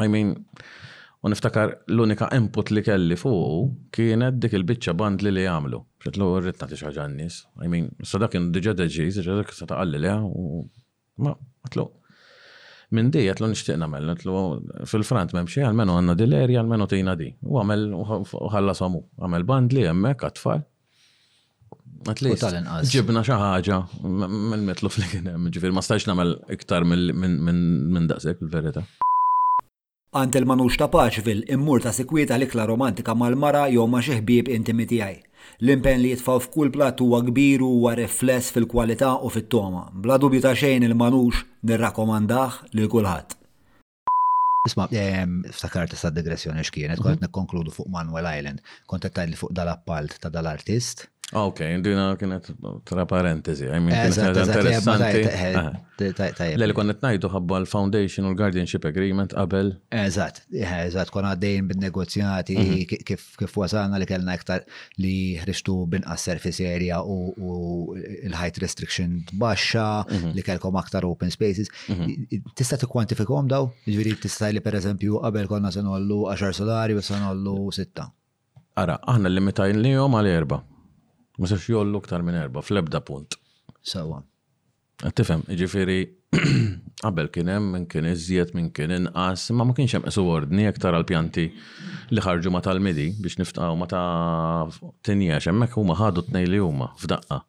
I mean, u niftakar l-unika input li kelli fuqu kienet dik il-biċċa bandli li għamlu. Xetlu rrid nagħti xi ħaġa n-nies. I mean, sa dak kien diġà deċiż, diġà dak sa taqalli leha u ma għatlu. Minn di għatlu nixtieq nagħmel, għatlu fil-frant m'hemm xejn għalmenu għandna dil-erja għalmenu tina di. U għamel u ħallas għamu. Għamel bandli hemmhekk għat-tfal, Ġibna xi ħaġa mill-metlu fl-kienem, ġifir ma stajx nagħmel iktar minn daqshekk il-verità. Għand il-Manux ta' Paċville immur ta' sikwit għal ikla romantika mal-mara jew ma' xi ħbieb intimi tiegħi. L-impenn li jitfgħu f'kull platt huwa kbir u huwa rifless fil-kwalità u fit-togħma. Bla dubju ta' xejn il-Manux nirrakkomandah lil kulħadd. Isma, ftakart issa digressjoni x'kienet, kont nikkonkludu fuq Manuel Island, kont qed tgħidli fuq dal-appalt ta' dal-artist. Ok, dina kienet tra parentesi, I mean, kienet ħaġa interessanti. Leli konna t-najdu ħabba l-Foundation u l-Guardianship Agreement qabel. Eżat, eżat, konna għaddejn bil-negozjati kif kif wasalna li kellna iktar li ħriġtu binqas surface area u l-height restriction baxxa, mhm. li kellkom aktar open spaces. Mhm. Tista' tikkwantifikhom daw? Ġifieri tista' li pereżempju qabel konna se nollu 10 solari u se nollu 6. Ara, aħna limitajn li jom għal erba. Ma sex jollu iktar minn erba fl-ebda punt. Sawa. Tifhem, ġifiri, qabel kien hemm min kien iżjed, min kien inqas, imma ma kienx hemm qisu ordni jekk tara l-pjanti li ħarġu ma tal-midi biex niftqaw ma ta' tinjex, hemmhekk huma ħadu t-tnejn li huma f'daqqa.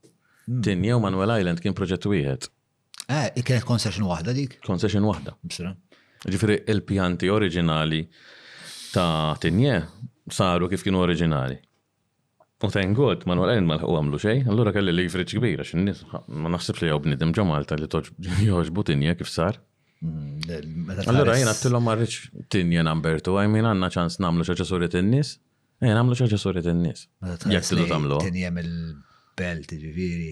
Hmm. Tinjew Manuel Island kien proġett wieħed. Eh, kienet concession waħda dik? Concession waħda. Ġifiri, il-pjanti oriġinali ta' tinje saru kif kienu oriġinali. U thank God, ma nolqgħin ma lħqu għamlu xejn, allura kelli leverage kbir għax in-nies ma naħsibx li hawn bniedem ġo Malta li jogħġbu tinja kif sar. Allura jien għattilhom ma rridx tinja number two, I mean għandna ċans nagħmlu xi ħaġa suret in-nies, ejja nagħmlu xi ħaġa suret in-nies. Jekk tridu tagħmluha. Tinja mill-belt, ġifieri.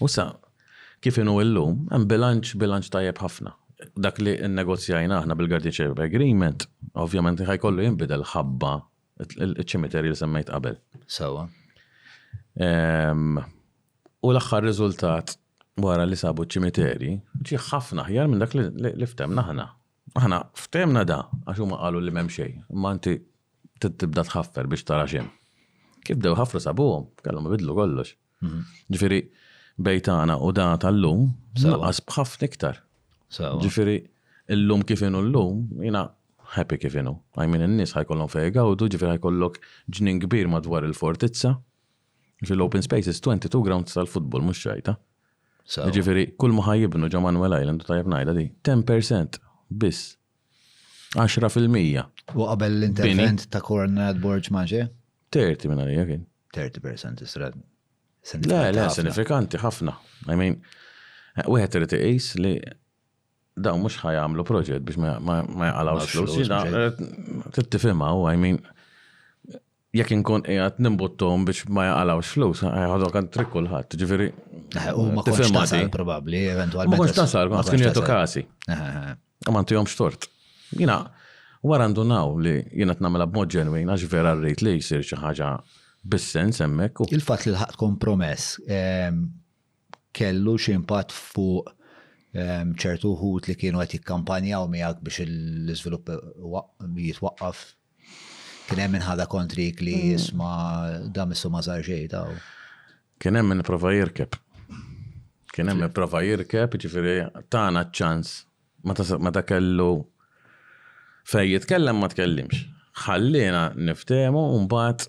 U issa, kif inhu illum, hemm bilanċ, bilanċ tajjeb ħafna. Dak li nnegozjajna aħna bil-Guardian Share Agreement, ovvjament ħa jkollu jinbidel ħabba ċ-ċimiterji li semmejt qabel. Sewwa. U l-aħħar riżultat wara li sabu ċ-ċimiterji ġie ħafna aħjar minn dak li ftemna aħna. Aħna ftehmna da għax huma qalu li m'hemm xejn, imma inti tibda tħaffer biex tara x'hemm. Kif dew ħafru sabuhom, kellhom ibidlu kollox. Mhm. Ġifieri bejtana u da tal-lum naqas b'ħafna iktar. Ġifieri illum kif inhu llum, jiena happy kif inhu. Għajmin in-nies ħajkollhom fejn igawdu, ġifieri ħajkollok ġnien kbir madwar il-fortizza, Ġi l-open spaces 22 grounds tal-futbol mhux xajta. Ġifieri kull ma ħajibnu ġo Manuel Island u tajjeb ngħidha di 10% biss. 10%. U qabel l-intervent ta' Kornad Borġ Maġe? 30 minn għalija kien. 30% isra. Le, le, sinifikanti ħafna. I mean, wieħed irid iqis li dawn mhux ħajamlu proġett biex ma jaqalawx flus. Trid tifhimha u I mean, Jekk inkun qiegħed nimbuttom biex ma jaqalgħux flus, ħadok għand trik kulħadd, ġifieri. U ma konx tasal probabbli, eventwalment. Ma konx tasal, għax kienu jagħtu kasi. Ma ntihom xtort. Jiena wara ndunaw li jiena tnamela b'mod ġenwin għax vera rrid li jsir xi ħaġa bis-sens hemmhekk. Il-fatt li l-ħaqt kompromess kellu xi impatt fuq ċertu wħud li kienu qed jikkampanjaw miegħek biex l-iżvilupp jitwaqqaf? Kien hemm min ħadha kontrik li isma' da missu ma sar xejn ta' hawn? Kien hemm min ipprova jirkeb. Kien hemm min ipprova jirkeb, jiġifieri tana ċ-ċans meta kellu fejn jitkellem ma tkellimx. Ħalliena niftehmu u mbagħad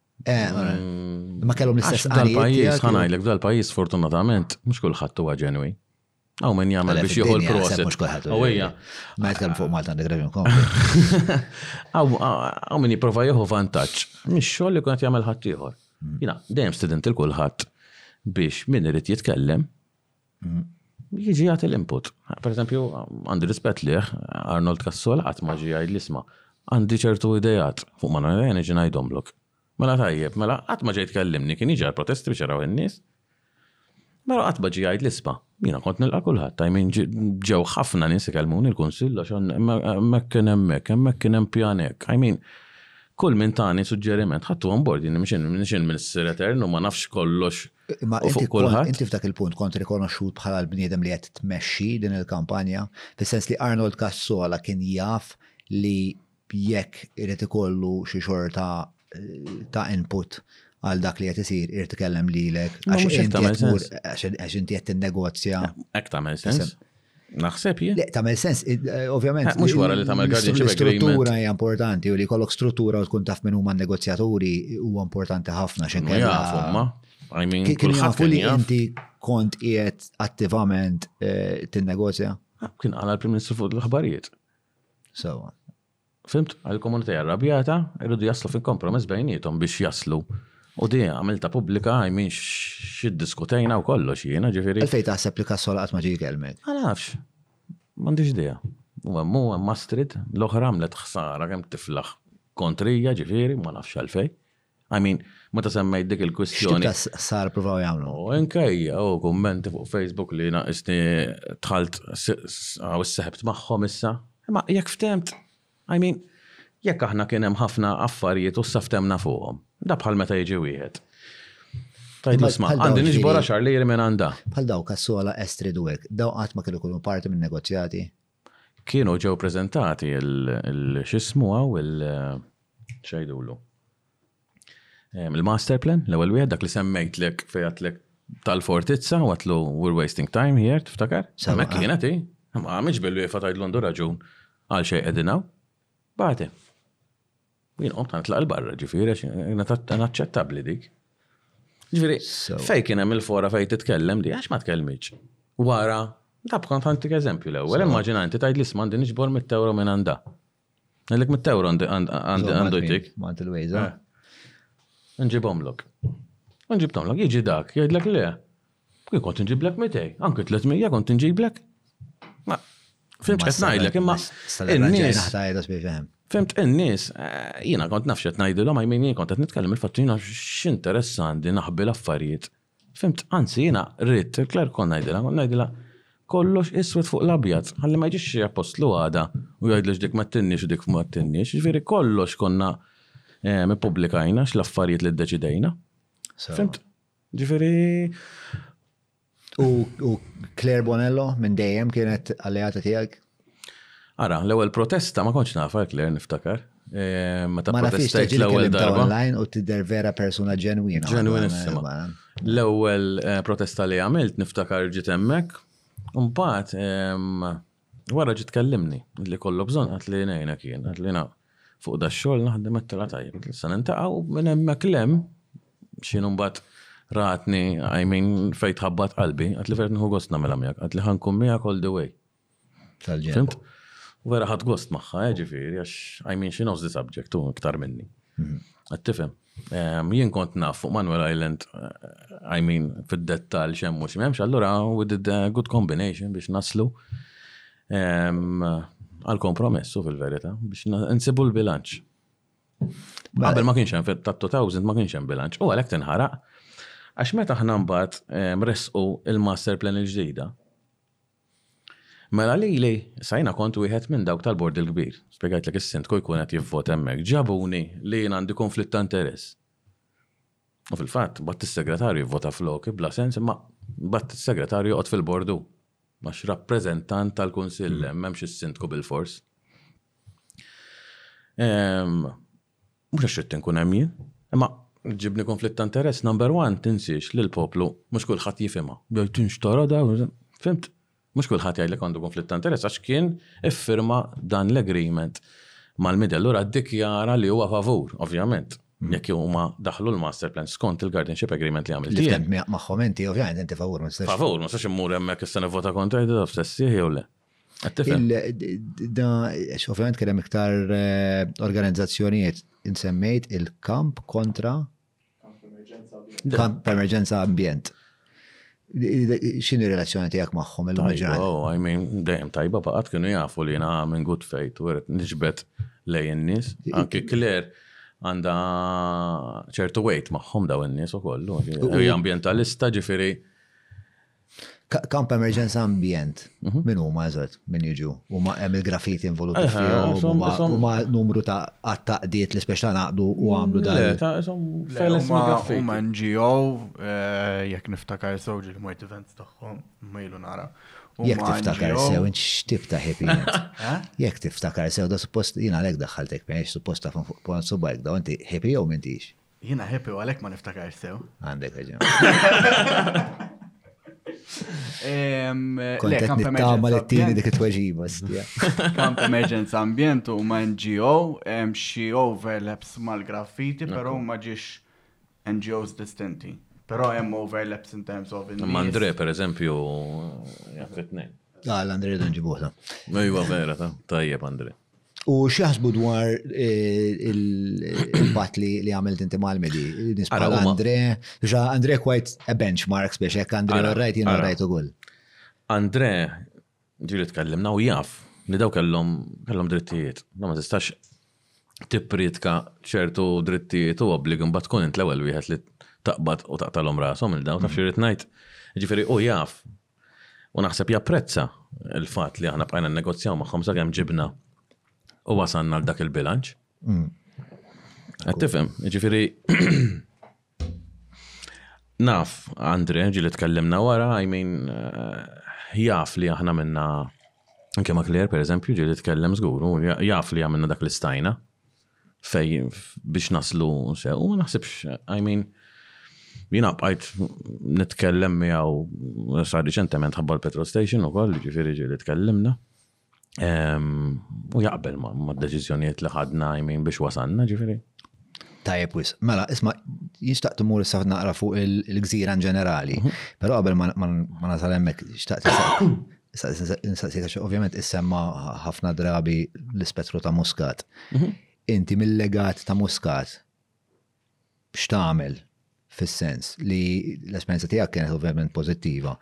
Eh, mm. ma kellhom l-istess għal pajjiż ħanajlek dal pajjiż fortunatament mhux kulħadd huwa ġenwi. Aw min jagħmel biex jieħu l-proset. Mhux kulħadd. Awejja. Ma jitkellem fuq Malta għandek drabi nkompli. Aw min jipprova jieħu vantaġġ. Mhix xogħol li kont jagħmel ħadd ieħor. Mm. Jina, dejjem student il kulħadd biex min irid jitkellem Jiġi jagħti l-input. Per eżempju, għandi rispett liħ, Arnold Kassol qatt ma ġi jgħid l-isma. Għandi ċertu idejat fuq ma nagħmel jiġi ngħidhomlok. Mela tajjeb, mela qatt ma ġej tkellimni kien jiġi għal protesti biex jaraw in-nies. Mela qatt ma ġi jgħid l-isma. Jiena kont nilqa' kulħadd, I mean ġew ħafna nies ikellmuni l-kunsill għax hemmhekk kien hemmhekk, hemmhekk kien hemm pjan hekk. I mean, kull min tani suġġeriment ħadtu on board, jiena m'iniex il-Minister Etern u ma nafx kollox Imma inti kulħadd inti f'dak il-punt kont rikonoxxut bħala l-bniedem li qed tmexxi din il-kampanja, fis-sens li Arnold Cassola kien jaf li jekk irid ikollu xi xorta eh, ta' input għal dak li qed isir irid ikellem lilek għax inti qed tinnegozja. Hekk tagħmel sens. Naħseb jien. Le, tagħmel sens, eh, eh, ovvjament. Eh, mhux wara li tagħmel guardianship agreement. Struttura hija importanti u li kollok struttura u tkun taf minn huma negozjaturi huwa importanti ħafna xejn kemm. Jafu ma. I mean, kulħadd li inti kont qiegħed attivament tinnegozja. Ah, kien għala l-Prim Ministru fuq l-aħbarijiet. Sewa. Fhimt? Għal komunità arrabjata, iridu jaslu fi kompromess bejniethom biex jaslu. U di għamiltha pubblika, I mean xi ddiskutejna u kollox jiena, ġifieri. Għalfejn taħseb li Cassola qatt ma ġie jkellmek? Ma nafx. M'għandix idea. U hemm hu, hemm Astrid, l-oħra għamlet ħsara kemm tiflaħ kontrija, ġifieri, ma nafx għalfejn. I mean, meta semmejt dik il-kwistjoni. X'tibta sar provaw jagħmlu? U inkejja u kummenti fuq Facebook li naqisni tħalt u seħbt magħhom issa. Imma jekk ftemt, I mean, jekk aħna kien hemm ħafna affarijiet u s-saftemna fuqhom. Da bħal meta jiġi wieħed. Tajt nisma, għandi nixbor xar li jirmin għanda. Bħal daw kassola estri duwek, daw qatt ma kienu kunu parti minn negozjati? Kienu ġew preżentati l-x'ismuha u l x'għidulu. Il-master plan, l-ewwel wieħed dak li semmejtlek fejn għadtlek tal-fortizza u għatlu we're wasting time here, tiftakar? Sama kienet, i? Ma għamilx billu jifa tajdlu għandu raġun għal xej edinaw. Bati. Jien qomta nitlaq il-barra ġifieri għax inaċċettabbli dik. Ġifieri, fej kien hemm il-fora fejn titkellem di għax ma tkellmitx. Wara, dab kont ħantik eżempju l-ewwel, immaġina inti tgħid li sma' għandi niġbor mit-tewro minn għandha. Għandek mit-tewro għandu jtik. Ma il-wejza. Eh. Nġibhomlok. Nġibtomlok, jiġi dak, jgħidlek le. Jien kont inġiblek 200, anke 300 kont inġiblek. Ma, fimx qed ngħidlek imma. In-nies. Fimt in-nies, eh, jiena kont nafx qed ngħidilhom għajmin jien kont qed nitkellem il-fatt jiena x'interess għandi naħbi l-affarijiet. Fimt, anzi jiena rrid il-kler kont ngħidilha, kont ngħidilha kollox iswed fuq l-abjad, ħalli ma jġiex xi apostlu għada u jgħidlux dik ma tinniex u dik ma tinniex, ġifieri kollox konna eh, ippubblikajna x'l-affarijiet li ddeċidejna. Fimt, Ġifieri U Claire Bonello minn dejjem kienet alleata tiegħek? Ara, l-ewwel protesta ma kontx nafa Claire niftakar. Eh, meta protestajt l-ewwel darba. online u tidher vera persuna ġenwina. Ġenwinissima. L-ewwel eh, protesta li għamilt niftakar ġiet hemmhekk. Mbagħad ehm, Wara ġiet tkellimni, li kollok bżonn qatt li ngħinek jien, qatt li fuq da xogħol naħdem qed tilha tajjeb, qed se nintaqgħu minn hemmhekk l-hemm x'inhu mbagħad ratni I mean fejn tħabbat qalbi, qatt li vera nieħu gost nagħmilha miegħek, qatt li ħankun miegħek all the way. Tal-ġenb. U vera ħadd gost magħha, ġifieri, għax I mean she knows the subject, hu iktar minni. Mhm. Qed tifhem? Ehm, jien kont naf fuq Manuel Island, eh, I mean, fid-dettal xemmu xmemx, allura we did a good combination biex naslu ehm, għal kompromessu fil-verita, biex nsibu l-bilanċ. Qabel ma kienx hemm fit-2000 ma kienx hemm bilanċ, u għalhekk tinħaraq. Għax meta aħna mbagħad ehm, resqu il-master plan il-ġdida, Mela lili, sa jiena kont wieħed minn dawk tal-Bord il-Kbir, spjegajtlek is-Sindku jkun qed jivvota hemmhekk, ġabuni li jien għandi kunflitt ta' interess. U fil-fatt, bgħatt is-Segretarju jivvota floki, bla sens, imma bgħatt is-Segretarju joqgħod fil-Bord hu. Għax rappreżentant tal-Kunsill hemm, m'hemmx is-Sindku bilfors. Mhux għax ridt inkun hemm jien, imma ġġibni kunflitt ta' interess. Number one, tinsiex li l-poplu mhux kulħadd jifhimha. Jgħid tinxtara da, fimt? Mhux kulħadd jgħidlek għandu kunflitt ta' interess għax kien iffirma dan l-agreement mal-Middle. Allura ddikjara li huwa favur, ovvjament, jekk huma daħħlu l-masterplan skont il-guardianship agreement li għamilt jien. Li ftemt magħhom inti, ovvjament inti favur, ma tistax. Favur, ma nistax immur hemmhekk issa nivvota kontra jgħid da f'sessieħ jew le. Da, xofjament kienem iktar eh, organizzazzjonijiet insemmejt il-kamp kontra kamp emerġenza ambjent. Xini relazzjoni tijak maħħom il-ġurnal? Oh, I mean, dejjem tajba baqat kienu jafu li na minn good faith u għeret nġbet lej n-nis. Anki Claire għanda ċertu wejt maħħom daw n-nis u kollu. Ambientalista ġifiri Kamp emerġenza ambjent, mhm. minn huma eżatt, minn jiġu, huma hemm il-graffiti involuti fihom, huma numru ta' għattaqdiet li speċta naqdu u għamlu dan. Huma NGO, eh, jekk niftakar sewġi li mort events tagħhom, ma ilu nara. Jekk tiftakar sew, int x'tib ta' ħipin. Eh? Jekk tiftakar sew, da suppost jina għalhekk daħħaltek biex suppost ta' fuq pon subajk da inti ħipi jew m'intix. Jina ħepi u għalek ma niftakar sew. Għandek għagġa. Kontet nittama li t-tini dik it-tweġiba, stja. Kamp Emergenza Ambjent u ma NGO, xie overlaps mal-graffiti, pero ma ġiex NGOs distinti. Pero hemm overlaps in terms of... Ma Andre, per eżempju, jaffetni. Ah, l-Andre dan ġibuħta. Ejwa vera, ta' tajjeb Andre. U x'jaħsbu dwar il-pat li għamilt inti mal-medi? Nisbħal Andre, xa Andre quite a benchmark spiex jek Andre l-rajt jina rajt u gull. Andre, ġiri tkellimna u jaf li daw kellhom kellhom drittijiet. Ma tistax tippritka ċertu drittijiet u oblig imbagħad tkun int l-ewwel wieħed li taqbad u taqtalhom rashom il daw taf xi ngħid. Ġifieri u jaf U naħseb japprezza l-fatt li aħna bqajna nnegozjaw magħhom sakemm ġibna u wasalna għal dak il-bilanċ. Mm. Qed tifhem, jiġifieri naf Andre ġieli tkellimna wara, I mean eh, jaf li aħna minna anke ma' Claire pereżempju ġieli tkellem żgur, jaf li għamilna dak l-istajna. fej biex naslu sew, u ma naħsibx, I mean, jina bqajt nitkellem miegħu sa riċentement ħabba l-petrol station u koll, ġifiri ġili tkellimna. U jaqbel ma d-deċizjoniet li ħadna jmin biex wasanna ġifiri. Tajab wis, mela, isma, jishtaq timur issa naqra fuq il-gżira ġenerali, mhm. pero qabel ma nasal hemmhekk, xtaqt Insaqsika, ovvjament, issemma ħafna drabi l-ispettru ta' muskat. Mhm. Inti mill-legat ta' muskat, x'tagħmel fis-sens li l-esperjenza tiegħek kienet ovvjament pożittiva.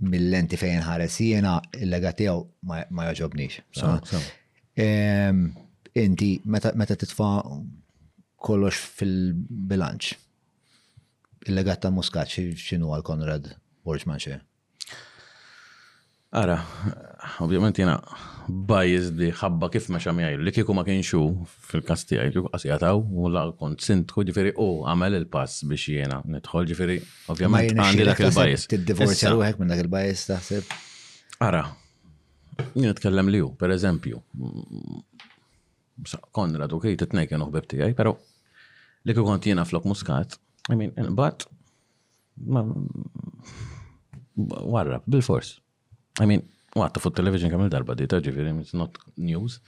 Mill-lenti fejn ħares jiena, il-legat tiegħu ma jaġobnix. Inti, meta titfa' kollox fil-bilanċ, il-legat ta' muskat x'inhu għal Konrad Borġman xejn? Ara, ovvjament jiena biased li ħabba kif mexa miegħi li kieku ma kienx hu fil-każ tiegħi li kieku qas qiegħed hawn u la kont sindku ġifieri hu għamel il-pass biex jiena nidħol ġifieri ovvjament għandi dak il-bias. Tiddivorzja ruħek minn dak il-bias taħseb? Ara, jien nitkellem li hu, pereżempju, Konrad u Kate it-tnejn kienu ħbib tiegħi, però li kieku kont jiena flok muskat, I mean, inqbad Warra, bil-fors. I mean, għatta fuq television kamil darba di ta' ġifiri, it's not news.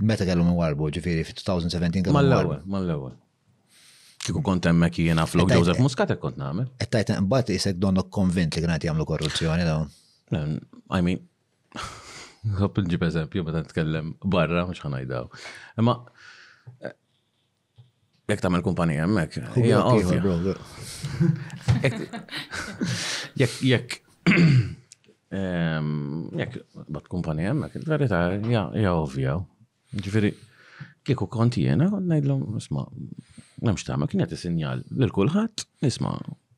Meta kellu minn warbu, ġifiri, fi 2017 kellu. Mal-ewel, mal-ewel. Kiku kont emmek jiena flok Joseph Muscat kont namel. Ettajt nqbat jisek donnok konvint li għanat jamlu korruzzjoni dawn. I mean, għab nġib eżempju meta nitkellem barra, mux ħanajdaw. Imma, Jek tamel kumpanija hemmhekk. Hija ovvja. Jekk jekk jekk bat kumpanija hemmhekk, il-verità hija ovvja. Ġifieri kieku kont jiena ngħidlhom isma' m'hemmx tagħmel kien qed isinjal lil kulħadd isma'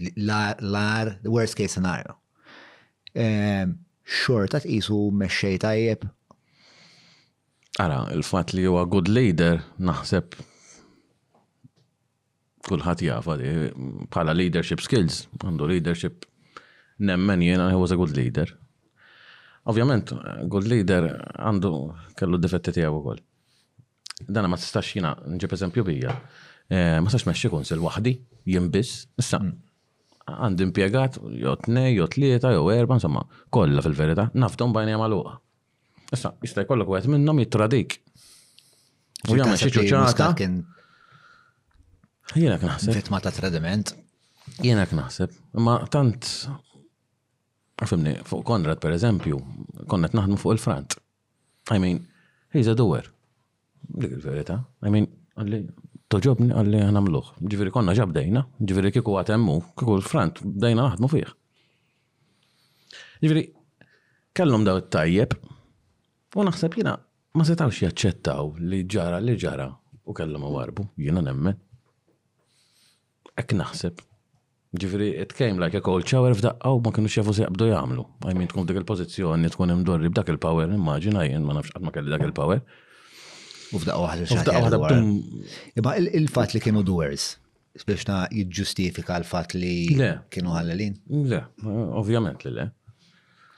l-ar, the worst case scenario. Ehm, xorta tqisu mexxej tajjeb? Ara, il-fatt li huwa good leader naħseb kulħadd jafa li bħala leadership skills, għandu leadership nemmen jiena he was a good leader. Ovvjament, good leader għandu kellu difetti tiegħu wkoll. Dana ma tistax jina, nġib eżempju bija. Eh, ma tistax meċċi kunsil wahdi, jimbis, issa. Mm. Għandi impiegat, jo tnej, jo tlieta, jo erba, insomma, kolla fil-verita, naftom bajni għamaluqa. Issa, jista jkollok għet minnom jittradik. U jgħamil xieċu ċaħta. Jena knaħseb. Vitma ta' tradiment. Jena knaħseb. Ma tant, għafimni, fuq Konrad per eżempju, konnet naħdmu fuq il-frant. I mean, he's a doer. Dik il-verita. I mean, għalli, toġobni għalli għana mluħ. Ġifiri konna ġabdejna, ġifiri kiku għatemmu, kiku l-frant, bdejna naħdmu fih. Ġifiri, kellhom daw tajjeb, u naħseb jina ma setawx jaċċettaw li ġara li ġara u kellhom warbu, jina nemmen. Hekk naħseb. Ġifieri it came like a cold shower f'daqqa u ma kinux jafu x'jaqbdu jagħmlu. I mean tkun f'dik il-pożizzjoni tkun imdorri b'dak il-power immaġina jien ma nafx qatt ma kelli dak il-power. U f'daqqa waħda xi ħaġa. F'daqqa waħda. Imma il-fatt li kienu doers biex ta' jiġġustifika l-fatt li kienu ħallelin? Le, ovvjament li le.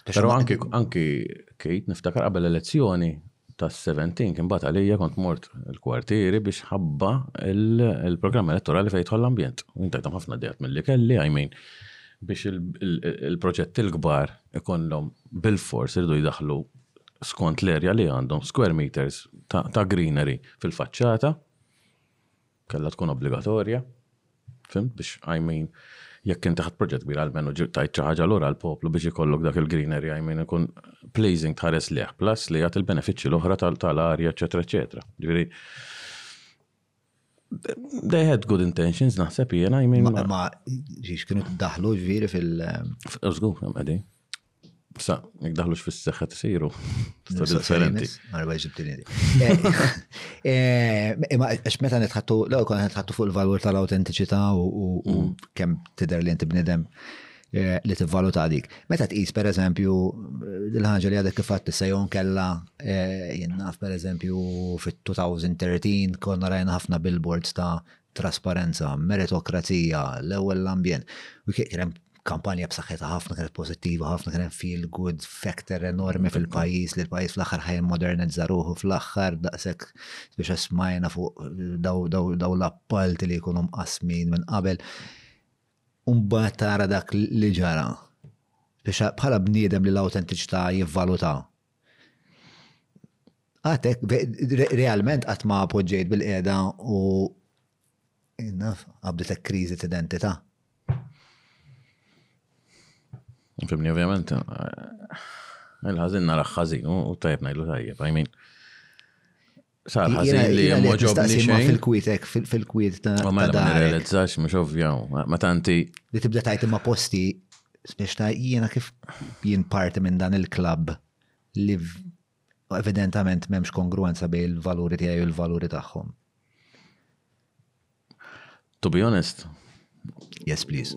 Pero anki Kate niftakar qabel elezzjoni tas-Seventink imbagħad għalija kont mort il-kwartieri biex ħabba il-programm elettorali fejn jidħol l-ambjent. Jien tajthom ħafna ideat milli kelli I mean biex il-proġetti l-kbar ikollhom bilfors iridu jdaħħlu skont l-erja li għandhom square meters ta' greenery fil-faċċata. Kellha tkun obbligatorja, fimt, biex I mean jekk inti ħadd proġett kbir għalmenu ġibt tajt xi ħaġa lura l-poplu biex ikollok dak il-greenery I mean ikun pleasing tħares lejh, plus li jagħti l-benefiċċji l-oħra tal-arja eċċetera eċċetera. Ġifieri They had good intentions, naħseb jiena, I mean. Ma, ma, ġiex kienu daħlu ġviri fil- Zgur, għadi. Sa, jek daħlux fis seħħa t-siru. Differenti. Marba ġibtini. Imma għax meta nitħattu, l kon nitħattu fuq il-valur tal-autenticità u mm. kem tider li jinti bnidem eh, li t-valuta dik. Meta tqis per eżempju l-ħanġa li għadek kifat t-sejon kella eh, jinnaf per eżempju fit-2013 konna rajna ħafna billboards ta' trasparenza, meritokrazija, l-ewwel l-ambjent. U kien hemm kampanja b'saħħitha ħafna, kienet pożittiva ħafna, kien hemm feel good factor enormi fil-pajjiż li l-pajjiż fl-aħħar ħaj modernizza ruħu fl-aħħar daqshekk biex smajna fuq daw l-appalti li jkunu mqasmin minn qabel. Umbagħad tara dak li ġara. Biex bħala bniedem li l-awtentiċità jivvaluta Għatek, realment għat ma poġġejt bil-qeda u naf, għabditek krizi t-identita. Fimni, ovvjament, eh, il-ħazin nara ħazin u tajb najlu tajjeb, I mean. Sar ħażin li hemm ġobni xejn. Fil-kwietek, fil-kwiet ta' ma mela ma realizzax mhux ovvja, ma tanti. Li tibda tajt imma posti biex ta' jiena kif jien parti minn dan il-klabb li evidentament m'hemmx kongruenza bejn il-valuri tiegħi u l-valuri tagħhom. To be honest. Yes, please.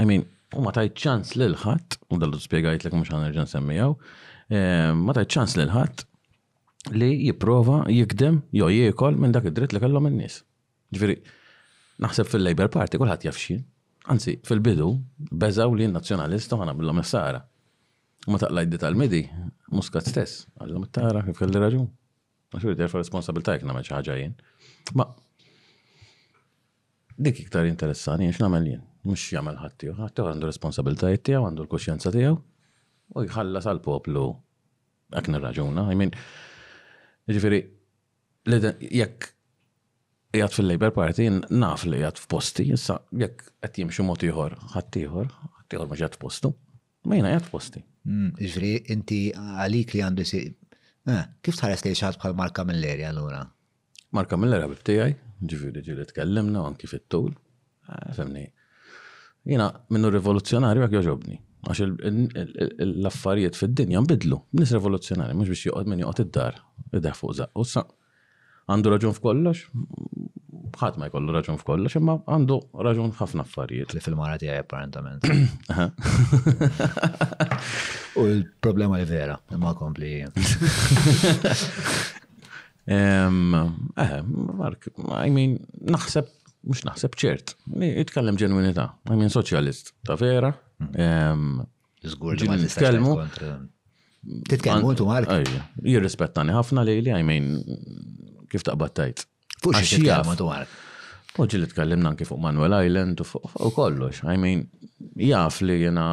I mean, u ma tajt ċans lil ħadd, u dallu spjegajtlek mhux ħanerġa' nsemmijaw, eh, ma tajt ċans lil ħadd li jipprova jikdem jew jiekol minn dak id-dritt li kellhom in-nies. Ġifieri, naħseb fil-Labour Party kulħadd jaf xi. Anzi, fil-bidu beżaw li n-Nazzjonalist u ħanamillhom is-sara. U ma taqla jdi tal-midi, Muscat stess, għallhom it-tara kif kelli raġun. Għax irid jerfa' responsabilità jekk nagħmel xi ħaġa jien. Ma Dik iktar jinteressani għax nagħmel jien, mhux jagħmel ħaddieħor. Ħaddieħor għandu r-responsabbiltajiet tiegħu, għandu l-kuxjenza tiegħu u jħallas għall-poplu hekk nirraġuna. I mean, jiġifieri jekk jgħat fil-Labour Party, naf li jgħat f'posti, issa jekk qed jimxu mod ieħor, ħaddieħor, ħaddieħor mhux jgħat f'postu. Ma jiena jgħat f'posti. Hmm, ġifieri inti għalik li għandu si. Eh, kif tħares li xaħat bħal Marka Milleri allura? Marka Miller ħabib tiegħi, ġifieri ġieli tkellimna anki fit-tul. Eh, femni. Jiena minnu rivoluzzjonarju għak joġobni. Għax l-affarijiet fid-dinja nbidlu. Nis rivoluzzjonarju, mhux biex joqgħod min joqgħod id-dar, id-deħ fuq zaqqu. Sa għandu raġun f'kollox, ħadd ma jkollu raġun f'kollox, imma għandu raġun ħafna affarijiet. Li fil-mara tiegħi apparentament. U l-problema li vera, imma kompli. Eh, Mark, I mean, naħseb, mux naħseb ċert, jitkellem ġenwinita, I mean, soċjalist, ta' vera. Hmm. Zgur li ma titkellmu. Titkellmu tu Mark? Jirrispettani ħafna li li, I mean, kif taqbad tajt. Fuq xie titkellmu tu Mark? U ġili tkellimna anki fuq Manuel Island u fuq kollox, I mean, jaf li jena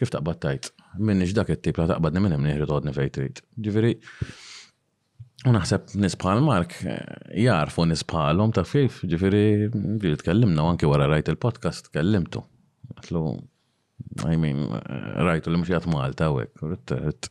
Kif taqbad tajt? Minnix dak it-tip la taqbadni minn hemm nieħri tgħodni fejn trid. Ġifieri, u naħseb nies bħal Mark jarfu nies bħalhom taf kif, ġifieri ġieli tkellimna u anke wara rajt il-podcast kellimtu. Għatlu, I mean, rajtu li mhux jgħat Malta u hekk,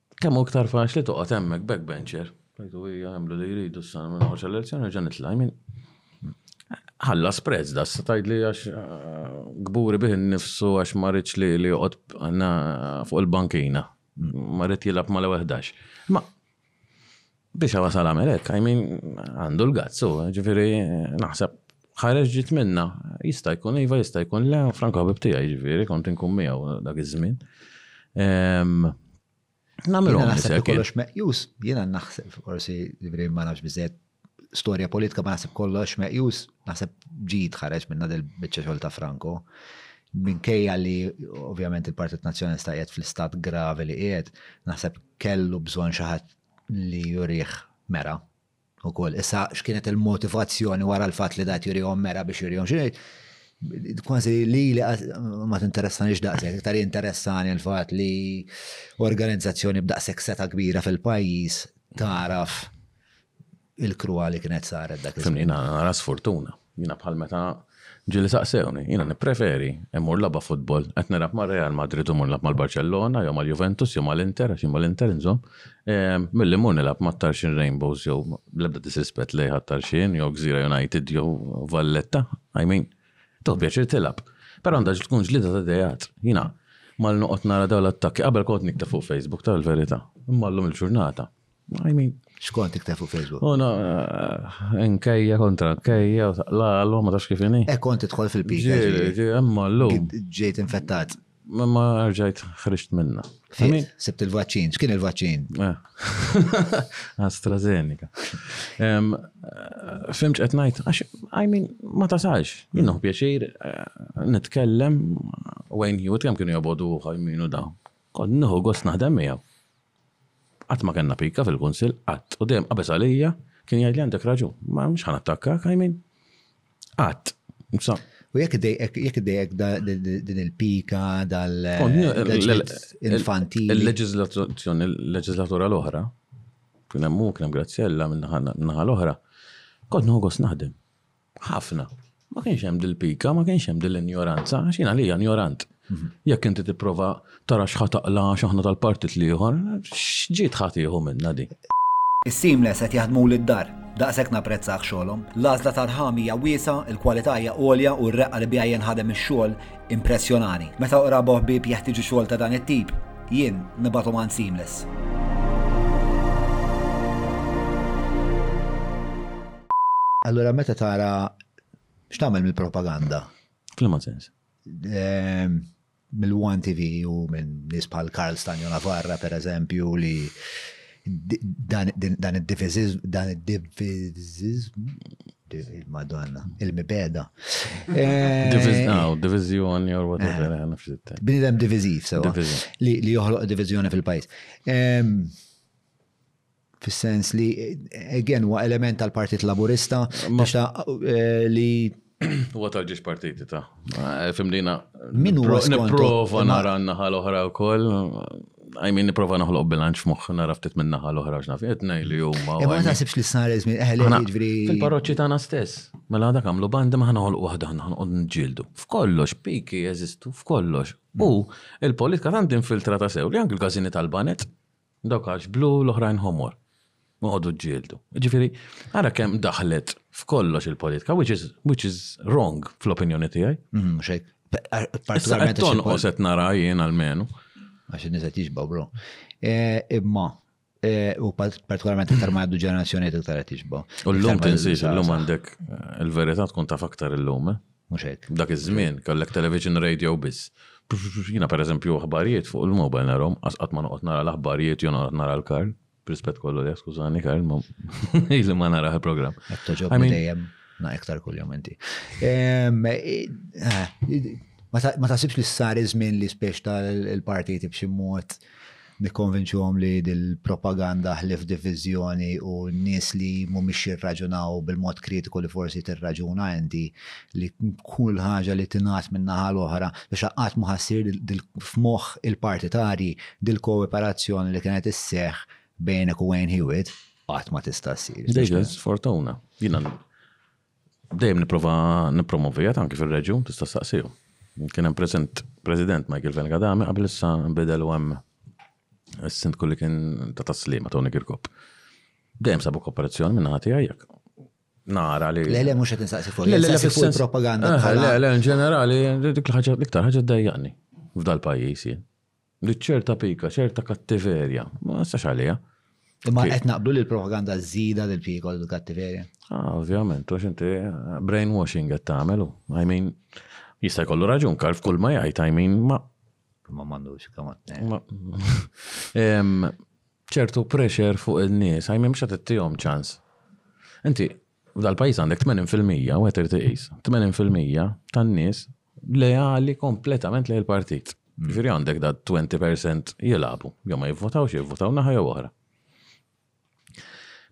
Kemm hu iktar faċli toqgħod hemmhekk backbencher. Tajtu hija jagħmlu li jridu s-sana minn ħoġa l-elezzjoni ġan nitla' jmin. Ħalla sprezz da, s tajd li għax eh, gburi bih nifsu għax ma rridx li li joqgħod fuq il-bankina. Ma rrid jilgħab mal-11. Ma Biex wasal għamel hekk, I mean, għandu l-gazz hu, ġifieri naħseb ħareġ ġiet minna, jista' jkun iva, jista' jkun le, Frank ħabib tiegħi ġifieri, kont inkun miegħu dak iż-żmien. Ehm, Nagħmilhom naħseb li kollox meqjus, jiena naħseb forsi ġifieri ma nafx biżejjed storja politika ma naħseb kollox meqjus, naħseb ġid ħareġ minna del biċċa xogħol ta' Franco minkejja li ovvjament il-Partit Nazzjonalista qiegħed fl-istat gravi li qiegħed, naħseb kellu bżonn xi ħadd li jurih mera ukoll. Issa x'kienet il-motivazzjoni wara l-fatt li dat jurihom mera biex jurihom xi kważi li li ma tinteressanix daqshekk, iktar jinteressani l-fatt li organizzazzjoni b'daqshekk seta' kbira fil-pajjiż taraf il-krua li kienet saret dak iż-żmien. Jiena nara sfortuna. Jiena bħal meta ġili saqsewni, jiena nippreferi immur laba futbol, qed nilgħab ma' Real Madrid u mmur nilgħab mal-Barcellona jew mal-Juventus jew mal-Inter għax jien mal-Inter inżomm, milli mmur nilgħab mat-Tarxien Rainbows jew bl-ebda disrispett lejn ħadd Tarxien jew Gżira United jew Valletta, I mean, tieħu pjaċir tilgħab. Però għandha tkun ġlieda ta' ideat. Jiena mal noqgħod nara dawn l-attakki qabel kont nikta fuq Facebook tal-verità, imma llum il-ġurnata I mean. Xkont iktar fuq Facebook? Una, eh, nkejja kontra nkejja, la, l ma tax kifini. E kont idħol fil-pika. Emma l Ġejt infettat. Ma rġajt ħriġt minna. Sibt il-vaċċin, x'kien il-vaċċin? Eh. AstraZeneca. Eh, fimx qed ngħid, għax I mean ma tasax, jienu pjaċir nitkellem Wayne Hewitt kemm kienu jobodu ħajminu da. Kont nieħu gost naħdem miegħu. Qatt ma kellna pika fil-Kunsill, qatt. U dejjem qabeż għalija, kien jgħidli għandek raġun, ma mhux ħa nattakkak, I mean. Qatt. U jekk iddejjek din il-pika dal-infanti. Il-leġiżlazzjoni, il-leġiżlatura l-oħra, kien hemm hu, kien hemm Grazzjella min-naħa l-oħra, kont nieħu gost naħdem. Ħafna. Ma kienx hemm dil-pika, ma kienx hemm dil-injoranza, għax jiena li injorant. Mhm. Jekk inti tipprova tara x'ħataqla x'aħna tal-partit liħor, x'ġiet ħatiħu minna di. Is-seamless qed jaħdmu lid-dar. Daqshekk napprezzah xogħolhom. L-għażla ta' rħam hija wiesa, il-kwalità hija għolja u r-reqqa li biha jinħadem ix-xogħol impressjonani. Meta qraba u ħbieb jeħtieġu xogħol ta' dan it-tip, jien nibgħathom għand seamless. Allura meta tara x'tagħmel mill-propaganda? F'liema sens? Mill-One TV u minn nies bħal Karl Stanjo Navarra pereżempju li dan id-diviżiż dan id-diviżiż Madonna, il-mibeda. Divizjoni or whatever, għana fxittin. Bnidem diviziv, sewa. Li joħloq divizjoni fil-pajis. Fis-sens li, again, huwa element tal-Partit Laburista, mhux ta' eh, li Huwa tal-ġiex partiti ta' eh, fimdina. Min huwa Nipprova nara n-naħa l-oħra wkoll. I mean, niprofa noħloq bilanċ moħħ nara ftit minn naħa l-oħra x'naf qed ngħid li huma. Imma ma taħsibx li snar iżmin eħel eh, jiġri. Fil-parroċċi tagħna stess. Mela dak għamlu bandi ma ħanoħolq waħda ħna ħanqod nġildu. F'kollox piki jeżistu f'kollox. U il-politika tant infiltrata sew li anke l-każini tal-banet Dawk għax blu, l-oħrajn ħomor. Noqogħdu ġġieldu. Ġifieri, ara kemm daħlet f'kollox il-politika, which is, which is wrong fl-opinjoni tiegħi. Mhm, xejk. Issa qed tonqos qed nara jien għalmenu. Għax in-nisa tiġbaw, bro. Eh, imma, eh, u partikolarment iktar ma għaddu ġenerazzjonijiet iktar qed tiġbaw. U l-lum tinsiġ, l-lum għandek eh, il-verità tkun taf aktar il-lum, eh? Mhux hekk. Dak iż-żmien kellek television radio biss. Jiena pereżempju aħbarijiet fuq il-mobile narhom, qatt ma noqgħod nara l-aħbarijiet jew noqgħod nara l-Karl. Rispett kollu li skużani Karl, ma li ma nara il-programm. Toġobni dejjem na iktar kuljum inti. Ehm, eh, eh, ma tasibx li sar iż-żmien li spiex tal-partiti b'xi mod Nikkonvinċuhom li dil-propaganda ħlief diviżjoni u nies li mhumiex jirraġunaw bil-mod kritiku li forsi tirraġuna inti li kull ħaġa li tingħad min-naħa l-oħra biex qatt ma ħa ssir f'moħħ il-partitarji dil-kooperazzjoni li kienet isseħħ bejnek u Wayne Hewitt qatt ma tista' ssir. Sfortuna. Jiena Dejjem nipprova nippromovija anki fir-reġjun tista' staqsihom. Kien hemm present President Michael Van Gadami qabel issa nbidel u hemm is-sindku li kien ta' taslima Tony Kirkop. Dejjem sabu kooperazzjoni minn ħati għajjek. Nara li. Le, le, mhux qed insaqsi fuq. Le, le, fuq propaganda. Eh, le, le, in ġenerali, dik l-ħaġa, l-iktar ħaġa ddejjaqni f'dal-pajjiż jien. Li ċerta pika, ċerta kattiverja, ma nistax għalija. Imma qed naqblu li l-propaganda żida lil pika u l-kattiverja. Ah, ovvjament, għax inti brainwashing qed tagħmelu. I mean, jista' jkollu raġun karf kull ma jgħid, I mean, ma. Ma m'għandux kemm ċertu pressure fuq il-nies, I mean, mhux qed ċans. Inti, F'dal-pajjiż għandek 80 fil-mija, wieħed irid iqis, 80 fil-mija tan-nies leali kompletament lejn il-partit. Mm. Ġifieri għandek da 20% jilagħbu, jew ma jivvotawx, jivvotaw naħa jew oħra.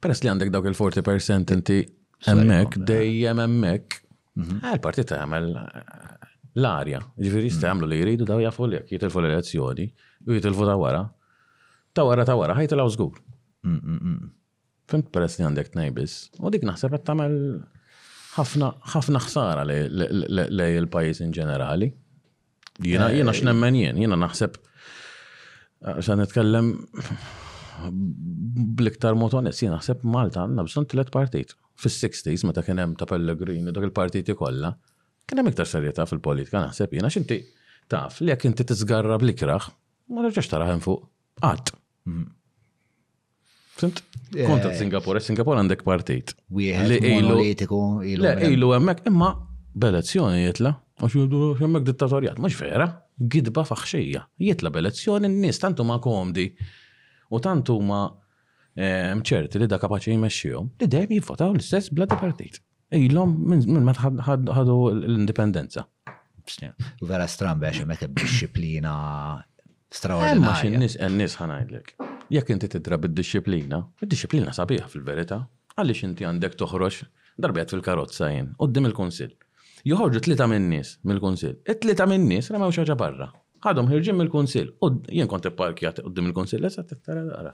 Peress li għandek dawk il-40% inti hemmhekk eh. dejjem hemmhekk, mhm. eh, il-partit tagħmel eh, l-arja. Ġifieri jista' mm. jagħmlu li jridu daw jafu li jekk jitilfu l-elezzjoni u jitilfu ta' wara. Ta' wara ta' wara ħajtilgħu żgur. Mm, Fimt peress li għandek tnej biss. U dik naħseb qed tagħmel ħafna ħafna ħsara lej il-pajjiż in ġenerali. Jiena jiena eh, x'nemmen jien, jiena naħseb eh, se nitkellem bl-iktar mod onest, jiena naħseb Malta għandna bżonn tliet partit. Fis-60s meta kien hemm ta' Pellegrini dak il-partiti kollha, kien hemm iktar serjetà fil-politika naħseb jiena x'inti taf li jekk inti tiżgarra bl-ikraħ, ma nerġax taraħ fuq. Qatt. Mm. Fint? Eh, Konta Singapore, eh, Singapore għandek partit. Wieħed monolitiku. Le, ilu hemmhekk imma b'elezzjoni jitla, għax hemmhekk dittatorjat, mhux vera, gidba faħxija. Jitla b'elezzjoni n-nies tantu ma komdi u tantu ma eh, mċerti li da kapaċi jmexxihom li dejjem jivvotaw l-istess bladi partit. Ilhom minn meta ħadu l-indipendenza. U vera strambe għax hemmhekk hemm disċiplina straordinarja. Ma xi nies hemm nies ħanajdlek. Jekk inti tidra bid-disċiplina, id-disċiplina sabiħa fil-verità, għaliex inti għandek toħroġ darbet fil-karozza jien, qoddim il-kunsill. Joħorġu tlieta min-nies mill-kunsill. It-tlieta min-nies remew xaġa barra. Ħadhom ħirġin mill-kunsill. Jien kont ipparkjat qoddim il-kunsill, eżatt tara daqra.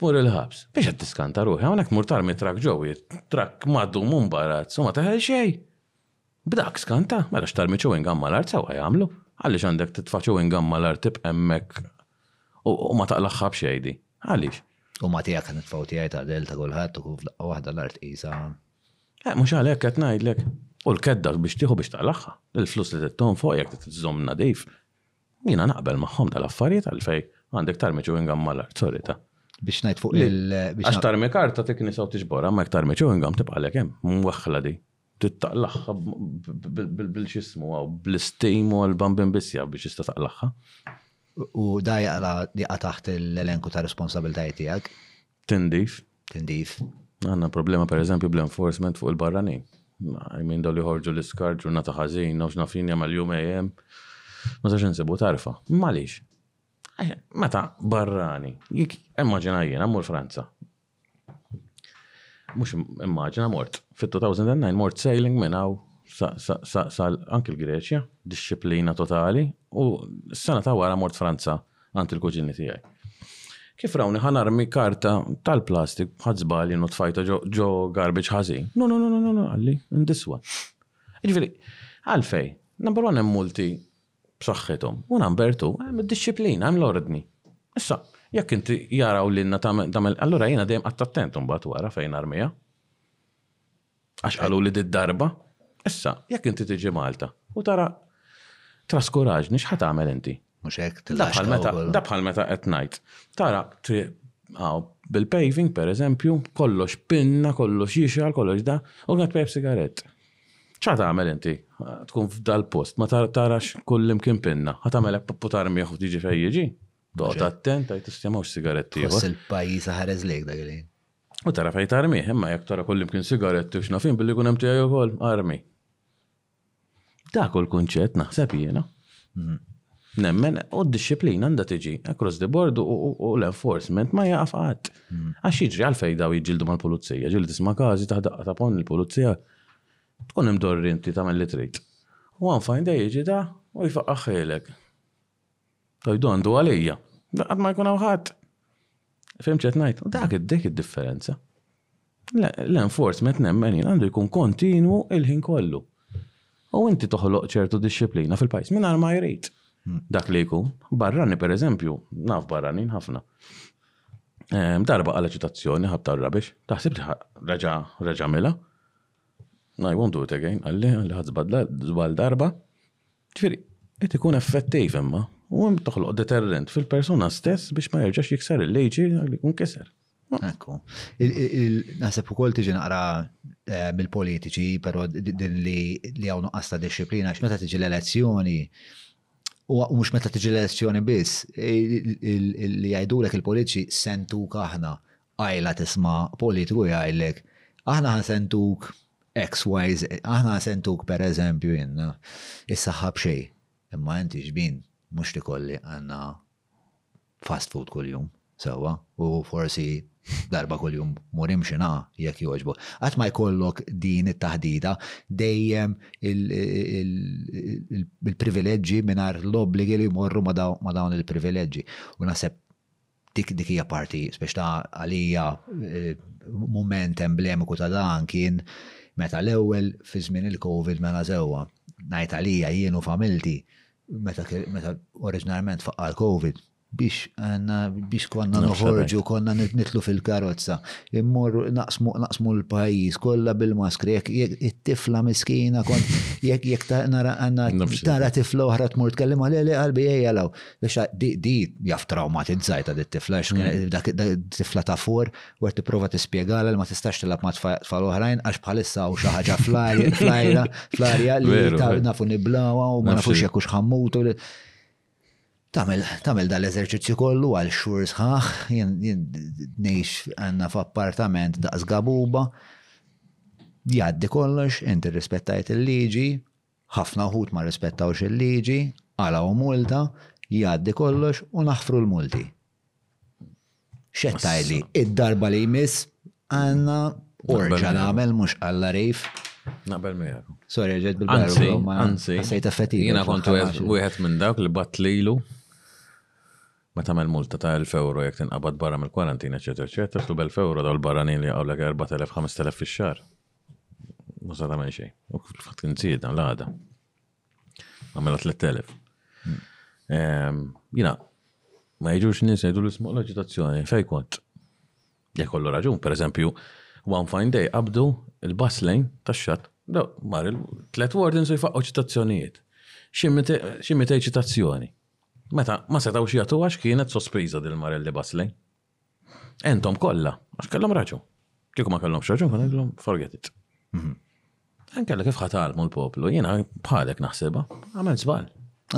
Tmur il-ħabs. Biex qed tiskanta ruħi hawnhekk tmur tarmi trakk ġo wied, trakk magħdum u mbarazz u ma teħel xejn! B'dak skanta, mela x'tarmi chewing gum mal-art sewwa jagħmlu. Għaliex għandek titfa' chewing gum mal-art tibqa' hemmhekk u ma taqlagħha b'xejn di? Għaliex? Huma tiegħek qed nitfgħu tiegħi tagħdel ta' kulħadd u f'daqqa waħda l-art qisha. Eh, mhux għalhekk qed ngħidlek. U l-kedda biex tieħu biex taqlagħha. Il-flus li trid tonfoq jekk trid iżżomm nadif. Jiena naqbel magħhom dal-affarijiet għalfejn għandek tarmi chewing gum mal-art, sorry ta. Biex ngħid fuq il. Għax tarmi karta tiknisa u tiġborha, ma jekk tarmi chewing gum tibqalek hemm, mwaħħla di. Tittaqlaħħa bil-xismu għaw, bl-istim u għal-bambin bisja biex jista' taqlaħħa. U da jaqla taħt l-elenku ta' responsabiltajiet tiegħek? Tindif. Tindif. Għanna problema per eżempju bl-enforcement fuq il-barranin. Minn dol joħorġu l-iskar ġurnata ħażin, nofx nafin jagħmel jum ejem. Ma sax insibu tarfa. Malix. Eh, meta barrani, immaġina jiena mmur Franza. Mhux immaġina mort. Fit-2009 mort sailing minn hawn sa anki l-Greċja, disċiplina totali, u s-sena ta' wara mort Franza. għand il-kuġini tiegħi. Kif rawni ħan armi karta tal-plastik bħad żbal jien tfajta ġo garbage ħażin. No, no, no, no, no, għalli, ndiswa. Ġifieri, għalfej, number one hemm multi b'saħħithom, u number two hemm id-disciplina, hemm l-ordni. Issa, jekk inti jaraw l-inna tamel, allura jiena dejjem qatt attent imbagħad wara fejn armija. Għax qalu li d-darba, issa, jekk inti tiġi Malta u tara traskuraġni x'ħa tagħmel inti? Mhux hekk Da bħal meta qed ngħid. Tara bil-paving pereżempju, kollox pinna, kollox jixal, kollox da, u qed pejb sigarett. ċa tagħmel inti? Tkun f'dal-post, ma tarax kull imkien pinna, ħa tagħmel hekk putar miegħu tiġi fejn jiġi. Dota attent, għajt istemgħux sigaretti. Għas il-pajjiż ħares lejk dak li. U tara fejn tarmi, imma jekk tara kullimkien sigaretti u x'nafin billi jkun hemm tiegħi wkoll armi. Dak u l-kunċett naħseb jiena. Mhm. Nemmen, u d-disciplina għanda tiġi across the board u l-enforcement ma jaqaf għat. Hmm. Għax jiġri għalfej daw jġildu mal-pulizija, ġildi tisma kazi taħdaqqa ta' pon il-pulizija, tkun imdorri inti ta' li trid. U għan fajn da jiġi da u jfaqqa xilek. Tojdu għandu għalija. Qatt ma jkun hawn ħadd. Fim ċet ngħid, dak id-dik id-differenza. L-enforcement nemmen għandu jkun kontinwu il-ħin kollu. U inti toħloq ċertu disċiplina fil-pajis minn ma jrid. Hmm. Dak li jkun, barrani per eżempju, naf barranin ħafna. Ehm, darba għal eċitazzjoni ħabta r-rabix, taħsib raġa raġa mela. No, I won't do it again, għalli għalli ħad zbal darba. Ġifieri, qed ikun effettiv imma, u hemm toħloq deterrent fil-persuna stess biex ma jerġax jikser il-liġi li jkun kiser. Ekku. Naħseb ukoll tiġi naqra eh, mill-politiċi, però din li hawn nuqqas ta' disciplina, x'meta tiġi l-elezzjoni, u mhux meta tiġi l-elezzjoni biss, li jgħidulek il-politiċi sentuk aħna Qajla tisma' politiku jgħidlek, aħna ħa se ntuk X, Y, Z, aħna ħa se ntuk pereżempju jiena s-saħħa b'xejn, imma inti xbin mhux tikolli għandna fast food kuljum, sewwa, u forsi darba kuljum mur imxi na jekk jogħġbok. Qatt ma jkollok din it-taħdita, dejjem il-privileġġi mingħajr l-obbligi li jmorru ma' dawn il-privileġġi. U naħseb Dik dik hija parti biex ta' għalija mument emblemiku ta' dan kien meta l-ewwel fi żmien il-Covid mela sewwa. Ngħid għalija jien u familti meta meta oriġinarjment faqqa' l-Covid biex għandna biex konna noħorġu konna nidħlu fil-karozza. Immorru naqsmu naqsmu l-pajjiż kollha bil-maskri jekk jekk it-tifla miskina kont jekk jekk nara għandna tara tifla oħra tmur tkellima le le qalbi ejja law. Biex di jaf traumatizzajta di tifla, mm. dak tifla ta' for, u għet t-prova t-spiegala li ma tistax tilab ma tfal oħrajn, għax bħalissa u xaħġa fl-arja, fl-arja li ta' nafu niblawa u ma nafux jekkux xammutu. Tamel, tamel dal-eżerċizzju kollu għal xur sħaħ, jien nejx għanna f'appartament daqs gabuba, jaddi kollox, inti rispettajt il-liġi, Ħafna wħud ma rrispettawx il-liġi, qalgħu multa, jgħaddi kollox u naħfru l-multi. X'qed tgħidli? Id-darba li jmiss għandna orġa nagħmel mhux alla rejf. Naqbel miegħek. Sorry, ġed bil-barru. Anzi, sejt effetti. Jiena kontu wieħed minn dawk li batlilu ma tagħmel multa ta' 1000 euro jekk tinqabad barra mill-kwarantina, eċetera, eċetera, tlub 1000 euro daw l-barranin li għawlek 4000-5000 fix-xahar. Ma sa tagħmel xejn. U fil-fatt kien żieda l-għada. Għamela 3000. Ehm, jina, ma jiġux nies jgħidu l-ismu l-aġitazzjoni fej kont. Jekk kollu raġun, per eżempju, one fine day qabdu il-bus lane tax-xatt, mar il-tlet wardens u jfaqqu ċitazzjonijiet. Xi mitej ċitazzjoni. Meta ma setgħux jagħtu għax kienet sospiża dil-marelli bus lane. Entom kollha, għax kellhom raġun. Kieku ma kellhomx raġun, ma kellhom forget it. Mhm. Ankella kif ħatalmu l-poplu, jiena bħalek naħsibha, għamel żball.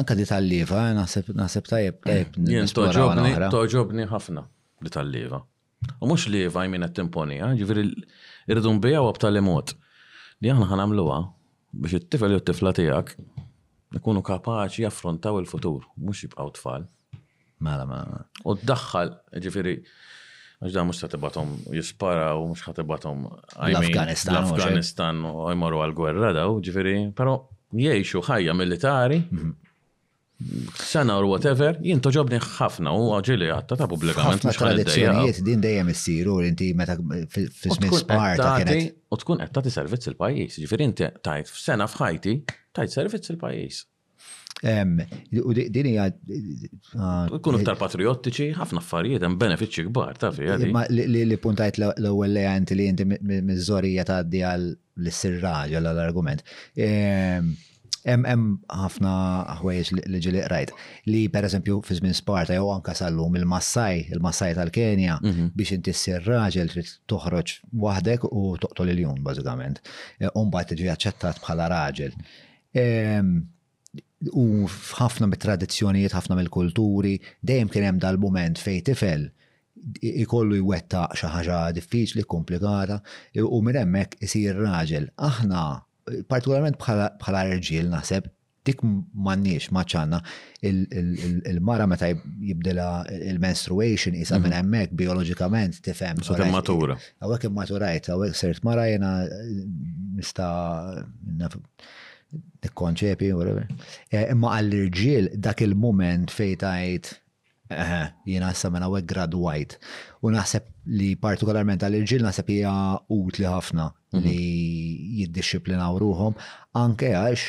Anka di tal-liva, eh, naħseb naħseb tajjeb tajjeb. Jien toġobni ħafna di tal-liva. U mhux liva jmin qed timponija, ġifieri irridu nbijgħu b'tali mod li aħna ħanamluha Biex it-tifel jew t-tifla tiegħek ikunu kapaċi jaffrontaw il-futur, mhux jibqgħu tfal. Mela, mela, mela. U ddaħħal, ġifieri, għax dan mhux se tibgħathom jisparaw, mhux ħa tibgħathom l-Afganistan. L-Afganistan u jmorru għall-gwerra daw, ġifieri, però jgħixu ħajja militari mhm. sena or whatever, jien toġobni ħafna u għagġili għatta ta' publikament. Ħafna tradizzjonijiet din dejjem issiru inti meta fis-smin sparta kienet. U tkun qed tagħti servizz il-pajjiż, ġifieri inti tajt f'sena f'ħajti tajt servizz il-pajjiż. U din hija. Ah, Kunu iktar patriottiċi, ħafna affarijiet hemm benefiċċji kbar ta' fiha. Li puntajt l-ewwel leja inti li inti miż-żorija tgħaddi għal l-sirraġa l-argument. Hemm ħafna ħwejjeġ li ġili qrajt li pereżempju fi żmien Sparta jew anke sal-lum il-massaj, il-massaj tal-Kenja mhm. biex inti ssir raġel trid toħroġ waħdek u toqtol il-jum bażikament. E, u mbagħad tiġi aċċettat bħala raġel. U f'ħafna mit-tradizzjonijiet, ħafna mill-kulturi, dejjem kien hemm dal-mument fejn tifel ikollu jwetta xi ħaġa diffiċli, komplikata, u minn hemmhekk isir raġel. Aħna partikolarment bħala rġiel naħseb dik m'għandniex ma ċanna il-mara meta jibdilha il-menstruation isa minn mhm. hemmhekk bioloġikament tifhem. So kemm matura. Hawnhekk hemm maturajt, hawnhekk sirt mara jiena nista' nikkonċepi whatever. Eh, imma għall-irġiel dak il-mument fejn tajt Eħe, jiena issa minn hawnhekk gradwajt. U naħseb li partikolarment għal irġiel naħseb hija utli ħafna mhm. li jiddixxiplinaw ruhom anke għax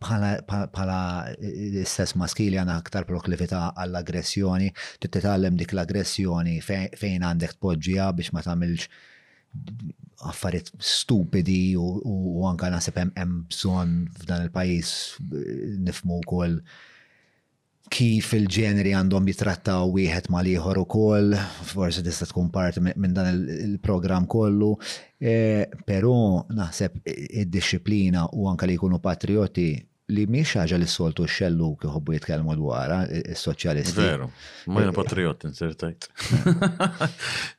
bħala l-istess maskili għandha aktar proklività għall-aggressjoni, titgħallem dik l-aggressjoni fejn għandek tpoġġija biex ma tagħmilx affarijiet stupidi u anka naħseb hemm bżonn f'dan il-pajjiż eh, nifmu wkoll Kif il-ġeneri għandhom jittrattaw wieħed mal-ieħor ukoll, forsi tista' tkun parti minn dan il-programm kollu. Però naħseb id-dixxiplina u anke li jkunu patrijoti li mhix xi ħaġa li s-soltu x-xellug iħobbu jitkellmu dwarha is-soċjalisti. Veru, ma jiena patrijot insir tgħid.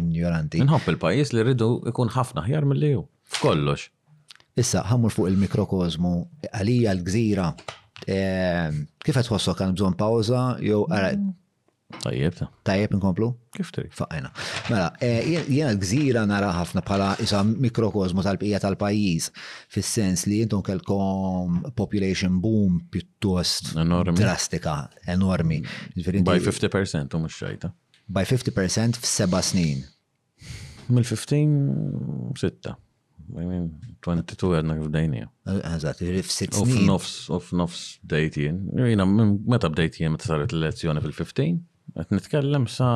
injoranti. Inħobb il-pajjiż li rridu ikun ħafna ħjar milli hu. F'kollox. Issa, ħammur fuq il-mikrokozmu, għalija l-gżira. Ehm, kif qed tħossok għal bżonn pawża jew ara Tajjeb ta. Tajjeb inkomplu? Kif trid? Faqajna. Mela, eh, jiena l-gżira nara ħafna bħala isa mikrokozmu tal-bqija tal-pajjiż fis-sens li intom kelkom population boom pjuttost drastika, enormi. By 50% u mhux xejta. By fifty percent f'seba' snin. Mill fifteen sitta. I mean, twenty two għedna kif bdejnija. Eżatt, jiġifieri f'sitt snin. U f'nofs, u f'nofs bdejt jien. Jiena meta bdejt jien meta saret l-elezzjoni fil-fifteen, qed nitkellem sa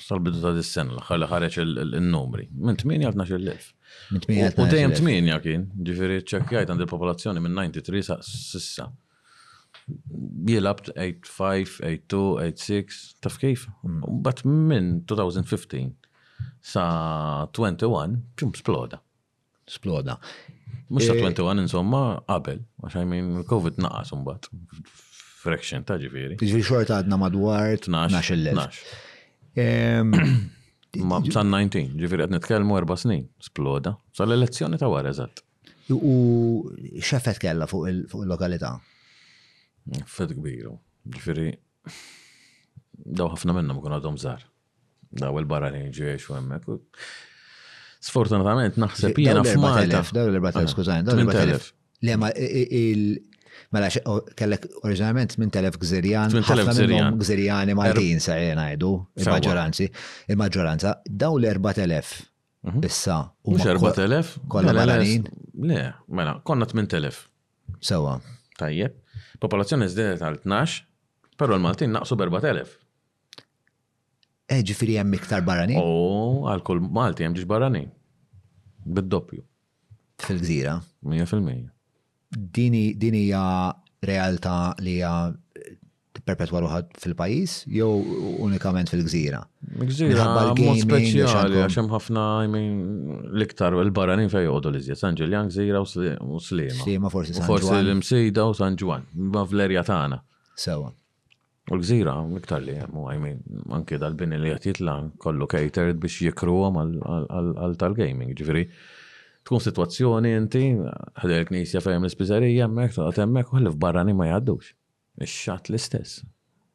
sal-bidu ta' dis-sena l-aħħar li ħareġ in-numri. Minn tmienja għal tnax-il elf. U dejjem tmienja kien, ġifieri ċċekkjajt għand il-popolazzjoni minn ninety three sa s'issa. jilgħab eight five, eight two, eight six, taf kif? Imbagħad minn 2015 sa 21 ġum sploda. Sploda. Mhux sa 21 eh, insomma qabel, għax I mean covid naqas imbagħad fraction ta' ġifieri. Ġifieri xorta għadna madwar 12 Ma sa 19, ġifieri qed nitkellmu erba' snin, sploda. Sal-elezzjoni ta' wara eżatt. U x'effett kellha fuq il-lokalità? Effett kbir. Ġifieri daw ħafna minnhom ikun għadhom żgħar. Daw il-barra li jiġu jgħixu hemmhekk. Sfortunatament naħseb jiena f'Malta. Daw l-14,000, skużani, daw l-14,000. Le ma Mela, kellek oriġinalment 8,000 gżirjan, 8,000 gżirjani Maltin sa jena jgħidu, il-maġġoranzi, il-maġġoranza, daw l-4,000 Mhm. Issa. Mux 4.000? Konna barranin? Le, mela, konna 8.000. Sewa. Tajjeb. Popolazzjoni zdedet għal 12, pero l-Maltin naqsu 4.000. E, eh, ġifiri jem iktar barranin? O, għal kull Malti jem ġiġ barranin. Bid-doppju. Fil-gżira? 100%. Din din hija realtà li hija tipperpetwa ruħha fil-pajjiż jew unikament fil-gżira? Gżira Minħabba mod l-gaming, speċjali għax għax hemm ħafna I mean, l-iktar il-barranin fejn joqogħdu li żjed San Ġiljan Gżira u Sli- u Sliema. Sliema forsi U San forsi Ġwann. l-Imsida u San Ġwann, ma fl-erja tagħna. Sewa. U l-gżira, miktar li hemm, u għajmi, anke dal-bini li qed jitla' kollu catered biex jikruhom għal tal-gaming. Ġifieri, tkun sitwazzjoni inti ħdej il-knisja fejn hemm l-ispiżerija hemmhekk, toqgħod hemmhekk u ħlief barranin ma jgħaddux. Ix-xatt l-istess.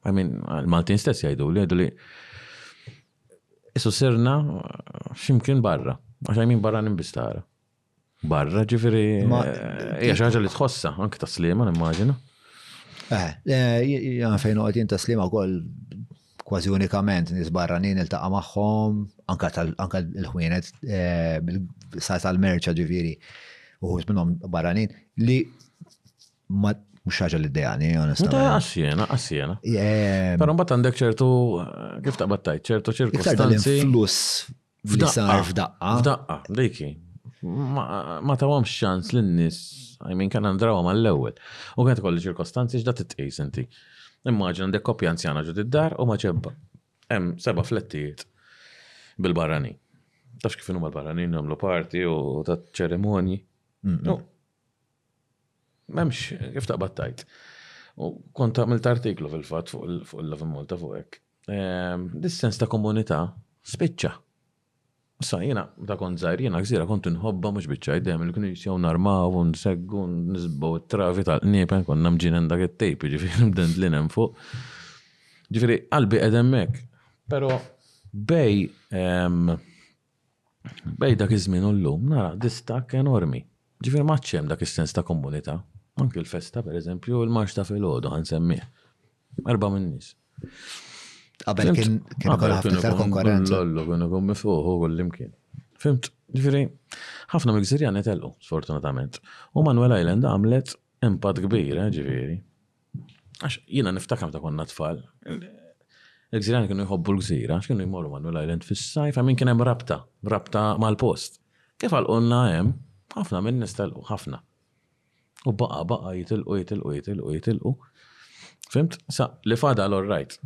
I mean, il-Maltin stess jgħiduli, jgħiduli isu sirna x'imkien barra, għax għajmin barranin biss tara. barra ġifiri. Hija xi ħaġa li tħossha anke ta' slima nimmaġina. Eh, eh fejn noqgħod jien ta' slima wkoll kważi unikament nies barranin iltaqa' magħhom, anka l-ħwienet eh, sa tal-merċa ġifiri, uħut minnhom barranin li ma mhux ħaġa li dejani, onestament. Ta' għasjena, għasjena. Però mbagħad għandek ċertu kif taqbad tajt, ċertu ċirkostanzi. L-influss li sar f'daqqa. F'daqqa, dejki. Ma tawhomx xans l nies I mean, kan għandrawa ma l-ewel. U għet kolli ċirkostanzi x'da t-tqis inti. Immaġin għandek koppja anzjana ġod id-dar u maċebba. Em, seba flettijiet bil-barrani. Tafx kif huma l-barrani nagħmlu parti u ta' ċerimonji. M'hemmx, kif taqbad tgħid. U kont għamilt artiklu fil-fatt fuq il-Love Malta fuq hekk. Ehm, dis-sens ta' komunità spiċċa. Sa jiena ta' kont żgħir jiena gżira kont inħobba mhux biċċa jdejjem il-knisja u narmaw u nseggu nisbgħu t-travi tal-qniepen konna mġienen dak it-tejp ġifieri mdendlin hemm fuq. Ġifieri qalbi qed hemmhekk. Però bej ehm, Bejn dak iż-żmien u llum nara distakk enormi. Ġifieri m'għadx hemm dak is-sens ta' komunità. Anki l-festa, per eżempju, il-marċ ta' filgħodu ħa nsemmih. Erbgħa minn nies. Qabel kien ikun ħafna iktar konkurrenza. L-ollu kien ikun miftuħ u kullimkien. Fimt? Ġifieri, ħafna mill-gżirjani telqu, sfortunatament. U Manuel Island għamlet impatt kbir, ġifieri. Għax jiena niftakar ta' konna tfal. Il-gżirani kienu jħobbu l-gżira, x'kienu jmorru Manuel Island fis-sajf, għamin kien hemm rabta, rabta mal-post. Kif għalqulna hemm, ħafna minn nistelqu, ħafna. U baqa, baqa, jitilqu, jitilqu, jitilqu, jitilqu. Fimt? Sa, li fada l right.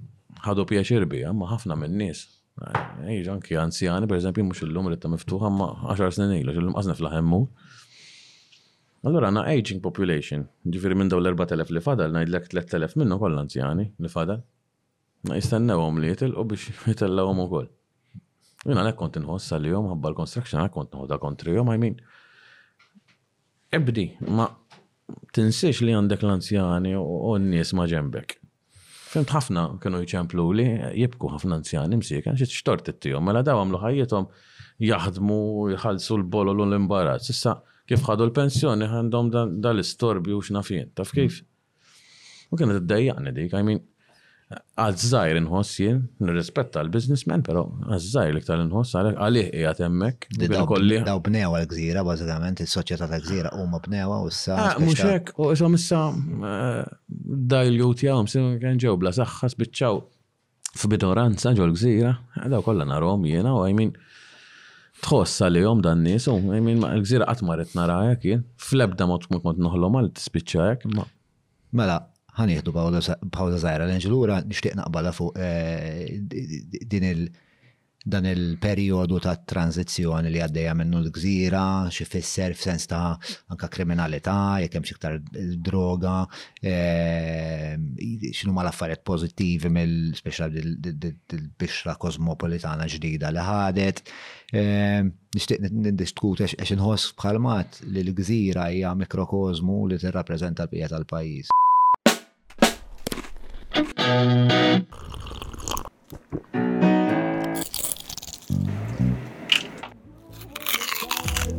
Ħadu pjaċir bi, ma ħafna minn nies. Ejġ, anki anzjani, per eżempju, mux il-lum li ta' miftuħa, ma 10 snin ilu, il-lum għazna fl-ħemmu. Allura għandna ageing population, jiġifieri minn dawn l-erbat elef li fadal ngħidlek tlett elef minnhom kollha anzjani li fadal. Jistennewhom li jitilqu biex jitellgħuhom ukoll. U jien għalhekk kont inħoss għalihom minħabba l-construction għalhekk kont noħodha kontrihom I mean ibdi ma tinsiex li għandek l-anzjani u n-nies ma' ġenbek. Fimt ħafna kienu jċempluli, jibku ħafna anzjani msieken, xi xtort ittihom, mela daw għamlu ħajjithom jaħdmu, jħallsu l-bolol u l-imbarazz. Issa kif ħadu l-pensjoni għandhom dal-istorbju u x'naf jien. Taf kif? U kienet iddejjaqni dik, I mean, għaż-żgħir inħoss jien, nirrispetta l-businessman, però għaż-żgħir l-iktar inħoss għalih qiegħed hemmhekk. Daw bnew għal-gżira bażikament, is-soċjetà tal-gżira huma bnewa u issa. Ah, mhux hekk, u isom issa eh, Dilute jahom, kien ġew bla saħħa spiċċaw f'minoranza ġol-gżira, daw kollha narhom jiena u I mean tħoss għalihom dan nies u I mean l-gżira qatt ma rid nara hekk jien, fl-ebda mod kont noħlom għal tispiċċa hekk. Mela, ħanieħdu pawża żgħira l-inġlura nixtieq naqbalha fuq din il- Dan il-perijodu ta' tranżizzjoni li għaddejja minnu l-gżira, x'ifisser f'sens ta' anke kriminalità, jekk hemmx iktar droga, x'inhuma l-affarijiet pożittivi mill speċi dil-bixra kożmopolitana ġdida li ħadet. Nixtieq niddiskuti għax inħoss bħal Matt li l-gżira hija mikrokożmu li tirrappreżenta l-bqija tal-pajjiż.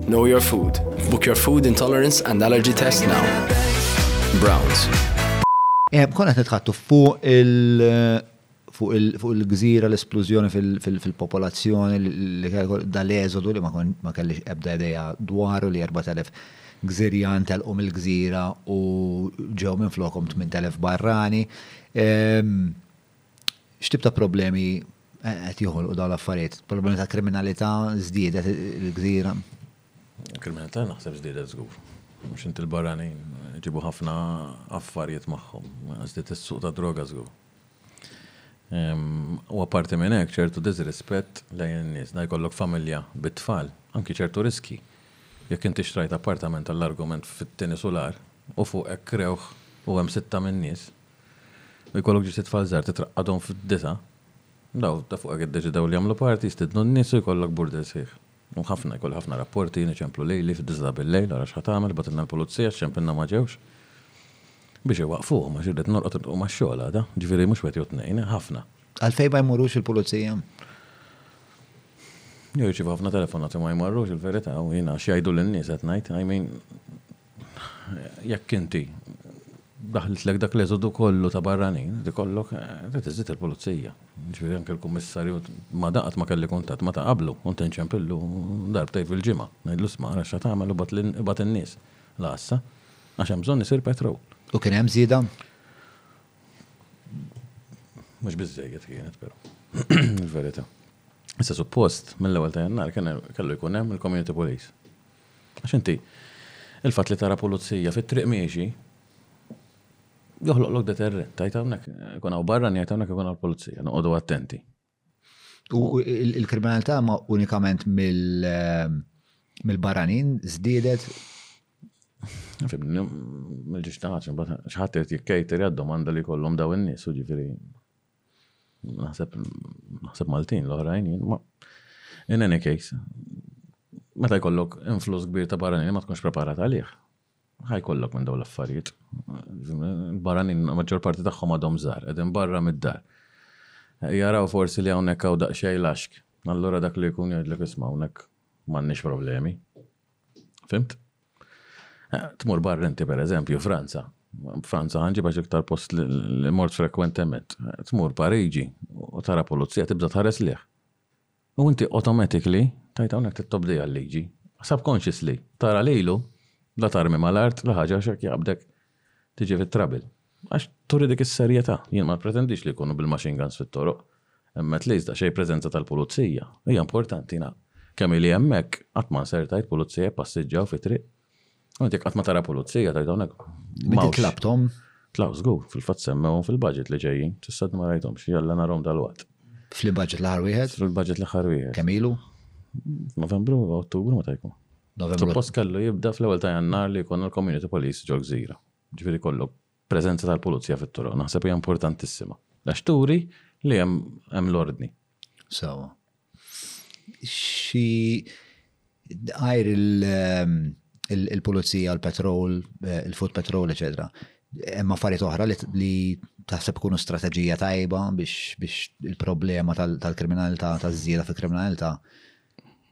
Know your food. Book your food intolerance and allergy test now. Browns. Eh, konna titħattu fuq il- eh, fuq il-gżira l-esplużjoni fil-popolazzjoni li dal-eżodu li ma kellix ebda ideja dwaru li 4000 gżirjan telqom il-gżira u ġew minn flokom 8000 barrani. Ehm, X'tip ta' problemi qed joħolqu dawn l-affarijiet? Problemi ta' kriminalità żdiedet il-gżira? Kriminalità naħseb żdiedet żgur. Mhux inti l-barranin ġibu ħafna affarijiet magħhom. Żdied is-suq ta' droga żgur. U apparti minn hekk ċertu diżrispett lejn in-nies. Meta jkollok familja bit-tfal, anki ċertu riskji. Jekk inti xtrajt appartament għall-argument fit-tieni sular u fuq hekk krewh u hemm sitta min-nies, U jkollok ġiet it-tfal żgħar titraqqadhom f'disa'? Dawn ta' fuqek iddeċidew li jagħmlu party, jistidnu n-nies u jkollok burdel sħiħ. U ħafna, jkolli ħafna rapporti, jien iċemplu lili fid-disa' ta' billejl, ara x'ħatagħmel, bagħtilna l-pulizija, xċempilna ma ġewx. Biex iwaqqfuhom, għax irrid norqod u nqum għax-xogħol għada, ġifieri mhux wieħed jew tnejn, ħafna. Għalfejn ma jmorrux il-pulizija? Jirċievu ħafna telefonati u ma jmorrux, il-verità, u jiena x'jgħiduli n-nies qed ngħid, I mean, Jekk inti daħlitlek dak l-eżodu kollu ta' barranin, li kollok, li tiżid il-pulizija. Ġifieri anke l-kummissarju ma daqat ma kelli kuntatt ma ta' qablu, kont inċempillu darbtejn fil-ġimgħa, ngħidlu isma' ara x'se tagħmel u ibgħat in-nies l-għassa għax hemm bżonn isir petrol. U kien hemm żieda? Mhux biżżejjed kienet però. Il-verità. Issa suppost mill-ewwel ta' Jannar kellu jkun hemm il-community police. Għax inti, il-fatt li tara pulizija fit-triq miexi, joħloqlok deterrent, tgħid hawnhekk ikun hawn barranin, jgħid hawnhekk ikun hawn pulizija, noqogħdu attenti. U l-kriminalità ma unikament mill-barranin żdiedet? Mill-ġiġ taħħaċ, xaħat jgħid jikkejter jgħad domanda li kollhom daw in-nies, u ġifieri Naħseb, naħseb Maltin l-oħrajn, ma. In any case, meta jkollok influss kbir ta' barranin ma tkunx preparat għalih. Ħaj kollok minn daw l-affarijiet. Barranin, maġġor parti tagħhom għadhom żgħar, qegħdin barra mid-dar. Jaraw forsi li hawnhekk hawn daqsxejn laxk. Allura dak li jkun jgħidlek isma' hawnhekk m'għandniex problemi. Fimt? Tmur barra inti per eżempju Franza. Franza għanġi bax iktar post li mort frekwentement. Tmur Pariġi u tara pulizija tibda tħares liħ. U inti automatically tajt hawnhekk tittobdi għal-liġi. Subconsciously tara lilu la tarmi mal-art la ħaġa xek jaqbdek tiġi fi trouble. Għax turi dik is-serjetà. Jien ma nippretendix li jkunu bil-machine guns fit-toroq. Imma at least daqsxejn preżenza tal-pulizija hija importanti. Jiena kemm ili hemmhekk qatt ma nsert għid pulizija jippassiġġaw fi triq. U int jekk qatt ma tara pulizija tgħid hawnhekk m'hawnx. Inti tlabthom? Tlabthom żgur, fil-fatt semmewhom fil-budget li ġejjin. S'issa għadni ma rajthomx, jalla narhom dalwaqt. Fl-budget l-aħħar wieħed? Fil-budget l-aħħar wieħed. Kemm ilu? F'Novembru, Ottubru meta jkun. Suppost kellu jibda fl-ewwel ta' Jannar li jkun l-Community Police ġol Gżira. Ġifieri jkollu preżenza tal-pulizija fit-toroq. Naħseb hija importantissima. Għax turi li hemm l-ordni. Sawa. Xi għajr ehm, il-pulizija, il-petrol, eh, il-food petrol, eċetera. Hemm affarijiet oħra li taħseb kunu strateġija tajba biex il-problema tal-kriminalità, taż-żieda fil-kriminalità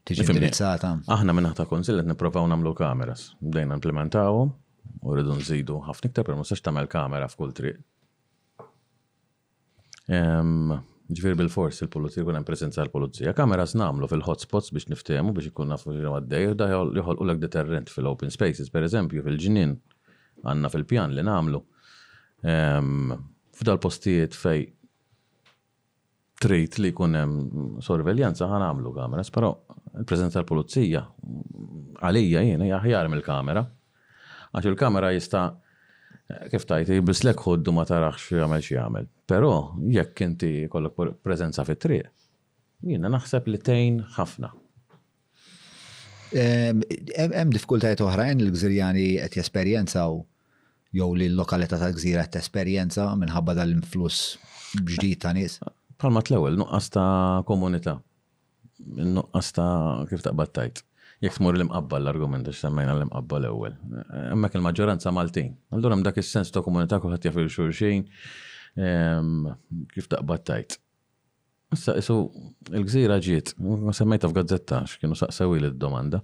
tiġi indirizzata. Aħna minn ta' konsil qed nipprovaw nagħmlu kameras. Bdejna implementawhom u rridu nżidu ħafna iktar per ma sax tagħmel kamera f'kull triq. Ġifier bil-fors il-pulizija kun hemm preżenza l-pulizija. Kameras nagħmlu fil-hotspots biex niftehmu biex ikun nafu xi għaddej u da joħolqu lek deterrent fil-open spaces, pereżempju fil-ġnien għandna fil-pjan li nagħmlu. F'dal postijiet fej trid li jkun hemm sorveljanza ħa nagħmlu kameras, però il-preżenza tal-pulizija għalija jiena hija aħjar mill-kamera. Għax il-kamera jista' kif tajt jbislek ħoddu ma tarax jagħmel xi jagħmel. Però jekk inti kollok preżenza fit-triq, jiena naħseb li tgħin ħafna. Hemm diffikultajiet oħrajn li l-Gżirjani qed jesperjenzaw jew li l-lokalità tal-Gżira qed tesperjenza minħabba dan l-influss ġdid ta' nies? Bħalma l-ewwel, nuqqas ta' komunità. Nuqqas ta' kif taqbad tgħid. Jekk tmur l-Imqabba l-argument għax semmejna l-Imqabba l-ewwel. Hemmhekk il-maġġoranza Maltin. Allura hemm dak is-sens ta' komunità kulħadd jaf lil xulxin, kif taqbad tgħid. Issa qisu l-gżira ġiet, ma semmejtha f'gazzetta għax kienu saqsewili d-domanda.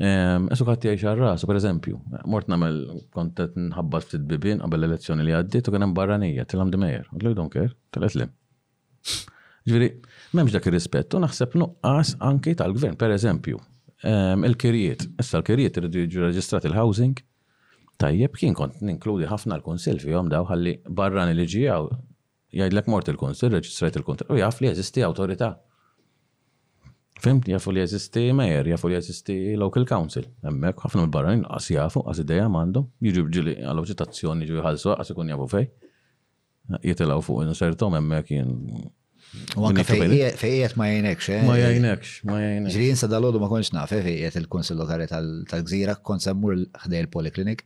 Qisu ħadd jgħix għal rasu, pereżempju, mort nagħmel kont qed nħabbat ftit bibien qabel l-elezzjoni li għaddiet u kien hemm barranija, tilhom di Mayor. Għedtlu you don't care, telgħet li. Ġifieri, m'hemmx dak ir-rispett u naħseb nuqqas anki tal-gvern, pereżempju, il-kirjiet. Issa l-kirjiet iridu jiġu reġistrati l-housing. Tajjeb, jien kont ninkludi ħafna l-kunsill fihom daw ħalli barrani li ġie hawn Jgħidlek mort il-Kunsill, reġistrajt il-kuntratt, u jaf li jeżisti awtorità. Fhimt, jafu li jeżisti mayor, jafu li jeżisti local council. Hemmhekk ħafna mill-barranin qas jafu, qas idea m'għandhom, jiġu bġili għal oċitazzjoni jiġu jħallsu qas ikun jafu fejn. Jitilgħu fuq insertom hemmhekk jien. U anke fejqiet ma jgħinekx, eh? Ma jgħinekx, ma jgħinekx. Ġri jinsa dal-għodu ma konċ naf, eh, fejqiet il-Kunsill Lokali tal-Gżira, kont semmur ħdej il-Poliklinik.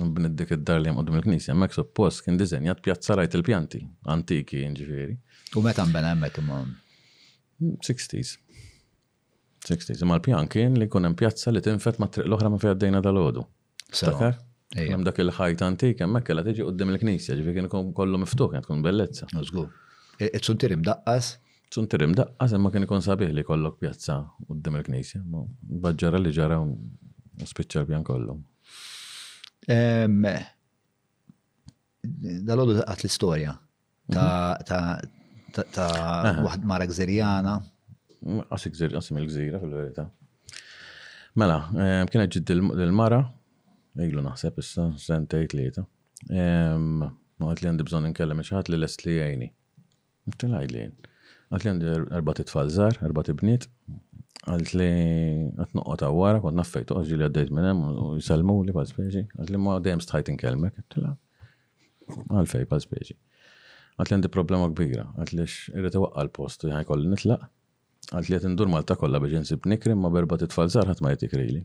Nbniet dik id-dar li hemm quddiem il-knisja, hemmhekk suppost kien diżenjat pjazza rajt il-pjanti, antiki jiġifieri. U meta nbena hemmhekk imma? Sixties. Sixties, imma l-pjan kien li jkun hemm pjazza li tinfet ma' triq l-oħra ma' fejn għaddejna dal-għodu. Ftakar? Hemm dak il-ħajt antik hemmhekk kellha tiġi quddiem il-knisja, ġifieri kien kollu miftuħ kien tkun bellezza. Żgur. It-suntier imdaqqas. Sun tirim daqqa semma kien ikun sabiħ li kollok pjazza u d-dim il-knisja, ma bħadġara li ġara u spiċċa l-pjan kollu. Dal-għodu taqqat l-istoria ta' mhm. waħd mara gżirjana. Għasik gżir, għasim il-gżira fil-verita. Mela, kienet ġid l-mara, ilu naħseb issa, sentej tlieta. Ma għat li għandi bżon nkellem xaħat li l-est li jgħini. Inti ngħidli, qaltli għandi erbat itfal żgħar, erbat ibniet, qaltli qed noqgħod hawn wara, kont naf fejn toqgħod ġieli għaddejt minn hemm u jsellmuli bħal speċi, qaltli ma dejjem stħajt inkellmek, qedtilha għalfejn bħal speċi. Qaltli għandi problema kbira, qaltli irrid iwaqqa' l-post u jkolli nitlaq, qaltli qed indur Malta kollha biex insib nikri imma b'erbat itfal żgħar ħadd ma jrid jikrili.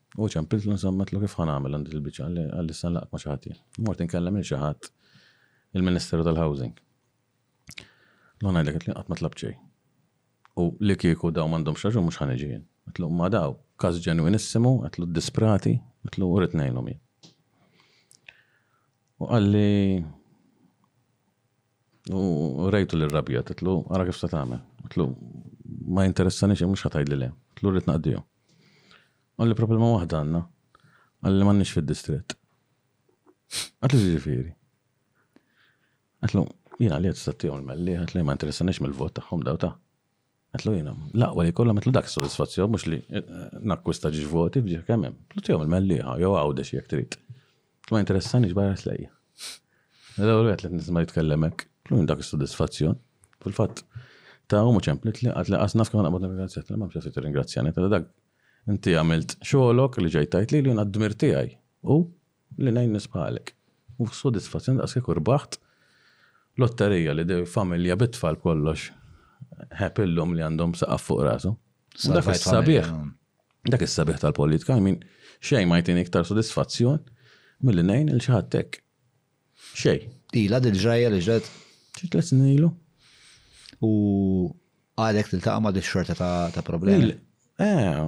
U ċempiltlu insomma għedtlu kif ħa nagħmel għandi l-biċċa, qalli qalli issa nlaqgħek ma' xi ħadd jien. Mort inkellem lil xi ħadd il-Ministeru tal-Housing. L-ħa ngħidlek qedtli qatt ma tlabt xejn. U li kieku daw m'għandhomx raġun mhux ħa niġi jien. Qedtlu ma daw każ ġenwinissimu, qedtlu ddisprati, qedtlu u rrid ngħinhom jien. U qalli U rejtu li rrabja, titlu, ara kif se tagħmel. Titlu, ma jinteressani xejn mhux ħatajd li le. Titlu rrid naqdihom. Għalli problema waħda għandna. Għalli m'għandniex fid-distrett. Għatlu ġifieri. Għatlu, jiena li qed sattihom il-melli, għatlu ma jinteressanix mill-vot tagħhom daw ta'. Għedtlu jiena, l-aqwa li jkollhom għedtlu dak is-sodisfazzjon mhux li nakkwista ġiex voti f'ġieħ kemm hemm. Tihom il-Mellieħa jew Għawdex jekk trid. Għedtlu ma jinteressanix b'għajr ħares lejja. L-ewwel wieħed li qed nisma' jitkellem hekk. Għedtlu jien dak is-sodisfazzjon. Fil-fatt ta' hawn u ċemplitli, qatt lanqas naf kemm naqbad nirringrazzjah. Għedtlu m'hemmx għalfejn tirringrazzjani, għedtlu dak inti għamilt xogħolok li ġejt tgħid lili u jiena d-dmir tiegħi hu li ngħin nisbħalek. Hu sodisfazzjon daqs kieku rbaħt lotterija li dew familja bit-tfal b'kollox happy llum li għandhom saqaf fuq rasu. U dak is-sabiħ, dak is-sabiħ tal-politika, I mean, xejn ma jtini iktar sodisfazzjon milli ngħin lil xi ħadd hekk. Xejn. Ilha dil-ġrajja li ġret? Xi tliet snin ilu. U għadek tiltaqa' ma' dix-xorta ta' problemi? Eh,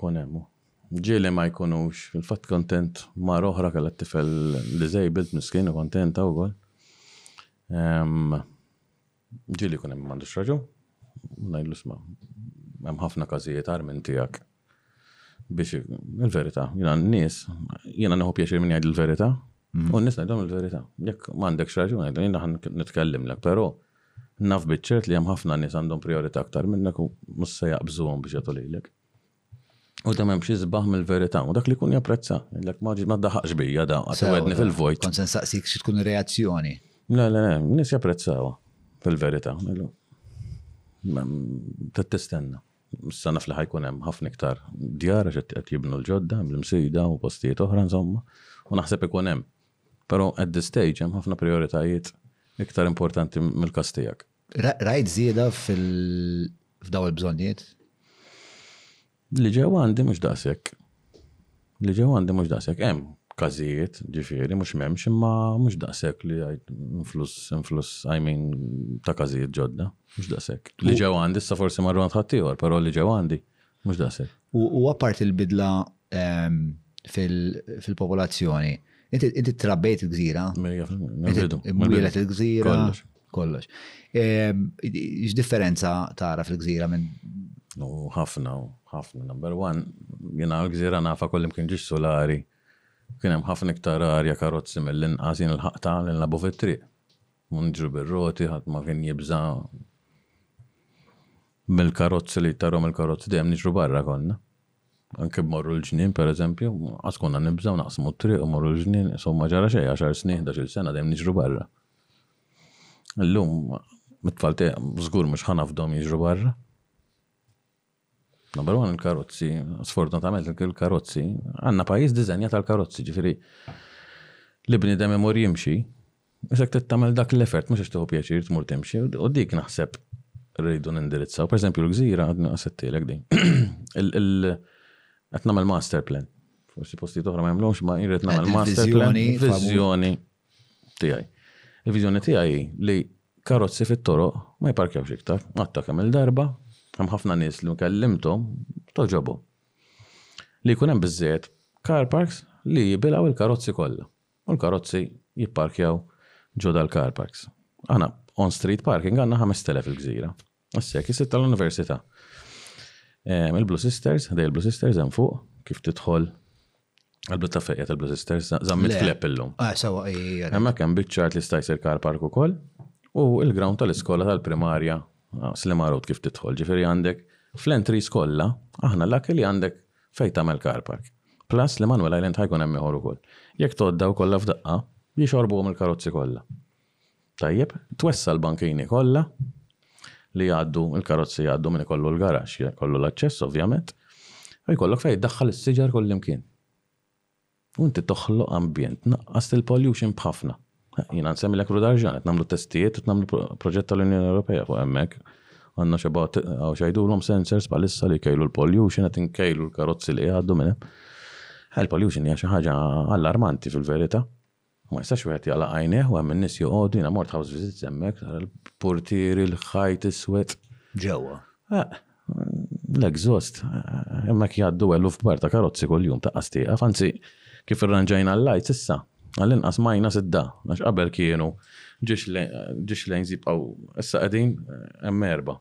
kun hemm. Ġieli ma jkunux, fil-fatt kontent mara oħra kellha t-tifel disabled miskin u kontenta wkoll. Ġieli jkun hemm m'għandux raġun, ngħidlu sma' hemm ħafna każijiet għar minn tiegħek biex il-verità, jiena n-nies, jiena nieħu pjaċir minn jgħid il-verità, mhm. u n-nies ngħidhom il-verità. Jekk m'għandekx raġun ngħidhom jiena ħan nitkellimlek, però naf biċċert li hemm ħafna nies għandhom priorità aktar minnek u mhux se jaqbżuhom biex jagħtu lilek. U da memx izbaħ mill-verita, u dak li kun japprezza, l-ek maġi ma daħaqx bija da, għatawedni fil-vojt. Kon sen saqsik xie tkun reazzjoni. La, la, la, nis japprezzawa fil-verita. T-tistenna. Sana fl ħajkun hemm ħafna iktar djar għax qed jibnu l-ġodda, l-msida u postijiet oħra insomma, u naħseb ikun hemm. Però at this stage hemm ħafna prioritajiet iktar importanti mill-kastijak. Rajt żieda f'daw il-bżonnijiet? Li ġew għandi mhux daqshekk. Li ġew għandi mhux daqshekk. Hemm każijiet, ġifieri, mhux m'hemmx, imma mhux daqshekk li influss, influss, I mean, ta' każijiet ġodda, mhux daqshekk. Li ġew għandi, issa forsi marru għand ħaddieħor, però li ġew għandi Mhux daqshekk. U apart il-bidla ehm, fil-popolazzjoni, inti trabbejt il-gżira. Mwilet il-gżira. Kollox. Ehm, x'differenza tara fil-gżira minn No, ħafna, ħafna. Number one, jina l-gżira nafa kollim kien ġiġ solari. Kien hemm ħafna iktar arja karozzi mill-inqas jien l-ħaqta li nlabu fit-triq. Munġru bir-roti, ħadd ma kien jibża. Mill-karozzi li jittaraw mill-karozzi dejjem niġru barra konna. Anke mmorru l-ġnien pereżempju, qatt konna nibżgħu naqsmu t-triq u mmorru l-ġnien, insomma ma ġara xejn għaxar snin, ħdax-il sena dejjem niġru barra. Illum it-tfal tiegħi żgur mhux ħa nafdhom jiġru barra. Number one il-karozzi, sfortunatament il-karozzi, għandna pajjiż diżenjat għall-karozzi, ġifieri li bniedem imur jimxi, Għax jekk trid tagħmel dak l-effort mhux għax tieħu pjaċir tmur timxi u dik naħseb rridu nindirizzaw. Per eżempju l-gżira għadni qasittilek din. Qed nagħmel master plan. Forsi postijiet oħra ma jagħmlux ma jrid nagħmel master plan. Viżjoni tiegħi. Il-viżjoni tiegħi li karozzi fit-toroq ma jparkjawx iktar. Għatta kemm il-darba, hemm ħafna nies li kellimtom toġobu. Li jkun hemm biżżejjed car parks li jibilgħu il-karozzi kollha. u l-karozzi jipparkjaw ġo dal-car parks. Aħna on street parking għandna 5,000 il-Gżira. Issa jekk issib tal-Università. Ehm, Il-Blue Sisters, ħdej il-Blue Sisters hemm fuq, kif tidħol Għalbit ta' fejja tal-Blue Sisters, zammit Le. klep illum. Ah, sawa, ej, ej, ej. Hemmhekk hemm biċċart li sta jsir car park ukoll u l-ground tal-iskola tal-primarja ah, Slima Road kif tidħol. Ġifieri għandek fl-entries kollha aħna l-ak li għandek fejn tagħmel car park. Plus li Manuel Island ħa jkun hemm ieħor ukoll. Jekk tgħodd dawn kollha f'daqqa, jixorbuhom il-karozzi kollha. Tajjeb, twessa' l-bankini kollha li jgħaddu, il-karozzi jgħaddu min ikollu l-garaxx, jkollu l-aċċess ovvjament, u jkollok fejn iddaħħal is-siġar kullimkien. U inti toħloq ambjent, tnaqqas il-pollution b'ħafna. Jiena nsemmilek Rue d'Argent, qed nagħmlu testijiet, qed nagħmlu proġett tal-Unjoni Ewropea fuq hemmhekk. Għandna xi about, hawn xi jgħidulhom sensors bħalissa li jkejlu l-pollution, qed inkejlu l-karozzi li jgħaddu minn hemm. Il-pollution hija xi ħaġa allarmanti fil-verità. Ma jistax wieħed jagħlaq għajnejh u hemm in-nies joqogħdu, jiena mort house visits hemmhekk, tara l-purtieri, l-ħajt iswed. Ġewwa. Eqq. L-exhaust. Hemmhekk jgħaddu eluf kbar ta' karozzi kuljum, taqqas tieqaf, anzi kif irranġajna l-lights issa, għall-inqas minus id-da, għax qabel kienu ġiex lanes jibqgħu, issa qegħdin hemm erbgħa.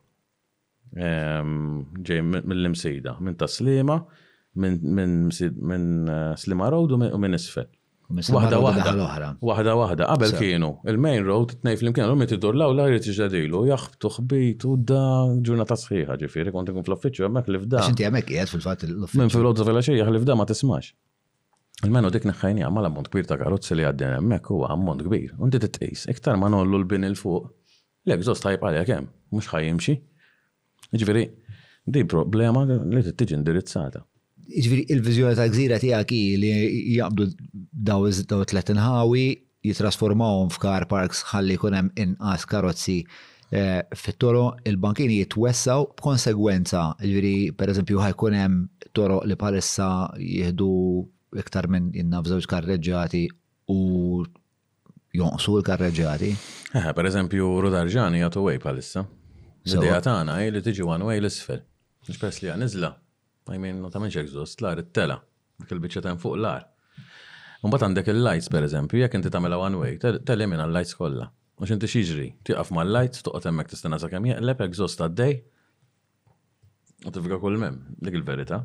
ġej mill-imsejda, minn ta' Sliema, minn Sliema Road u minn isfel. Waħda waħda. Waħda waħda. Qabel kienu il-main road tnej flimkien u meta idur l-awla jrid iġdadilu jaħbtu ħbit u da ġurnata sħiħa ġifieri kont ikun fl-uffiċċju hemmhekk li fda. Inti hemmhekk qiegħed fil-fatt l-uffiċċju. Minn fil-għodża fil-għaxija li fda ma tismax. Il-menu dik neħħajnija ma l-ammont kbir ta' karozzi li għaddin hemmhekk huwa ammont kbir. Inti titqis iktar ma nollu l-bini l-fuq L-exhaust ħa jibqa' hekk hemm, mhux ħa jimxi. Jiġifieri, din problema li trid tiġi indirizzata. Jiġifieri, il-viżjoni tal-gżira tiegħek hi li jaqbdu dawn it-tliet inħawi, jittrasformawhom f'car parks ħalli jkun hemm inqas karozzi fit-toroq, il-bankini jitwessgħu b'konsegwenza, jiġifieri, pereżempju, ħa jkun hemm toroq li bħalissa jieħdu iktar minn, in naf, żewġ karreġġjati u jonqsu l-karreġġati. Eħe, per eżempju, Rudarġani jagħtu way bħalissa. L-idea tagħna hi li tiġi one way l-isfel. Mhux peress li niżla, I mean, ma tagħmilx exhaust, l-ar it-tela, dik il-biċċa temm fuq l-ar. Mbagħad għandek il-lights per eżempju, jekk inti tagħmilha one way, telimina l-lights kollha. Għax inti x'jiġri, tieqaf mal-lights, toqgħod hemmhekk tistenna sakemm jeqleb, exhaust għaddej, Tifika kull mem, dik il-verita.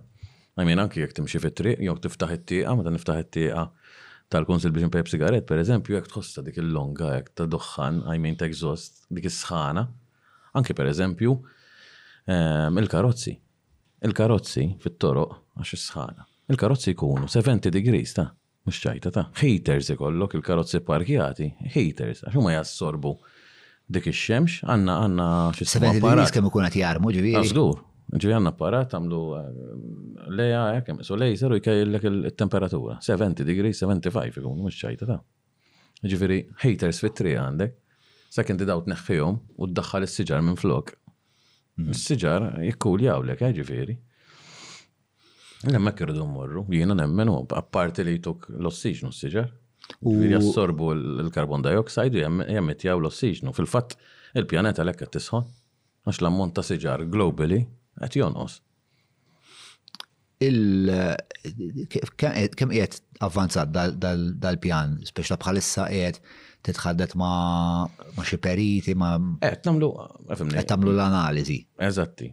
Għajmin anki jek timxi fit-triq, jok tiftaħ it-tieqa, meta niftaħ it-tieqa tal-konsil biex npejb sigaret, per eżempju, jek tħossa dik il-longa, jek ta' doħħan, għajmin ta' exhaust, dik is-sħana, anki per eżempju, ehm, il-karozzi. Il-karozzi fit-toroq, għax is-sħana. Il-karozzi jkunu 70 degrees ta' Mhux ċajta ta'. Heaters ikollok, il-karozzi pparkjati, heaters, għax huma jassorbu dik ix-xemx, għandna, għandna x'ismu apparat. Semmejt il-nies kemm ikun qed jarmu ġifieri. Ah, żgur. Ġifieri għandna apparat tagħmlu leja hekk hemm isu laser u jkejjillek it-temperatura. 70 degrees, 75 ikun, mhux ċajta ta'. Ġifieri heaters fit-triq għandek, sakemm di daw tneħħihom u ddaħħal is-siġar minn flok. Is-siġar jikkuljawlek, ġifieri. Hemmhekk irridu mmorru, jiena nemmen u apparti li jtuk l-ossiġnu s-siġar. U jassorbu l-carbon dioxide u jemmetjaw l-ossiġnu. Fil-fatt, il-pjaneta l-hekk qed tisħon, għax l-ammont ta' siġar globally qed jonqos. Kemm qiegħed avvanzat dal-pjan, speċta bħalissa qiegħed titħaddet ma' xi periti ma' Qed nagħmlu, qed tagħmlu l-analiżi. Eżatti.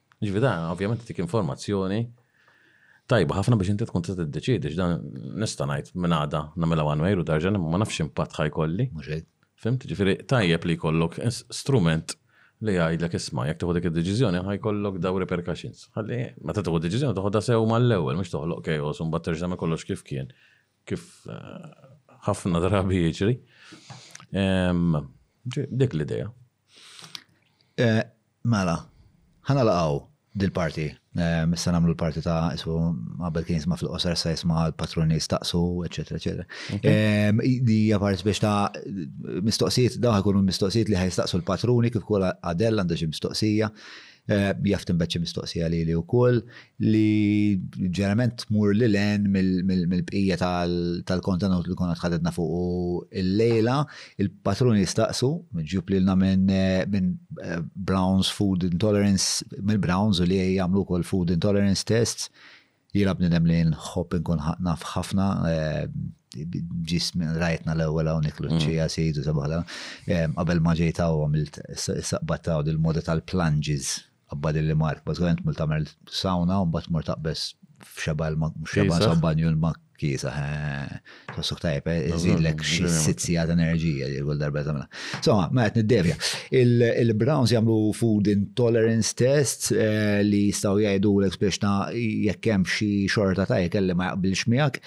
Ġifieri dan ovvjament dik informazzjoni tajba ħafna biex inti tkun tista' tiddeċiedi x'dan nista' ngħid minn għada nagħmilha one way u darġa ma nafx impatt ħajkolli. Fimt? Ġifieri tajjeb li jkollok strument li jgħidlek isma' jekk tieħu dik id-deċiżjoni ħajkollok dawn repercussions. Ħalli meta tieħu deċiżjoni toħodha sew mal-ewwel mhux toħloq chaos u mbagħad terġa' tagħmel kollox kif kien. Kif ħafna drabi jiġri. Dik l-idea. Mela, ħa nagħlaq hawn dil-parti. Issa nagħmlu l-parti ta' isu qabel kien jisma' fil-qosor issa jisma' l-patruni jistaqsu, eċetera, eċetera. Li hija parti biex ta' mistoqsijiet, dawn ħajkunu mistoqsijiet li ħajstaqsu l-patruni kif ukoll Adel għandha xi mistoqsija. Eh, jaf tinbet xi mistoqsija li li wkoll li ġeneralment tmur li len mill-bqija tal-kontenut li konna tħadidna fuq u l-lejla il-patruni jistaqsu ġib lilna minn eh, eh, Browns Food Intolerance mill-Browns u li jagħmlu wkoll Food Intolerance Tests Jiena bniedem li nħobb inkun naf ħafna, rajtna l-ewwel hawn niklu ċ-ċija sid u sabiħ oħra. Qabel ma ġejt hawn għamilt saqbad ta' hawn il-moda tal-plunges qabad il-Mark, bażikament tmur tagħmel sawna u mbagħad tmur taqbeż f'xebgħa, xebgħa, banju l-Mark. kisa, tossok tajb, eh, iżidlek xi sitt sigħat enerġija li kull darba tagħmilha. Insomma, ma qed niddevja. Il-Browns jagħmlu food intolerance tests eh, li jistgħu jgħidulek biex ta' jekk hemm xi xorta ta' jekk li ma jaqbilx miegħek.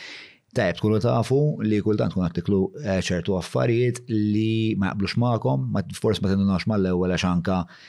Tajb tkunu tafu li kultant tkun għattiklu eh, ċertu affarijiet li ma jaqblux magħkom, forsi ma tindunax mal-ewwel għax anka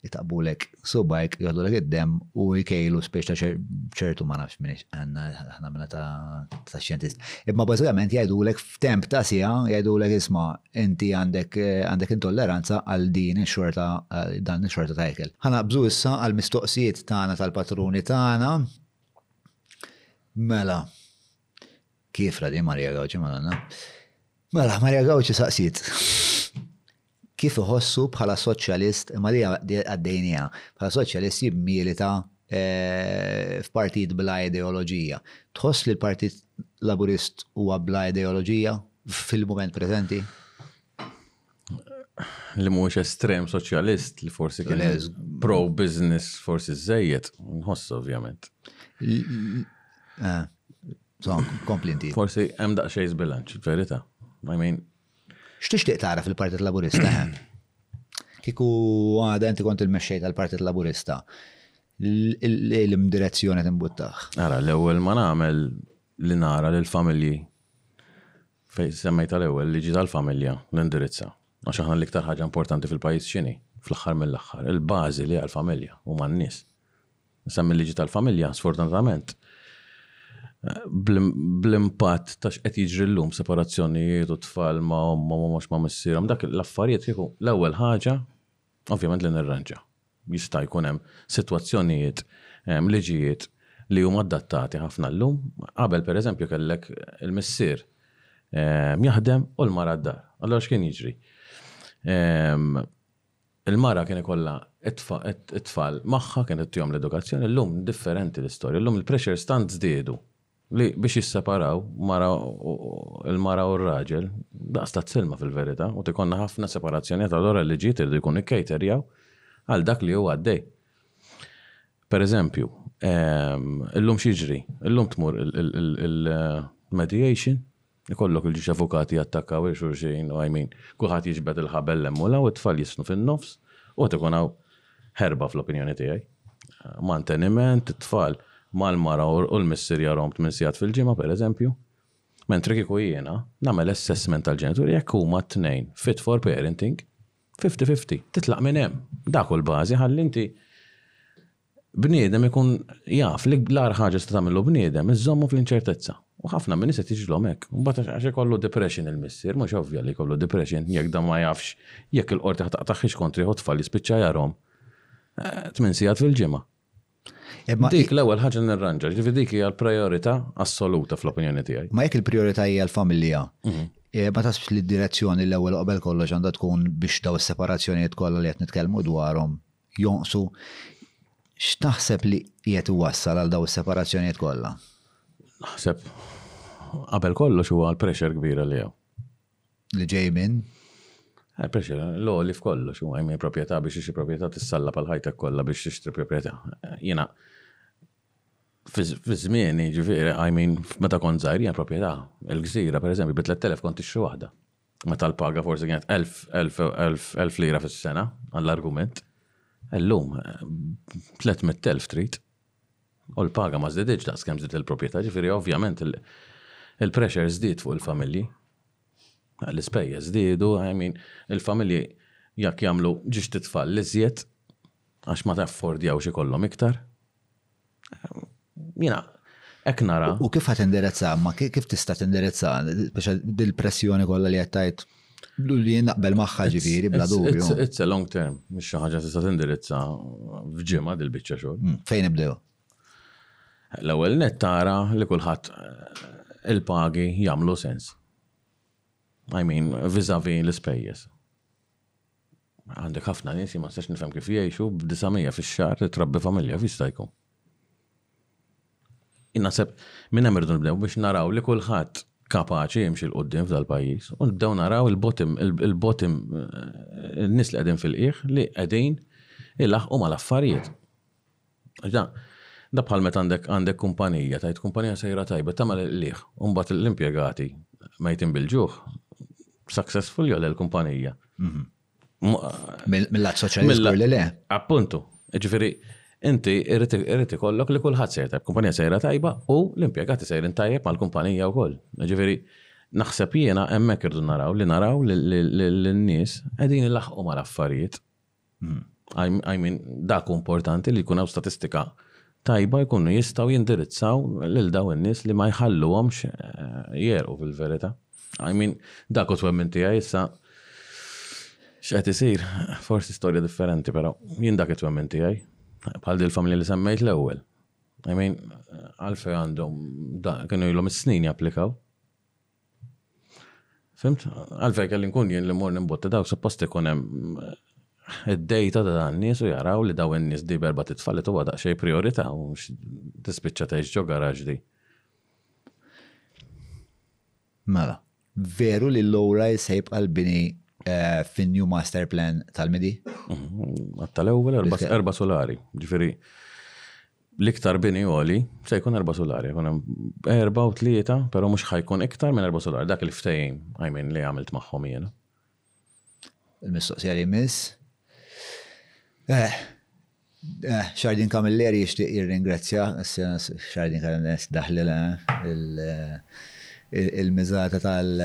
Itaqbulek subajk, joħdulek id-demm u jkejlu spiex ta' ċertu ma nafx minix għanna ħna minna ta' xjentist. Imma bażikament jgħidulek f'temp ta' sija jgħidulek isma' inti għandek għandek intolleranza għal din ix-xorta dan ix-xorta ta' ikel. Ħanaqbżu issa għal mistoqsijiet tagħna tal-patruni tagħna. Mela, Kifra di Maria Gauci madonna. Mela, Maria Gauci saqsiet kif iħossu bħala soċjalist, imma li għaddejnija, bħala soċjalist jimmilita eh, f'partit bla ideoloġija. Tħoss li l-Partit Laburist huwa bla ideoloġija fil-moment preżenti? li mhuwiex estrem soċjalist li forsi kien pro business forsi żejjed, nħoss ovvjament. Eh, komplinti. Forsi hemm daqsxejn żbilanċ, verita. I mean. X'tixtieq tara fil-Partit Laburista? Kiku għada inti kont il-mexxej tal-Partit Laburista l-imdirezzjoni timbuttaħ. Ara, l-ewwel ma nagħmel li nara l-familji Fejn semmejtha l-ewwel, liġi tal-familja nindirizza. Għax aħna l-iktar ħaġa importanti fil-pajjiż x'inhi? Fl-aħħar mill-aħħar, il-bażi li hija l-familja, huma n-nies. Issa mill-liġi tal-familja, sfortunatament, bl-impatt ta' x'qed jiġri llum separazzjonijiet u tfal ma' ommhom u mhux ma' missierhom, dak l-affarijiet kieku l-ewwel ħaġa ovvjament li nirranġa. Jista' jkun hemm sitwazzjonijiet, liġijiet li huma adattati ħafna llum. Qabel pereżempju kellek il-missier jaħdem u l-mara d-dar. Allura x'kien jiġri? Il-mara kien ikollha t-tfal magħha, kienet ittihom l-edukazzjoni. Llum differenti l-istorja. Llum il-pressures tant żdiedu Li biex jisseparaw, mara u l-mara u r-raġel, daqs ta' t-silma fil-verità, u qed ikollna ħafna separazzjonijiet allura l-liġijiet iridu jkunu jkejterjaw għal dak li hu għaddej. Per eżempju, illum x'jiġri? Illum tmur il-mediation, Ikollok il-ġiex avukati jattakkaw lil xulxin u I mean, kulħadd jiġbed il-ħabel 'l hemm u 'l hawn, it-tfal jisnu fin-nofs u qed ikun hawn ħerba fl-opinjoni tiegħi. Manteniment, it-tfal mal-mara u l-missier jarahom tmien sigħat fil-ġimgħa per eżempju. Mentri kieku jiena nagħmel assessment tal-ġenituri jekk huma t-tnejn fit for parenting, fifty fifty, titlaq minn hemm. Dak hu l-bażi ħalli inti bniedem ikun jaf li l-agħar ħaġa tista' tagħmillu bniedem iżżommu fl-inċertezza. U ħafna min-nies qed jiġrilhom hekk. Imbagħad għax ikollu depression il-missier, mhux ovvja li jkollu depression jekk dan ma jafx jekk il-qorti ħa taqtagħhiex kontrih u t-tfal jispiċċa jarhom tmien sigħat fil-ġimgħa. Dik l-ewwel ħaġa nirranġa, ġifieri dik hija l-prijorità assoluta fl-opinjoni tiegħi. Ma jekk il-prijorità hija l-familja, mhm. eh, ma tasbx li d-direzzjoni l-ewwel qabel kollox għandha tkun biex daw is-separazzjonijiet kollha li qed nitkellmu dwarhom jonqsu, x'taħseb li qiegħed iwassal għal dawn is-separazzjonijiet kollha? Naħseb qabel kollox huwa l-pressure kbira li hawn. Li ġej minn? Eh, pressure, l-għoli f'kollox, u għajmi proprjetà biex ixi proprjetà tissalla pal ħajtek kollha biex tixtri proprjetà. Jena, fi żmieni ġifieri, I mean, meta kont żgħir jien proprjetà, il-gżira pereżempju bi 3000 kont tixtri waħda. meta l-paga forsi kienet 1000 lira fis-sena għall-argument, illum 300,000 trid. U l-paga ma żdiditx daqs kemm żdiet il-proprjetà, ġifieri ovvjament il-pressure żdied fuq il-familji. L-ispejjeż żdiedu, I mean, il-familji jekk jagħmlu ġiex tit-tfal l-iżjed għax ma jaffordjawx ikollhom iktar. Jina, ek nara. U kif għat indirizza, ma kif tista tindirizza, biex dil-pressjoni kolla li għattajt Lu li naqbel maħħa ġifiri, bla dubju. It's a long term, mux xaħġa tista tindirizza fġima dil-bicċa xogħol. Mm, fejn ibdew? L-ewwel net tara li kulħadd eh, il-pagi jagħmlu sens. I mean, vizavi l-ispejjeż. Għandek ħafna nies ma nistax nifhem kif jgħixu b'900 fix-xahar li trabbi familja kif jista' jkun. Naħseb minn hemm irridu nibdew biex naraw li kulħadd kapaċi jimxi 'l quddiem f'dal-pajjiż u nibdew naraw il-bottom, il-bottom, in-nies li qegħdin fil-qiegħ li qegħdin ilaħħqu mal-affarijiet. Da da bħal meta għandek għandek kumpanija, tajt kumpanija sejra tajba, tagħmel il-qligħ, u mbagħad l-impjegati mejtin bil-ġuħ, successful jew le l-kumpanija. Mill-lat soċjali Mill-la- żgur li le. Appuntu, ġifiri, inti irrid irrid ikollok li kulħadd sejra tajb, kumpanija sejra tajba u l-impjegati sejrin tajjeb mal-kumpanija wkoll. Ġifiri, naħseb jiena hemmhekk irdu naraw li naraw li li- li- li n-nies qegħdin ilaħħqu mal-affarijiet I mean, dak hu importanti li jkun hawn statistika tajba jkunu jistgħu jindirizzaw lil dawn in-nies li ma jħalluhomx jegħrqu fil-verità. I mean, dak hu t-twemmin tiegħi issa x'qed isir forsi storja differenti però jien dak it-twemmin tiegħi. Bħal din il-familja li semmejt l-ewwel. I mean, għalfejn għandhom dan, kienu ilhom is-snin japplikaw. Fimt? Għalfej kelli nkun jien li mor nimbotti dawk suppost ikun hemm eh, id-dejta ta' dan nies u jaraw li daw in-nies di berba titfal li huwa daqsxejn priorità u mhux tispiċċa tgħix ġo garaġ di. Mela, veru li l-lowra se jibqa' l-bini eh, fin-new master plan tal-midi? Mhm. Għatta l-ewwel erba' solari, ġifieri L-iktar bini għoli se jkun erba' sulari, jkun hemm erba' u tlieta, però mhux ħa jkun iktar minn erba' sulari, dak il-ftehim, I mean, li għamilt magħhom jien. Il-mistoqsija li jmiss. Xahrdin Camilleri jixtieq jirringrazzja, Xahrdin Camilleri daħlilha, il-miżata tal-.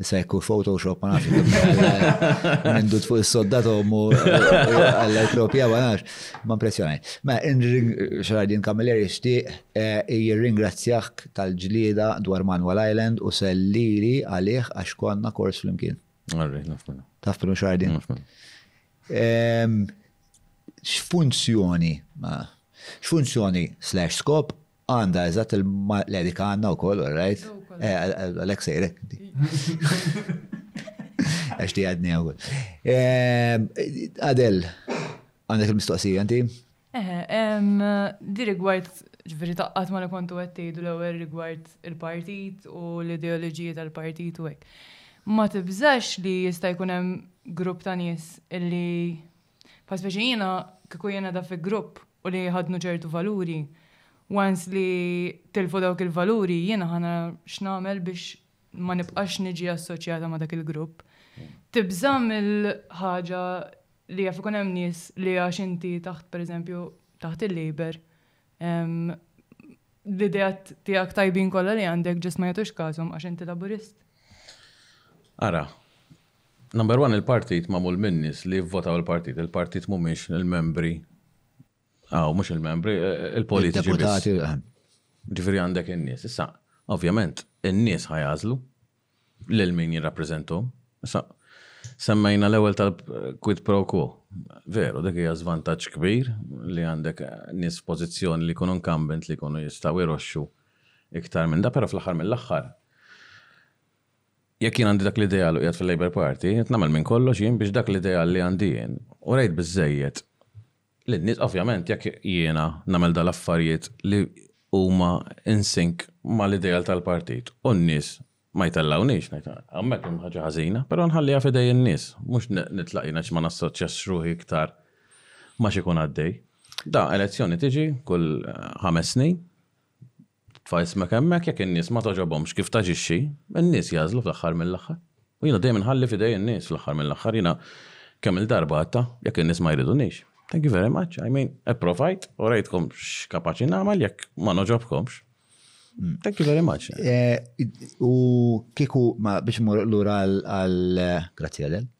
Issa jekku Photoshop ma nafx mindu fuq is-sodda tommu għalla propja ma nafx. Ma impressjonaj. Ma xaradin Camilleri xtieq eh, jirringrazzjak tal-ġlieda dwar Manual Island u sellili għalih għax konna kors flimkien. Taf minu xaradin. X'funzjoni, x'funzjoni slash skop Għandha, eżatt il, le dik għandna wkoll, all right. Għalhekk sejrek. Għax ti għadni għawel. Ehm, Adel, għandek il-mistoqsija inti? Eħe, ehm, di rigward ġveri taqqat ma li kontu għattejdu l-ewel rigward il-partit u l-ideologija tal-partit u għek. Ma tibżax li jista' jkun hemm grupp ta' nies illi Bħal speċi jiena kieku jien qiegħda fi grupp u li jħaddnu ċertu valuri, once li tilfu dawk il-valuri jiena ħa nara x'nagħmel biex ma nibqax niġi assoċjata ma' dak il-grupp. Tibża' mill-ħaġa li jaf ikun hemm nies li għax inti taħt pereżempju taħt il-Labour l-ideat tiegħek tajbin kollha li għandek ġest ma jagħtux każhom għax inti Laburist? Ara, Number one il-partit magħmul minn nies li jivvotaw il-partit, il-partit mhumiex il-membri aw mhux il-membri, il-politiċi. Deputati. Ġifieri għandek in-nies. Issa, ovvjament, in-nies ħajażlu lil min jirrappreżenthom. Issa, semmejna l-ewwel tal-quid pro quo. Veru, dik hija żvantaġġ kbir li għandek nies f'pożizzjoni li jkunu incumbent li jkunu jistgħu jroxxu iktar minn da, però fl-aħħar mill-aħħar Jekk jien għandi dak l-ideal u qiegħed fil-Labour Party, qed nagħmel minn kollox jien biex dak l-ideal li għandi jien u rejt biżżejjed lin-nies, ovvjament jekk jiena nagħmel dan l-affarijiet li huma in sync mal-ideal tal-partit u n-nies ma jtellgħunix, ngħid hemmhekk hemm ħaġa ħażina, però nħalliha f'idejn in-nies, mhux nitlaq jien għax ma nassoċjax ruħi iktar ma' xi jkun għaddej. Da, elezzjoni tiġi kull ħames snin, Tfajsmek hemmhekk jekk in-nies ma togħġobhomx kif taġixxi, in-nies jagħżlu fl-aħħar mill-aħħar. U jiena dejjem inħalli f'idej in-nies fl-aħħar mill-aħħar. Jiena kemm-il darba għadtha, jekk in-nies ma jridunix, thank you very much, I mean, ipprovajt, urejtkom x'kapaċi nagħmel jekk ma nogħġobkomx, thank you very much. Eh, u kieku ma biex mur lura għal grazzi għadel.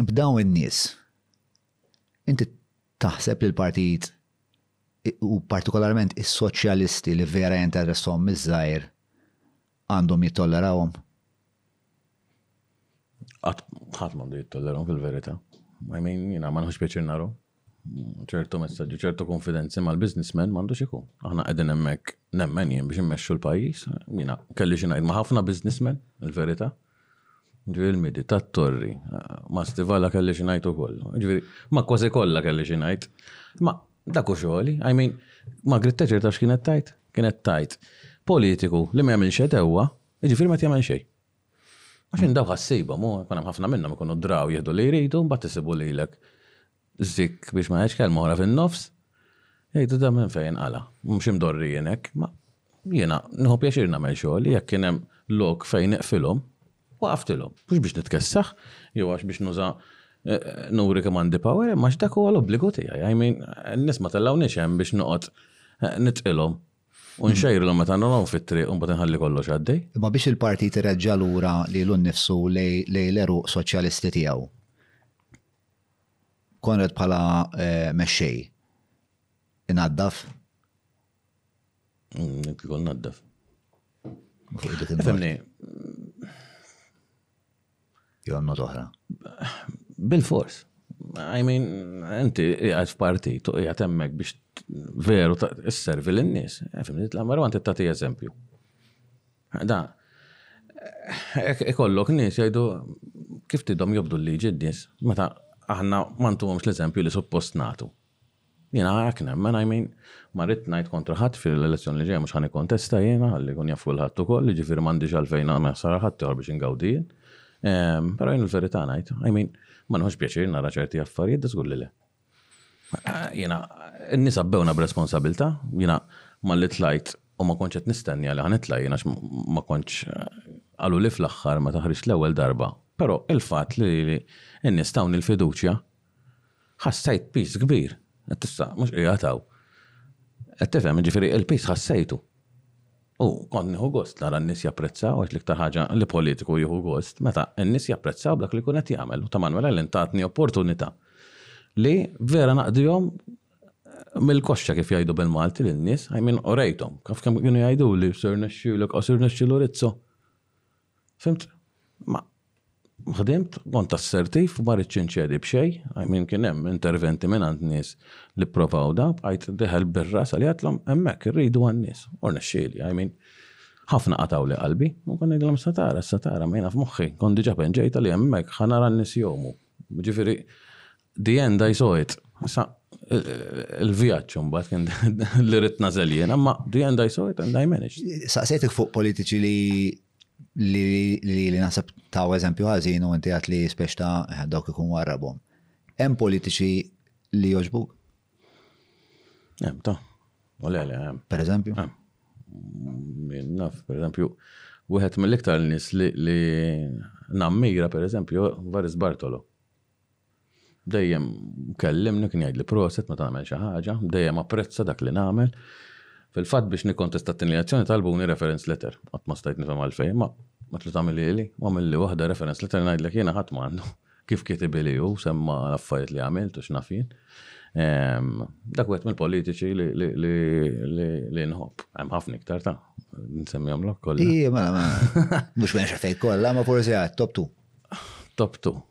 b'dawn in-nies, inti taħseb li l-partijiet u partikolarment is-soċjalisti li vera jinteressom miż-żgħir għandhom jittollerawhom? Qatt ħadd m'għandu jittollerawhom fil-verità. I mean, jiena ma nħux pjaċir narhom. ċertu messaġġi, ċertu konfidenzi mal-businessmen m'għandux ikun. Aħna qegħdin hemmhekk nemmen jien biex immexxu l-pajjiż, jiena kelli xi ngħid ma' ħafna businessmen, il-verità. Ġifieri l-midi tat-torri, ma' stivala kelli xi ngħid ukoll. Ġifieri ma' kważi kollha kelli xi ngħid. Ma' dak u xogħli, I mean, ma' Gritta ċerta x'kienet tajt? Kienet tajt politiku li ma jagħmilx edewwa, ġifieri ma jagħmel xejn. Għax indaw ħassiba, mu, konem ħafna minnhom ikunu draw jieħdu li jridu, mbagħad isibu lilek zik biex ma ngħidx kelma oħra fin-nofs. Jgħidu da minn fejn għala, mhux imdorri jenek, ma jiena nħu pjaċir nagħmel xogħol jekk kien hemm lok fejn iqfilhom, waqaftilhom, mhux biex nitkessaħ, jew għax biex nuża eh, eh, nuri kemm għandi power, ma dak huwa l-obbligu tiegħi. I mean, nisma' tellgħu nixem biex noqgħod eh, nitqilhom U nxejrilhom meta nilgħu fit-triq u mbagħad inħalli kollox għaddej. Imma biex il-partit ireġġa' lura lilu nnifsu lejn l-għeruq soċjalisti tiegħu. Konrad bħala mexxej inaddaf? Kieku naddaf. Fehmni. Jew hemm mod oħra? Bil-fors. I mean, inti qiegħed f'partit u qiegħed hemmhekk biex veru isservi lin-nies. Eh, fimni titla' marwa inti tagħti eżempju. Da, ikollok nies jgħidu kif tidhom jobdu l-liġi n-nies meta aħna ma ntuhomx l-eżempju li suppost nagħtu. Jiena hekk nemmen, I mean, ma rrid ngħid kontra ħadd fil-elezzjoni li ġejja mhux ħa nikkontesta jiena ħalli jkun jaf kulħadd ukoll, jiġifieri m'għandix għalfejn nagħmel ħsara ħadd ieħor biex ingawdi jien. Però jien il-verità ngħid, I mean, ma nieħux pjaċir nara ċerti affarijiet, da żgur li le. Jiena, in-nies għabbewna b'responsabilità, jiena malli tlajt u ma kontx qed nistenja li ħa nitla' jien għax ma kontx qaluli fl-aħħar meta ħriġt l-ewwel darba, però il-fatt li n-nies tawni l-fiduċja Ħassejt piż kbir. Qed issa mhux qiegħed hawn. Qed tifhem, jiġifieri il-piż ħassejtu. U kont nieħu gost nara n-nies japprezzaw għax l-iktar ħaġa li politiku jieħu gost meta n-nies japprezzaw b'dak li jkun qed jagħmel u ta' Manuel Allen tatni opportunità li vera naqdihom mill-koxxa kif jgħidu bil-Malti lin-nies, I mean urejthom. Taf kemm kienu jgħiduli, 'Sir nexxielek, o Sir nexxielu Rizzo. Fimt? Ma ħdimt, kont assertiv, ma ridtx inċedi b'xejn, I mean kien hemm interventi mingħand nies li pprovaw dan, bqajt deħel bir-ras għalija għedtlhom hemmhekk irridu għan-nies, u rnexxieli, I mean ħafna qatgħuli qalbi, u kont ngħidilhom se tara, se tara, ma jiena f'moħħi kont diġà penġejt għalija hemmhekk ħa nara n-nies jgħumu. Jiġifieri The end I saw it. Sa il-vjaġġ imbagħad kien li rid nażel jien, imma the end I saw it and I managed. Saqsejtek fuq politiċi li li li naħseb taw eżempju ħażin u inti għat li spiex ta' eh, dawk ikun warrabhom. Hemm politiċi li joġbu? Hemm ta' u le le hemm. Per eżempju? Naf, per eżempju, wieħed mill-iktar nies li nammira per eżempju Varis Bartolo. Dejjem kellimni kien jgħidli proset meta nagħmel xi ħaġa, dejjem apprezza dak li nagħmel. Fil-fatt biex nikkontesta t-tieni elezzjoni talbuni reference letter. Qatt ma stajt nifhem għalfejn, imma għedtlu tagħmilhieli u għamilli waħda reference letter ngħidlek jiena ħadd m'għandu. Kif kitibili hu, semma l-affarijiet li għamilt u x'naf jien. Dak wieħed mill-politiċi li nħobb. Hemm ħafna iktar ta' nsemmihom lok kollha. Ija, ma mhux mexxa fejn kollha, ma forsi għad top two. Top two.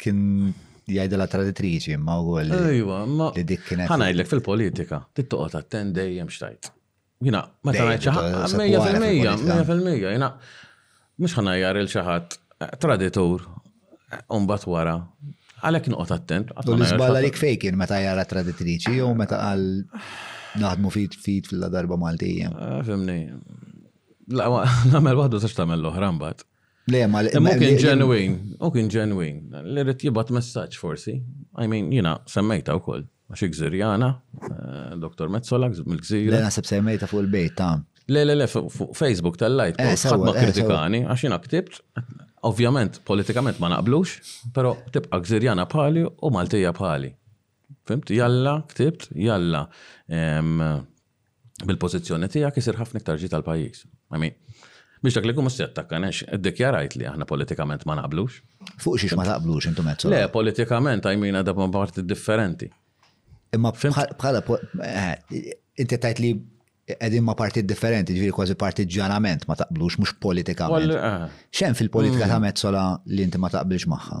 Kien jgħidu la traditriċi imma u għol. Ejwa, ma. Li dik kienet. Għana jgħidlek fil-politika, tittoqot għatten dejjem xtajt. Jina, ma ta' għajċa ħakka, mija fil-mija, mija fil-mija, jina, mux ħana jgħar il-ċaħat, eh, traditur, eh, unbat wara, għalek nuqot attent. U l-izballa li kfejkin meta jgħara traditriċi, jew meta għal naħdmu fit fit fil-darba Maltija. Ah, fimni, la, namel wahdu saċ tamel l-oħra mbat. Le, ma l-imma. Imma kien ġenwin, u kien ġenwin. Li rrit jibat messaġġ forsi. I mean, jina semmejta wkoll. Għax Gżirjana, eh, Dr. Mezzola, mill-Gżira. Le, naħseb semmejta fuq il-bejt ta' Le, le, le, fuq Facebook tal-lajt, eh, ħadd ma eh, kritikani, għax jina ktibt, ovvjament, politikament ma naqblux, pero tibqa Gżirjana bħali u Maltija bħali. Fimt, jalla, ktibt, jalla, bil-pożizzjoni tiegħek isir ħafna iktar ġid għall-pajjiż. I mean, biex dak li jkun mhux se jattakka għax iddikjarajt li aħna politikament ma naqblux. Fuq xiex ma taqblux intom qed Le, politikament għajmin għadha ma' parti differenti. Imma bħala eh, inti tajt li qegħdin ma' partit differenti, ġifieri kważi partit ġanament ma taqblux mhux politikament. Eh. Xem fil-politika ta' mm. Mezzola li inti ma taqbilx magħha?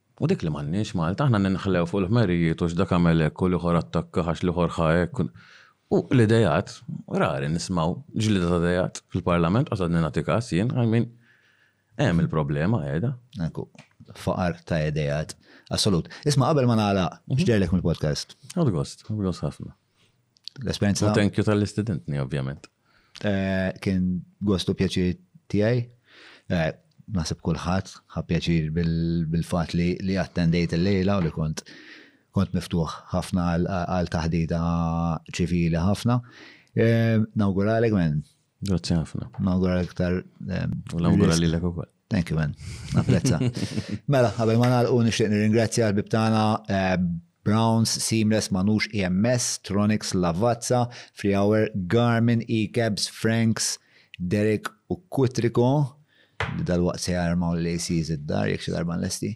U dik li m'għandniex Malta, aħna ninħlew fuq il-ħmerijiet u x'dak għamel hekk u l-ieħor attakkah għax l-ieħor ħa hekk. U l-ideat, rari nismgħu ġlieda ta' ideat fil-Parlament, qatt għadni nagħti każ jien, I mean, hemm il-problema qiegħda. Hekk hu, faqar ta' ideat assolut. Isma' qabel ma nagħlaq, x'dehirlek mill-podcast? Ħadt gost, ħadt gost ħafna. L-esperienza. Thank you tal-istudentni, ovvjament. Eh, kien gostu pjaċir tijaj. Eh, Nasib kullħat, ħa pjaċir bil-fat li attendejt il-lejla u li kont kont miftuħ ħafna għal taħdita ċivili ħafna. Eh, nawguralek men. Grazie ħafna. Nawguralek tar. U nawguralek u koll. Thank you, man. Napprezza. mela, għabel ma nagħlqu nixtieq nirringrazzja l-bib tagħna eh, Browns, Seamless, Manux, EMS, Tronics, Lavazza, Free Hour, Garmin, E-Cabs, Franks, Derek u Kutriko. Dal-waqt se jarmaw l-ACs id-dar, jek xi darba l-esti.